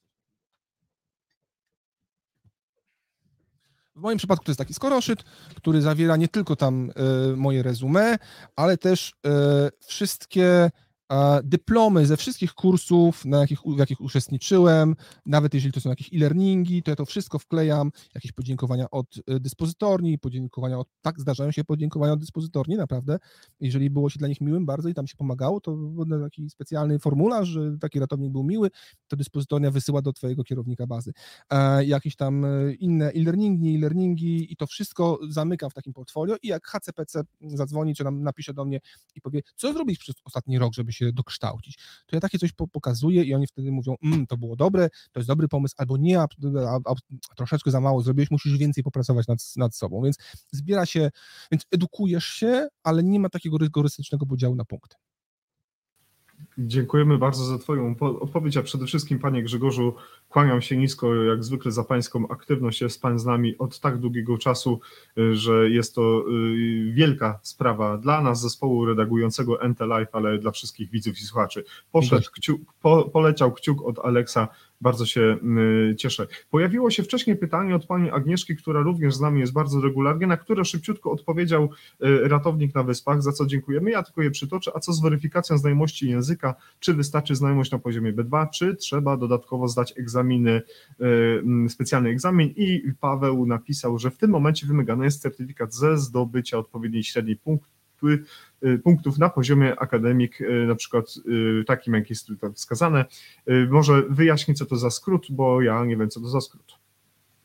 W moim przypadku to jest taki skoroszyt, który zawiera nie tylko tam e, moje resume, ale też e, wszystkie dyplomy ze wszystkich kursów, na jakich, w jakich uczestniczyłem, nawet jeżeli to są jakieś e-learningi, to ja to wszystko wklejam, jakieś podziękowania od e, dyspozytorni, podziękowania od, tak, zdarzają się podziękowania od dyspozytorni, naprawdę, jeżeli było się dla nich miłym bardzo i tam się pomagało, to taki specjalny formularz, że taki ratownik był miły, to dyspozytornia wysyła do twojego kierownika bazy. E, jakieś tam e, inne e-learningi, e-learningi i to wszystko zamykam w takim portfolio i jak HCPC zadzwoni, czy nam napisze do mnie i powie, co zrobić przez ostatni rok, żeby się dokształcić, to ja takie coś po, pokazuję i oni wtedy mówią, mm, to było dobre, to jest dobry pomysł, albo nie, a, a, a troszeczkę za mało zrobiłeś, musisz więcej popracować nad, nad sobą, więc zbiera się, więc edukujesz się, ale nie ma takiego rygorystycznego podziału na punkty. Dziękujemy bardzo za Twoją po- odpowiedź, a przede wszystkim Panie Grzegorzu, kłaniam się nisko jak zwykle za Pańską aktywność. Jest Pan z nami od tak długiego czasu, y, że jest to y, wielka sprawa dla nas, zespołu redagującego NT Live, ale dla wszystkich widzów i słuchaczy. Poszedł kciuk, po, poleciał kciuk od Aleksa, bardzo się y, cieszę. Pojawiło się wcześniej pytanie od Pani Agnieszki, która również z nami jest bardzo regularnie, na które szybciutko odpowiedział y, ratownik na Wyspach, za co dziękujemy. Ja tylko je przytoczę. A co z weryfikacją znajomości języka? Czy wystarczy znajomość na poziomie B2, czy trzeba dodatkowo zdać egzaminy, y, mm, specjalny egzamin? I Paweł napisał, że w tym momencie wymagany jest certyfikat ze zdobycia odpowiedniej średniej punktu punktów na poziomie akademik, y, na przykład y, takim, jak jest tutaj wskazane. Y, Może wyjaśnij, co to za skrót, bo ja nie wiem, co to za skrót.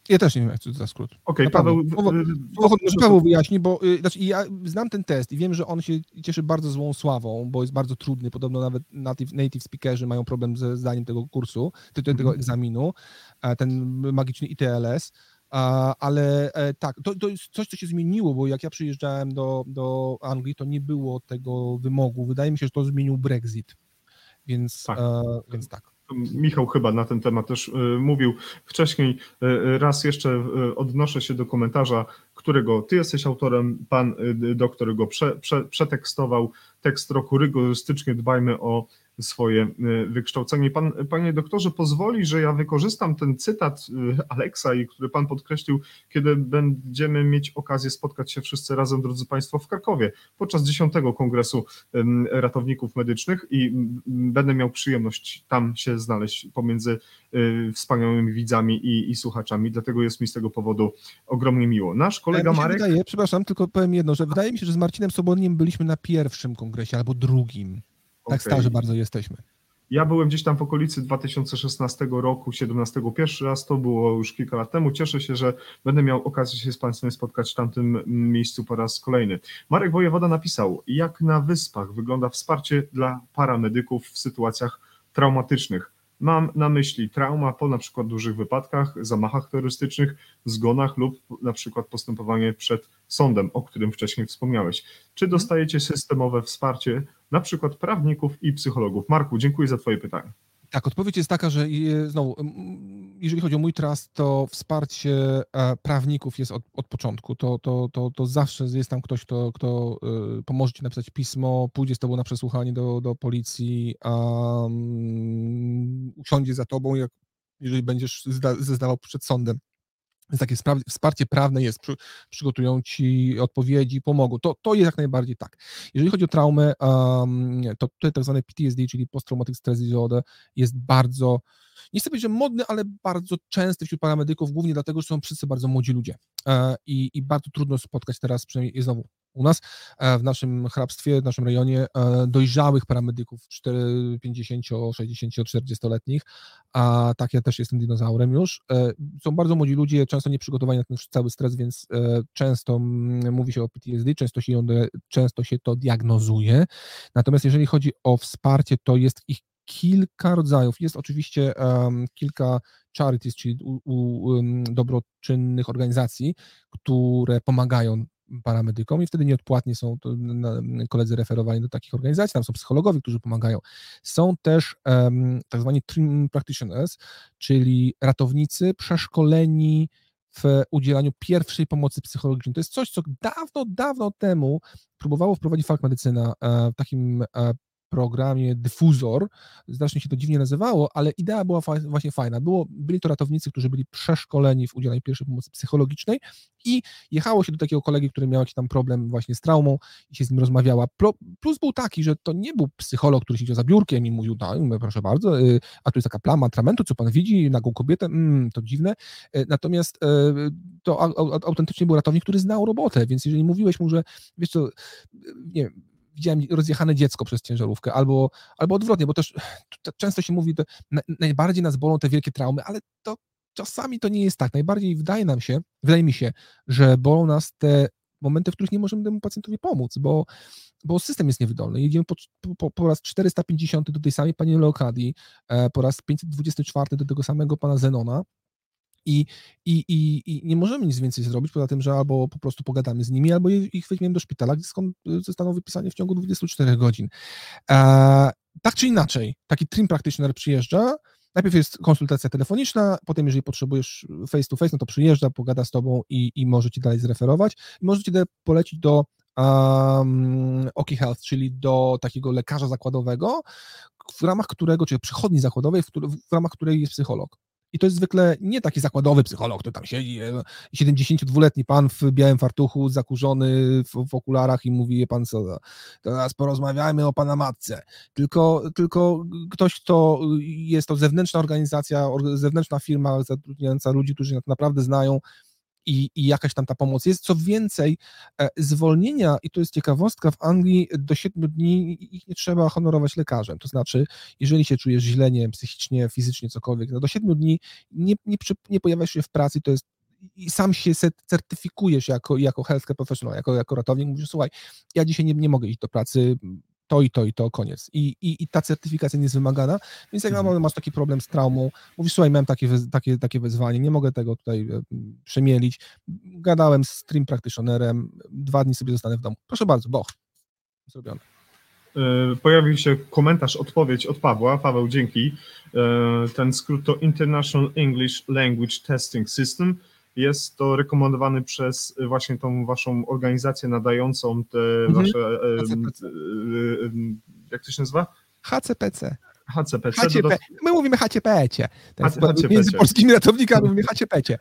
Ja też nie wiem, jak to za skrót. Okej, pewno. Paweł. Y, Paweł wyjaśni, bo y, znaczy, ja znam ten test i wiem, że on się cieszy bardzo złą sławą, bo jest bardzo trudny. Podobno nawet native, native speakerzy mają problem ze zdaniem tego kursu, ty- tego Mhm. egzaminu, ten magiczny ITLS. Ale e, tak, to, to jest coś, co się zmieniło, bo jak ja przyjeżdżałem do, do Anglii, to nie było tego wymogu. Wydaje mi się, że to zmienił Brexit. Więc Tak. e, więc tak. Michał chyba na ten temat też y, mówił wcześniej. Raz jeszcze odnoszę się do komentarza, którego ty jesteś autorem, pan doktor go prze, prze, przetekstował. Tekst roku rygorystycznie dbajmy o swoje y, wykształcenie. Pan, panie doktorze, pozwoli, że ja wykorzystam ten cytat y, Aleksa, i który pan podkreślił, kiedy będziemy mieć okazję spotkać się wszyscy razem, drodzy państwo, w Krakowie podczas 10 Kongresu Ratowników Medycznych i będę miał przyjemność tam się znaleźć pomiędzy y, wspaniałymi widzami i, i słuchaczami, dlatego jest mi z tego powodu ogromnie miło. Nasz kolega E, Marek, Wydaje, przepraszam, tylko powiem jedno, że wydaje mi się, że z Marcinem Soborniem byliśmy na pierwszym kongresie albo drugim. Tak starzy bardzo jesteśmy. ja byłem gdzieś tam w okolicy 2016 roku, 17 pierwszy raz, to było już kilka lat temu, cieszę się, że będę miał okazję się z Państwem spotkać w tamtym miejscu po raz kolejny. Marek Wojewoda napisał, jak na Wyspach wygląda wsparcie dla paramedyków w sytuacjach traumatycznych. Mam na myśli trauma po na przykład dużych wypadkach, zamachach terrorystycznych, zgonach lub na przykład postępowanie przed sądem, o którym wcześniej wspomniałeś. Czy dostajecie systemowe wsparcie na przykład prawników i psychologów? Marku, dziękuję za Twoje pytanie. Tak, odpowiedź jest taka, że je- znowu, jeżeli chodzi o mój trust, to wsparcie e, prawników jest od, od początku. To, to, to, to zawsze jest tam ktoś, kto, kto e, pomoże ci napisać pismo, pójdzie z tobą na przesłuchanie do, do policji, um, usiądzie za tobą, jak, jeżeli będziesz zda, zeznawał przed sądem. Więc takie wsparcie prawne jest, przy, przygotują ci odpowiedzi, pomogą. To, to jest jak najbardziej tak. Jeżeli chodzi o traumę, um, to tutaj tak zwane PTSD, czyli Post-Traumatic Stress Disorder, jest bardzo, nie chcę powiedzieć, że modny, ale bardzo częsty wśród paramedyków, głównie dlatego, że są wszyscy bardzo młodzi ludzie. E, i, I bardzo trudno spotkać teraz, przynajmniej znowu u nas, e, w naszym hrabstwie, w naszym rejonie, e, dojrzałych paramedyków 4, 50, 60, 40-letnich, a tak ja też jestem dinozaurem już. E, Są bardzo młodzi ludzie, często nieprzygotowani na ten cały stres, więc często mówi się o PTSD, często się, często się to diagnozuje. Natomiast jeżeli chodzi o wsparcie, to jest ich kilka rodzajów. Jest oczywiście em, kilka charities, czyli u, u, em, dobroczynnych organizacji, które pomagają paramedykom i wtedy nieodpłatnie są koledzy referowani do takich organizacji, tam są psychologowie, którzy pomagają. Są też um, tak zwani trim practitioners, czyli ratownicy przeszkoleni w udzielaniu pierwszej pomocy psychologicznej. To jest coś, co dawno, dawno temu próbowało wprowadzić Falk Medycyna e, w takim e, programie Dyfuzor. Znacznie się to dziwnie nazywało, ale idea była fa- właśnie fajna. Było, byli to ratownicy, którzy byli przeszkoleni w udzielaniu pierwszej pomocy psychologicznej i jechało się do takiego kolegi, który miał jakiś tam problem właśnie z traumą i się z nim rozmawiała. Plus był taki, że to nie był psycholog, który siedział za biurkiem i mówił, no proszę bardzo, y, a tu jest taka plama atramentu, co pan widzi, nagą kobietę, mm, to dziwne. Y, Natomiast y, to au- au- autentycznie był ratownik, który znał robotę, więc jeżeli mówiłeś mu, że wiesz co, nie wiem, widziałem rozjechane dziecko przez ciężarówkę, albo, albo odwrotnie, bo też często się mówi, że na- najbardziej nas bolą te wielkie traumy, ale to czasami to nie jest tak. Najbardziej wydaje nam się, wydaje mi się, że bolą nas te momenty, w których nie możemy temu pacjentowi pomóc, bo, bo system jest niewydolny. Jedziemy po, po, po raz 450 do tej samej pani Leokadii, e, po raz 524 do tego samego pana Zenona, i, i, i, I nie możemy nic więcej zrobić, poza tym, że albo po prostu pogadamy z nimi, albo ich weźmiemy do szpitala, skąd y, zostaną wypisani w ciągu 24 godzin. E, tak czy inaczej, taki trim practitioner przyjeżdża, najpierw jest konsultacja telefoniczna, potem jeżeli potrzebujesz face to face, no to przyjeżdża, pogada z tobą i, i może ci dalej zreferować. Może ci polecić do um, Oki Health, czyli do takiego lekarza zakładowego, w ramach którego, czy przychodni zakładowej, w, w ramach której jest psycholog. I to jest zwykle nie taki zakładowy psycholog, który tam siedzi, e, 72-letni pan w białym fartuchu, zakurzony w, w okularach i mówi, "Je pan co, teraz porozmawiajmy o pana matce. Tylko, tylko ktoś, kto jest to zewnętrzna organizacja, or- zewnętrzna firma zatrudniająca ludzi, którzy naprawdę znają i, i jakaś tam ta pomoc jest. Co więcej, e, zwolnienia, i to jest ciekawostka, w Anglii do 7 dni ich nie trzeba honorować lekarzem. To znaczy, jeżeli się czujesz źle, nie psychicznie, fizycznie, cokolwiek, no do 7 dni nie, nie, nie pojawiasz się w pracy, to jest i sam się certyfikujesz jako, jako healthcare professional, jako, jako ratownik, mówisz, słuchaj, ja dzisiaj nie, nie mogę iść do pracy, to i to i to, koniec. I, i, i ta certyfikacja nie jest wymagana, więc jak Mhm. masz taki problem z traumą, mówisz, słuchaj, miałem takie, takie, takie wezwanie, nie mogę tego tutaj e, przemielić, gadałem z stream practitionerem, dwa dni sobie zostanę w domu. Proszę bardzo, boch, zrobione. E, Pojawił się komentarz, odpowiedź od Pawła. Paweł, dzięki. E, Ten skrót to International English Language Testing System. Jest to rekomendowany przez e, właśnie tą waszą organizację nadającą te Mhm. wasze, HCPC. e, e, jak to się nazywa? HCPC. HCP. Dodat- My mówimy HCPC. między polskimi ratownikami mówimy HCPC.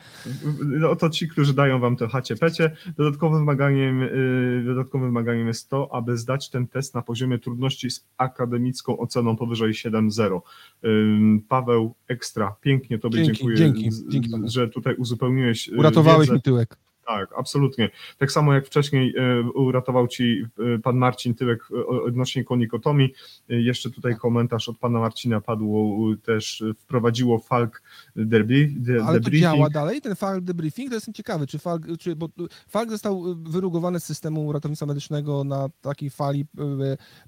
No to ci, którzy dają wam to HCPC. Dodatkowym wymaganiem, y, dodatkowym wymaganiem jest to, aby zdać ten test na poziomie trudności z akademicką oceną powyżej 7.0. Ym, Paweł, ekstra, pięknie Tobie Dzięki, dziękuję, dzięki, dzięki że tutaj uzupełniłeś y, Uratowałeś wiedzę. mi tyłek. Tak, absolutnie. Tak samo jak wcześniej e, uratował ci e, pan Marcin Tyłek e, odnośnie konikotomii. Jeszcze tutaj komentarz od pana Marcina padł też, wprowadziło Falk Derby, de, Ale to debriefing. działa dalej, ten Falk debriefing, to jestem ciekawy, czy Falk, czy, bo Falk został wyrugowany z systemu ratownictwa medycznego na takiej fali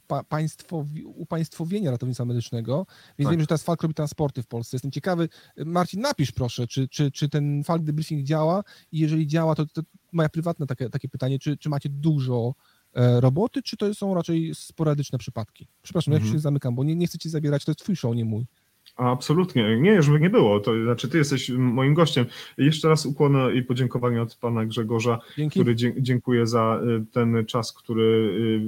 pa, państwowi, upaństwowienia ratownictwa medycznego, więc Tak. wiem, że teraz Falk robi transporty w Polsce. Jestem ciekawy, Marcin, napisz proszę, czy, czy, czy ten Falk debriefing działa i jeżeli działa, to, to moja prywatne takie, takie pytanie, czy, czy macie dużo e, roboty, czy to są raczej sporadyczne przypadki? Przepraszam, ja Mhm. się zamykam, bo nie, nie chcę ci zabierać, to jest twój show, nie mój. Absolutnie. Nie, żeby nie było. To znaczy, ty jesteś moim gościem. Jeszcze raz ukłony i podziękowania od pana Grzegorza, Dzięki. który dziękuję za y, ten czas, który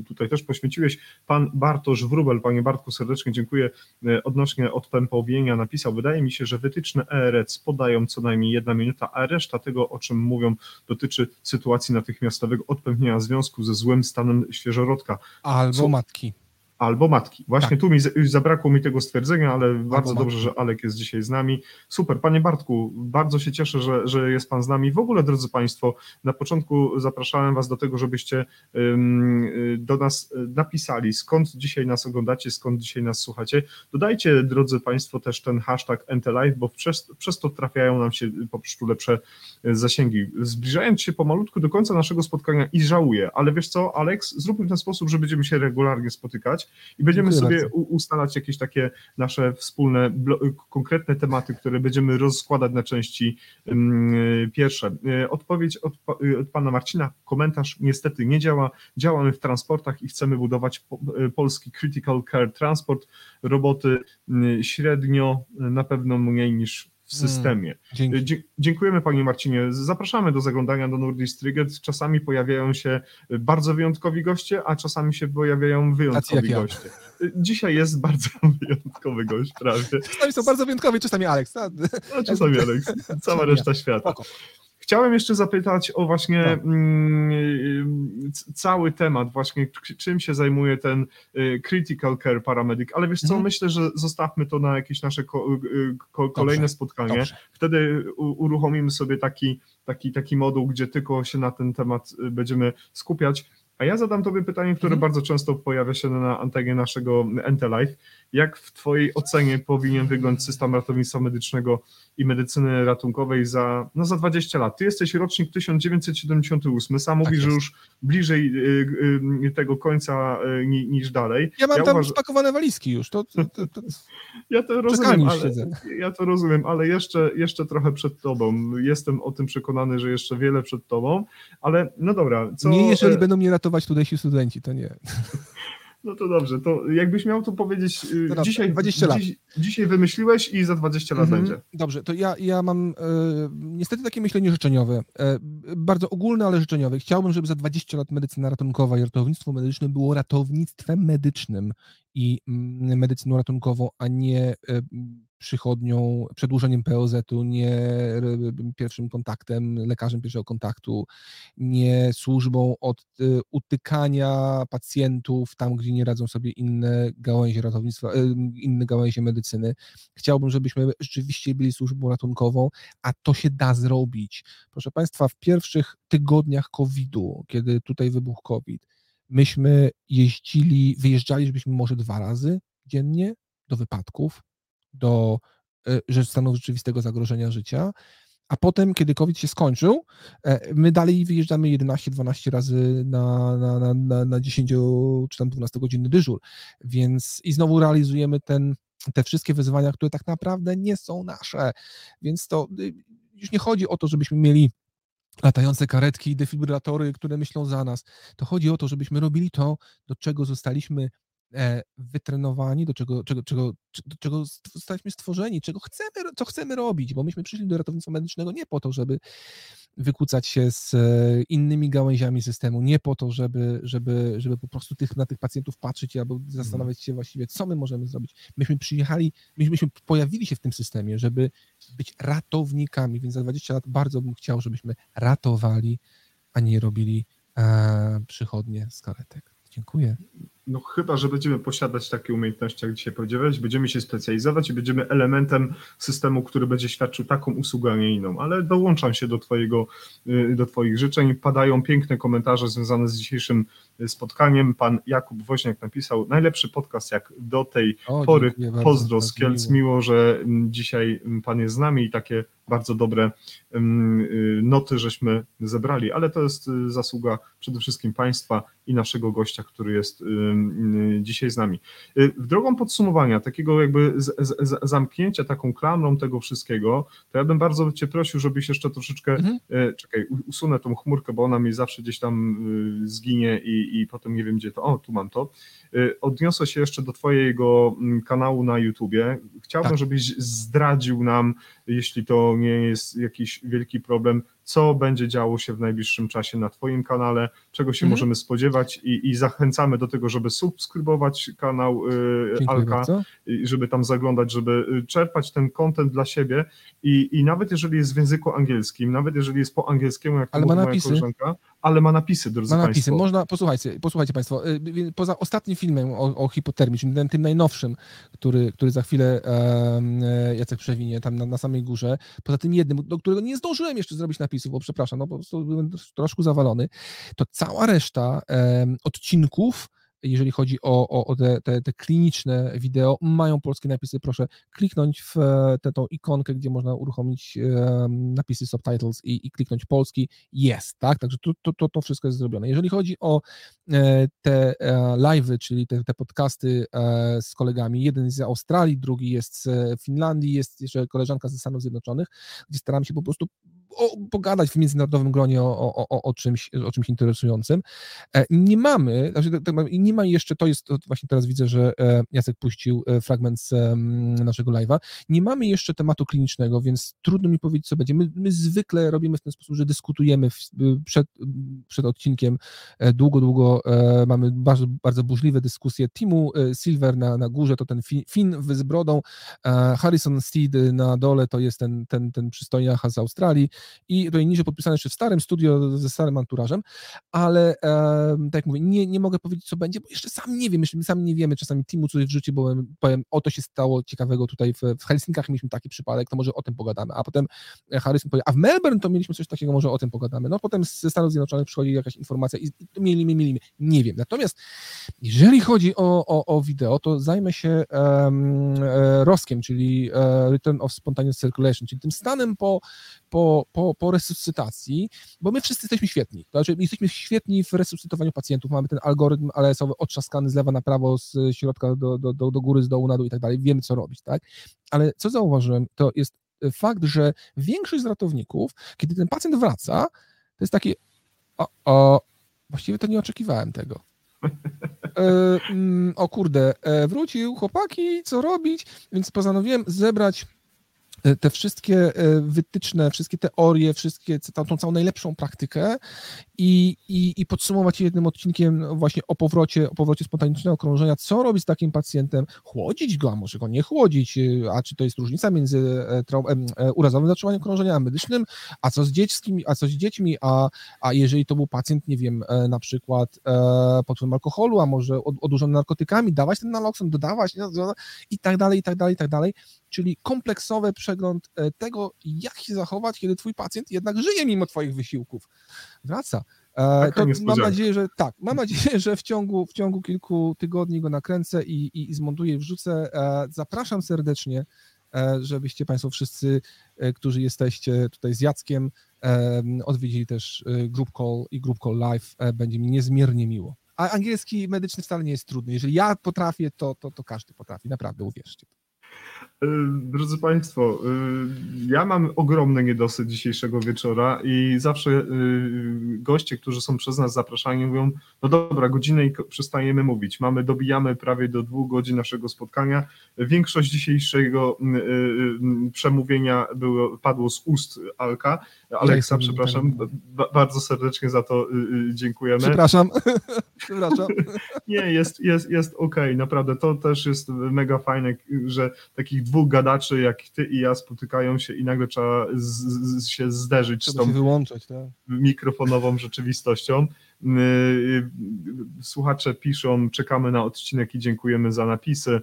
y, tutaj też poświęciłeś. Pan Bartosz Wrubel, panie Bartku, serdecznie dziękuję. Y, Odnośnie odpępowienia napisał, wydaje mi się, że wytyczne ERC podają co najmniej jedna minuta, a reszta tego, o czym mówią, dotyczy sytuacji natychmiastowego odpępnienia związku ze złym stanem świeżorodka Albo Co- matki. Albo matki. Właśnie Tak. tu mi już zabrakło mi tego stwierdzenia, ale bardzo matki. dobrze, że Alek jest dzisiaj z nami. Super, panie Bartku, bardzo się cieszę, że, że jest pan z nami. W ogóle, drodzy państwo, na początku zapraszałem was do tego, żebyście y, do nas y, napisali, skąd dzisiaj nas oglądacie, skąd dzisiaj nas słuchacie. Dodajcie, drodzy państwo, też ten hashtag NTLive, bo przez, przez to trafiają nam się po prostu lepsze y, zasięgi. Zbliżając się pomalutku do końca naszego spotkania i żałuję, ale wiesz co, Alex, zróbmy w ten sposób, że będziemy się regularnie spotykać i będziemy Dziękuję sobie ustalać jakieś takie nasze wspólne, konkretne tematy, które będziemy rozkładać na części pierwsze. Y, Odpowiedź od, y, od pana Marcina, komentarz niestety nie działa. Działamy w transportach i chcemy budować po, y, polski critical care transport. Roboty średnio, na pewno mniej niż w systemie. Dzie- Dziękujemy Panie Marcinie. Zapraszamy do zaglądania do Nordic Triget. Czasami pojawiają się bardzo wyjątkowi goście, a czasami się pojawiają wyjątkowi ja. goście. Dzisiaj jest bardzo *laughs* wyjątkowy gość prawie. Czasami są bardzo wyjątkowi, czasami tak? No, czasami Alex, cała reszta świata. Chciałem jeszcze zapytać o właśnie c- cały temat, właśnie czym się zajmuje ten y, critical care paramedic, ale wiesz co, Mhm. myślę, że zostawmy to na jakieś nasze ko- y, ko- kolejne spotkanie. Dobrze. Wtedy uruchomimy sobie taki, taki, taki moduł, gdzie tylko się na ten temat y, będziemy skupiać. A ja zadam Tobie pytanie, które Mhm. bardzo często pojawia się na antenie naszego NT-Live. Jak w Twojej ocenie powinien wyglądać system ratownictwa medycznego i medycyny ratunkowej za, no za 20 lat? Ty jesteś rocznik 1978, sam mówisz, że jest. już bliżej y, y, tego końca y, ni- niż dalej. Ja mam tam uważam- spakowane walizki już. To, to, to, *laughs* ja to rozumiem, ale, ja to rozumiem, ale jeszcze, jeszcze trochę przed tobą. Jestem o tym przekonany, że jeszcze wiele przed tobą, ale no dobra. Co, nie jeżeli będą mnie ratować tutejsi studenci, to nie. *laughs* No to dobrze, to jakbyś miał to powiedzieć, y, dzisiaj, 20 lat. Dziś, dzisiaj wymyśliłeś i za 20 lat Mhm. będzie. Dobrze, to ja, ja mam e, niestety takie myślenie życzeniowe. E, bardzo ogólne, ale życzeniowe. Chciałbym, żeby za 20 lat medycyna ratunkowa i ratownictwo medyczne było ratownictwem medycznym i mm, medycyną ratunkową, a nie e, przychodnią, przedłużeniem POZ-u, nie pierwszym kontaktem, lekarzem pierwszego kontaktu, nie służbą od e, utykania pacjentów tam, gdzie nie radzą sobie inne gałęzie ratownictwa, e, inne gałęzie medycyny. Chciałbym, żebyśmy rzeczywiście byli służbą ratunkową, a to się da zrobić. Proszę Państwa, w pierwszych tygodniach COVID-u, kiedy tutaj wybuchł COVID, myśmy jeździli, wyjeżdżaliśmy może dwa razy dziennie do wypadków, do że stanów rzeczywistego zagrożenia życia, a potem, kiedy COVID się skończył, e, my dalej wyjeżdżamy 11-12 razy na, na, na, na, na 10 czy tam 12 godzinny dyżur, więc i znowu realizujemy ten, te wszystkie wyzwania, które tak naprawdę nie są nasze, więc to y, już nie chodzi o to, żebyśmy mieli latające karetki i defibrylatory, które myślą za nas. To chodzi o to, żebyśmy robili to, do czego zostaliśmy wytrenowani, do czego, czego, czego, do czego st- zostaliśmy stworzeni, czego chcemy, co chcemy robić, bo myśmy przyszli do ratownictwa medycznego nie po to, żeby wykłócać się z e, innymi gałęziami systemu, nie po to, żeby, żeby, żeby po prostu tych, na tych pacjentów patrzeć albo zastanawiać się właściwie, co my możemy zrobić. Myśmy przyjechali, myśmy, myśmy pojawili się w tym systemie, żeby być ratownikami, więc za 20 lat bardzo bym chciał, żebyśmy ratowali, a nie robili e, przychodnie z karetek. Dziękuję. No chyba, że będziemy posiadać takie umiejętności, jak dzisiaj powiedziałeś, będziemy się specjalizować i będziemy elementem systemu, który będzie świadczył taką usługę, a nie inną, ale dołączam się do, twojego, y, do Twoich życzeń. Padają piękne komentarze związane z dzisiejszym spotkaniem. Pan Jakub Woźniak napisał, najlepszy podcast jak do tej O, pory. Pozdro z Kielc, miło. że mm, dzisiaj mm, Pan jest z nami i takie bardzo dobre mm, y, noty żeśmy zebrali, ale to jest y, zasługa przede wszystkim Państwa i naszego gościa, który jest y, y, dzisiaj z nami. Y, W drogą podsumowania, takiego jakby z, z, zamknięcia taką klamrą tego wszystkiego, to ja bym bardzo Cię prosił, żebyś jeszcze troszeczkę, Mhm. y, czekaj, usunę tą chmurkę, bo ona mi zawsze gdzieś tam y, zginie i, i potem nie wiem gdzie to, o tu mam to. Y, Odniosę się jeszcze do Twojego mm, kanału na YouTubie. Chciałbym, Tak. żebyś zdradził nam, jeśli to nie jest jakiś wielki problem, co będzie działo się w najbliższym czasie na Twoim kanale, czego się Mhm. możemy spodziewać i, i zachęcamy do tego, żeby subskrybować kanał y, Alka, bardzo. żeby tam zaglądać, żeby y, czerpać ten content dla siebie i, i nawet jeżeli jest w języku angielskim, nawet jeżeli jest po angielskiemu, jak to Ale ma mówi moja napisy. koleżanka, ale ma napisy, drodzy Ma napisy. Państwo. Można, posłuchajcie, posłuchajcie Państwo, y, y, poza ostatnim filmem o, o hipotermii, czyli tym, tym najnowszym, który, który za chwilę e, Jacek przewinie tam na, na samej górze, poza tym jednym, do którego nie zdążyłem jeszcze zrobić napisów, bo przepraszam, no po prostu byłem troszkę zawalony, to cała reszta odcinków, jeżeli chodzi o, o, o te, te, te kliniczne wideo, mają polskie napisy. Proszę kliknąć w e, tę ikonkę, gdzie można uruchomić em, napisy subtitles i, i kliknąć polski. Jest, tak? Także to, to, to, to wszystko jest zrobione. Jeżeli chodzi o e, te e, live'y, czyli te, te podcasty e, z kolegami, jeden jest z Australii, drugi jest z e, Finlandii, jest jeszcze koleżanka ze Stanów Zjednoczonych, gdzie staramy się po prostu o, pogadać w międzynarodowym gronie o, o, o, czymś, o czymś interesującym. E, Nie mamy, znaczy, nie ma jeszcze, to jest, to właśnie teraz widzę, że e, Jacek puścił e, fragment z naszego live'a, nie mamy jeszcze tematu klinicznego, więc trudno mi powiedzieć, co będzie. My, my zwykle robimy w ten sposób, że dyskutujemy w, przed, przed odcinkiem długo, długo, mamy bardzo, bardzo burzliwe dyskusje. Timu Silver na, na górze to ten Fi- Finn z brodą, Harrison Steed na dole to jest ten, ten, ten przystojniacha z Australii i tutaj niżej podpisane jeszcze w starym studio ze starym anturażem, ale e, tak jak mówię, nie, nie mogę powiedzieć, co będzie, bo jeszcze sam nie wiem, jeszcze my sami nie wiemy, czasami Timu coś wrzuci, bo powiem, o to się stało ciekawego tutaj w, w Helsinkach mieliśmy taki przypadek, to może o tym pogadamy, a potem e, Harrison powie, a w Melbourne to mieliśmy coś takiego, może o tym pogadamy, no potem ze Stanów Zjednoczonych przychodzi jakaś informacja i, mielimy, mielimy, nie wiem, natomiast jeżeli chodzi o, o, o wideo, to zajmę się e, ROSkiem, czyli e, Return of Spontaneous Circulation, czyli tym stanem po, po, po, po resuscytacji, bo my wszyscy jesteśmy świetni. To znaczy, jesteśmy świetni w resuscytowaniu pacjentów. Mamy ten algorytm ALS-owy otrzaskany z lewa na prawo, z środka do, do, do, do góry, z dołu na dół i tak dalej. Wiemy, co robić, tak? Ale co zauważyłem, to jest fakt, że większość z ratowników, kiedy ten pacjent wraca, to jest taki, o, o właściwie to nie oczekiwałem tego. E, *laughs* mm, o kurde, e, wrócił, chłopaki, co robić? Więc postanowiłem zebrać te wszystkie e, wytyczne, wszystkie teorie, wszystkie, tą całą najlepszą praktykę i, i, i podsumować je jednym odcinkiem właśnie o powrocie, o powrocie spontanicznego krążenia, co robić z takim pacjentem, chłodzić go, a może go nie chłodzić, a czy to jest różnica między e, e, urazowym zatrzymaniem krążenia a medycznym, a co z dziećmi, a co z dziećmi, a, a jeżeli to był pacjent, nie wiem, e, na przykład pod wpływem alkoholu, a może od, odurzony narkotykami, dawać ten nalokson, dodawać no, i tak dalej, i tak dalej, i tak dalej, czyli kompleksowy przegląd tego, jak się zachować, kiedy twój pacjent jednak żyje mimo twoich wysiłków. Wraca. E, To mam nadzieję, że tak, mam nadzieję, że w ciągu, w ciągu kilku tygodni go nakręcę i, i, i zmontuję i wrzucę. E, Zapraszam serdecznie, e, żebyście Państwo wszyscy, którzy jesteście tutaj z Jackiem, odwiedzili też Group Call i Group Call Live. Będzie mi niezmiernie miło. A angielski medyczny wcale nie jest trudny. Jeżeli ja potrafię, to, to, to każdy potrafi. Naprawdę, uwierzcie. Y, Drodzy Państwo, y, ja mam ogromny niedosyt dzisiejszego wieczora i zawsze y, goście, którzy są przez nas zapraszani, mówią, no dobra, godzinę i przestajemy mówić. Mamy, dobijamy prawie do dwóch godzin naszego spotkania. Większość dzisiejszego przemówienia było, padło z ust Alka. Aleksa, przepraszam, ba- bardzo serdecznie za to y, y, dziękujemy. Przepraszam. *laughs* Przepraszam. *laughs* Nie, jest, jest, jest okej, naprawdę. To też jest mega fajne, że takich dwóch gadaczy jak ty i ja spotykają się i nagle trzeba z, z, się zderzyć z Trzeba tą się wyłączać, tak? mikrofonową rzeczywistością. y, Słuchacze piszą, czekamy na odcinek i dziękujemy za napisy.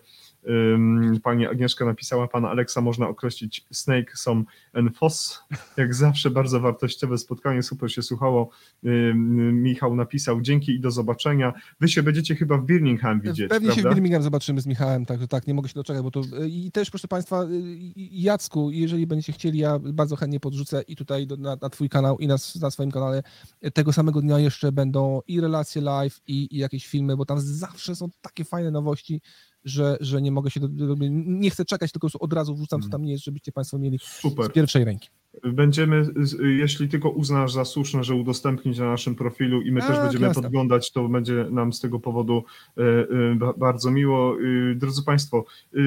Pani Agnieszka napisała, pana Aleksa można określić Snake są enfos. Jak zawsze bardzo wartościowe spotkanie, super się słuchało. Michał napisał, dzięki i do zobaczenia. Wy się będziecie chyba w Birmingham widzieć, Pewnie się w prawda? Birmingham zobaczymy z Michałem, także tak, nie mogę się doczekać, bo to i też proszę Państwa, y, Jacku, jeżeli będziecie chcieli, ja bardzo chętnie podrzucę i tutaj na, na Twój kanał i na, na swoim kanale tego samego dnia jeszcze będą i relacje live i, i jakieś filmy, bo tam zawsze są takie fajne nowości, że, że nie mogę się, do, do, nie chcę czekać, tylko od razu wrzucam, co tam nie jest, żebyście Państwo mieli z Super. pierwszej ręki. Będziemy, z- jeśli tylko uznasz za słuszne, że udostępnić na naszym profilu i my też Tak, będziemy jasne. podglądać, to będzie nam z tego powodu e, e, ba- bardzo miło. E, Drodzy Państwo, e,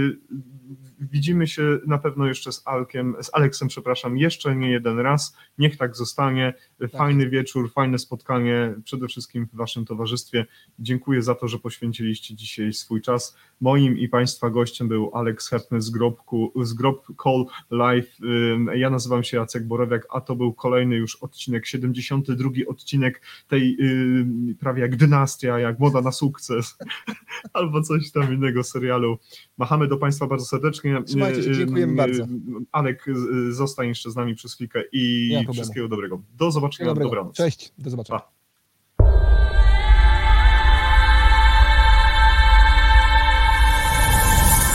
widzimy się na pewno jeszcze z Alkiem, z Aleksem, przepraszam, jeszcze nie jeden raz. Niech tak zostanie. Fajny wieczór, fajne spotkanie, przede wszystkim w Waszym towarzystwie. Dziękuję za to, że poświęciliście dzisiaj swój czas. Moim i Państwa gościem był Aleks Hepny z Grobku, z Grob Call Live. Ja nazywam się Jacek Borowiak, a to był kolejny już odcinek, 72 odcinek tej prawie jak dynastia, jak moda na sukces, *laughs* albo coś tam innego serialu. Machamy do Państwa bardzo serdecznie. Trzymajcie się, Ym, dziękujemy bardzo. Alek, y, zostań jeszcze z nami przez chwilkę i problemu. wszystkiego dobrego. Do zobaczenia, Dobrego. dobranoc. Cześć, do zobaczenia. Pa.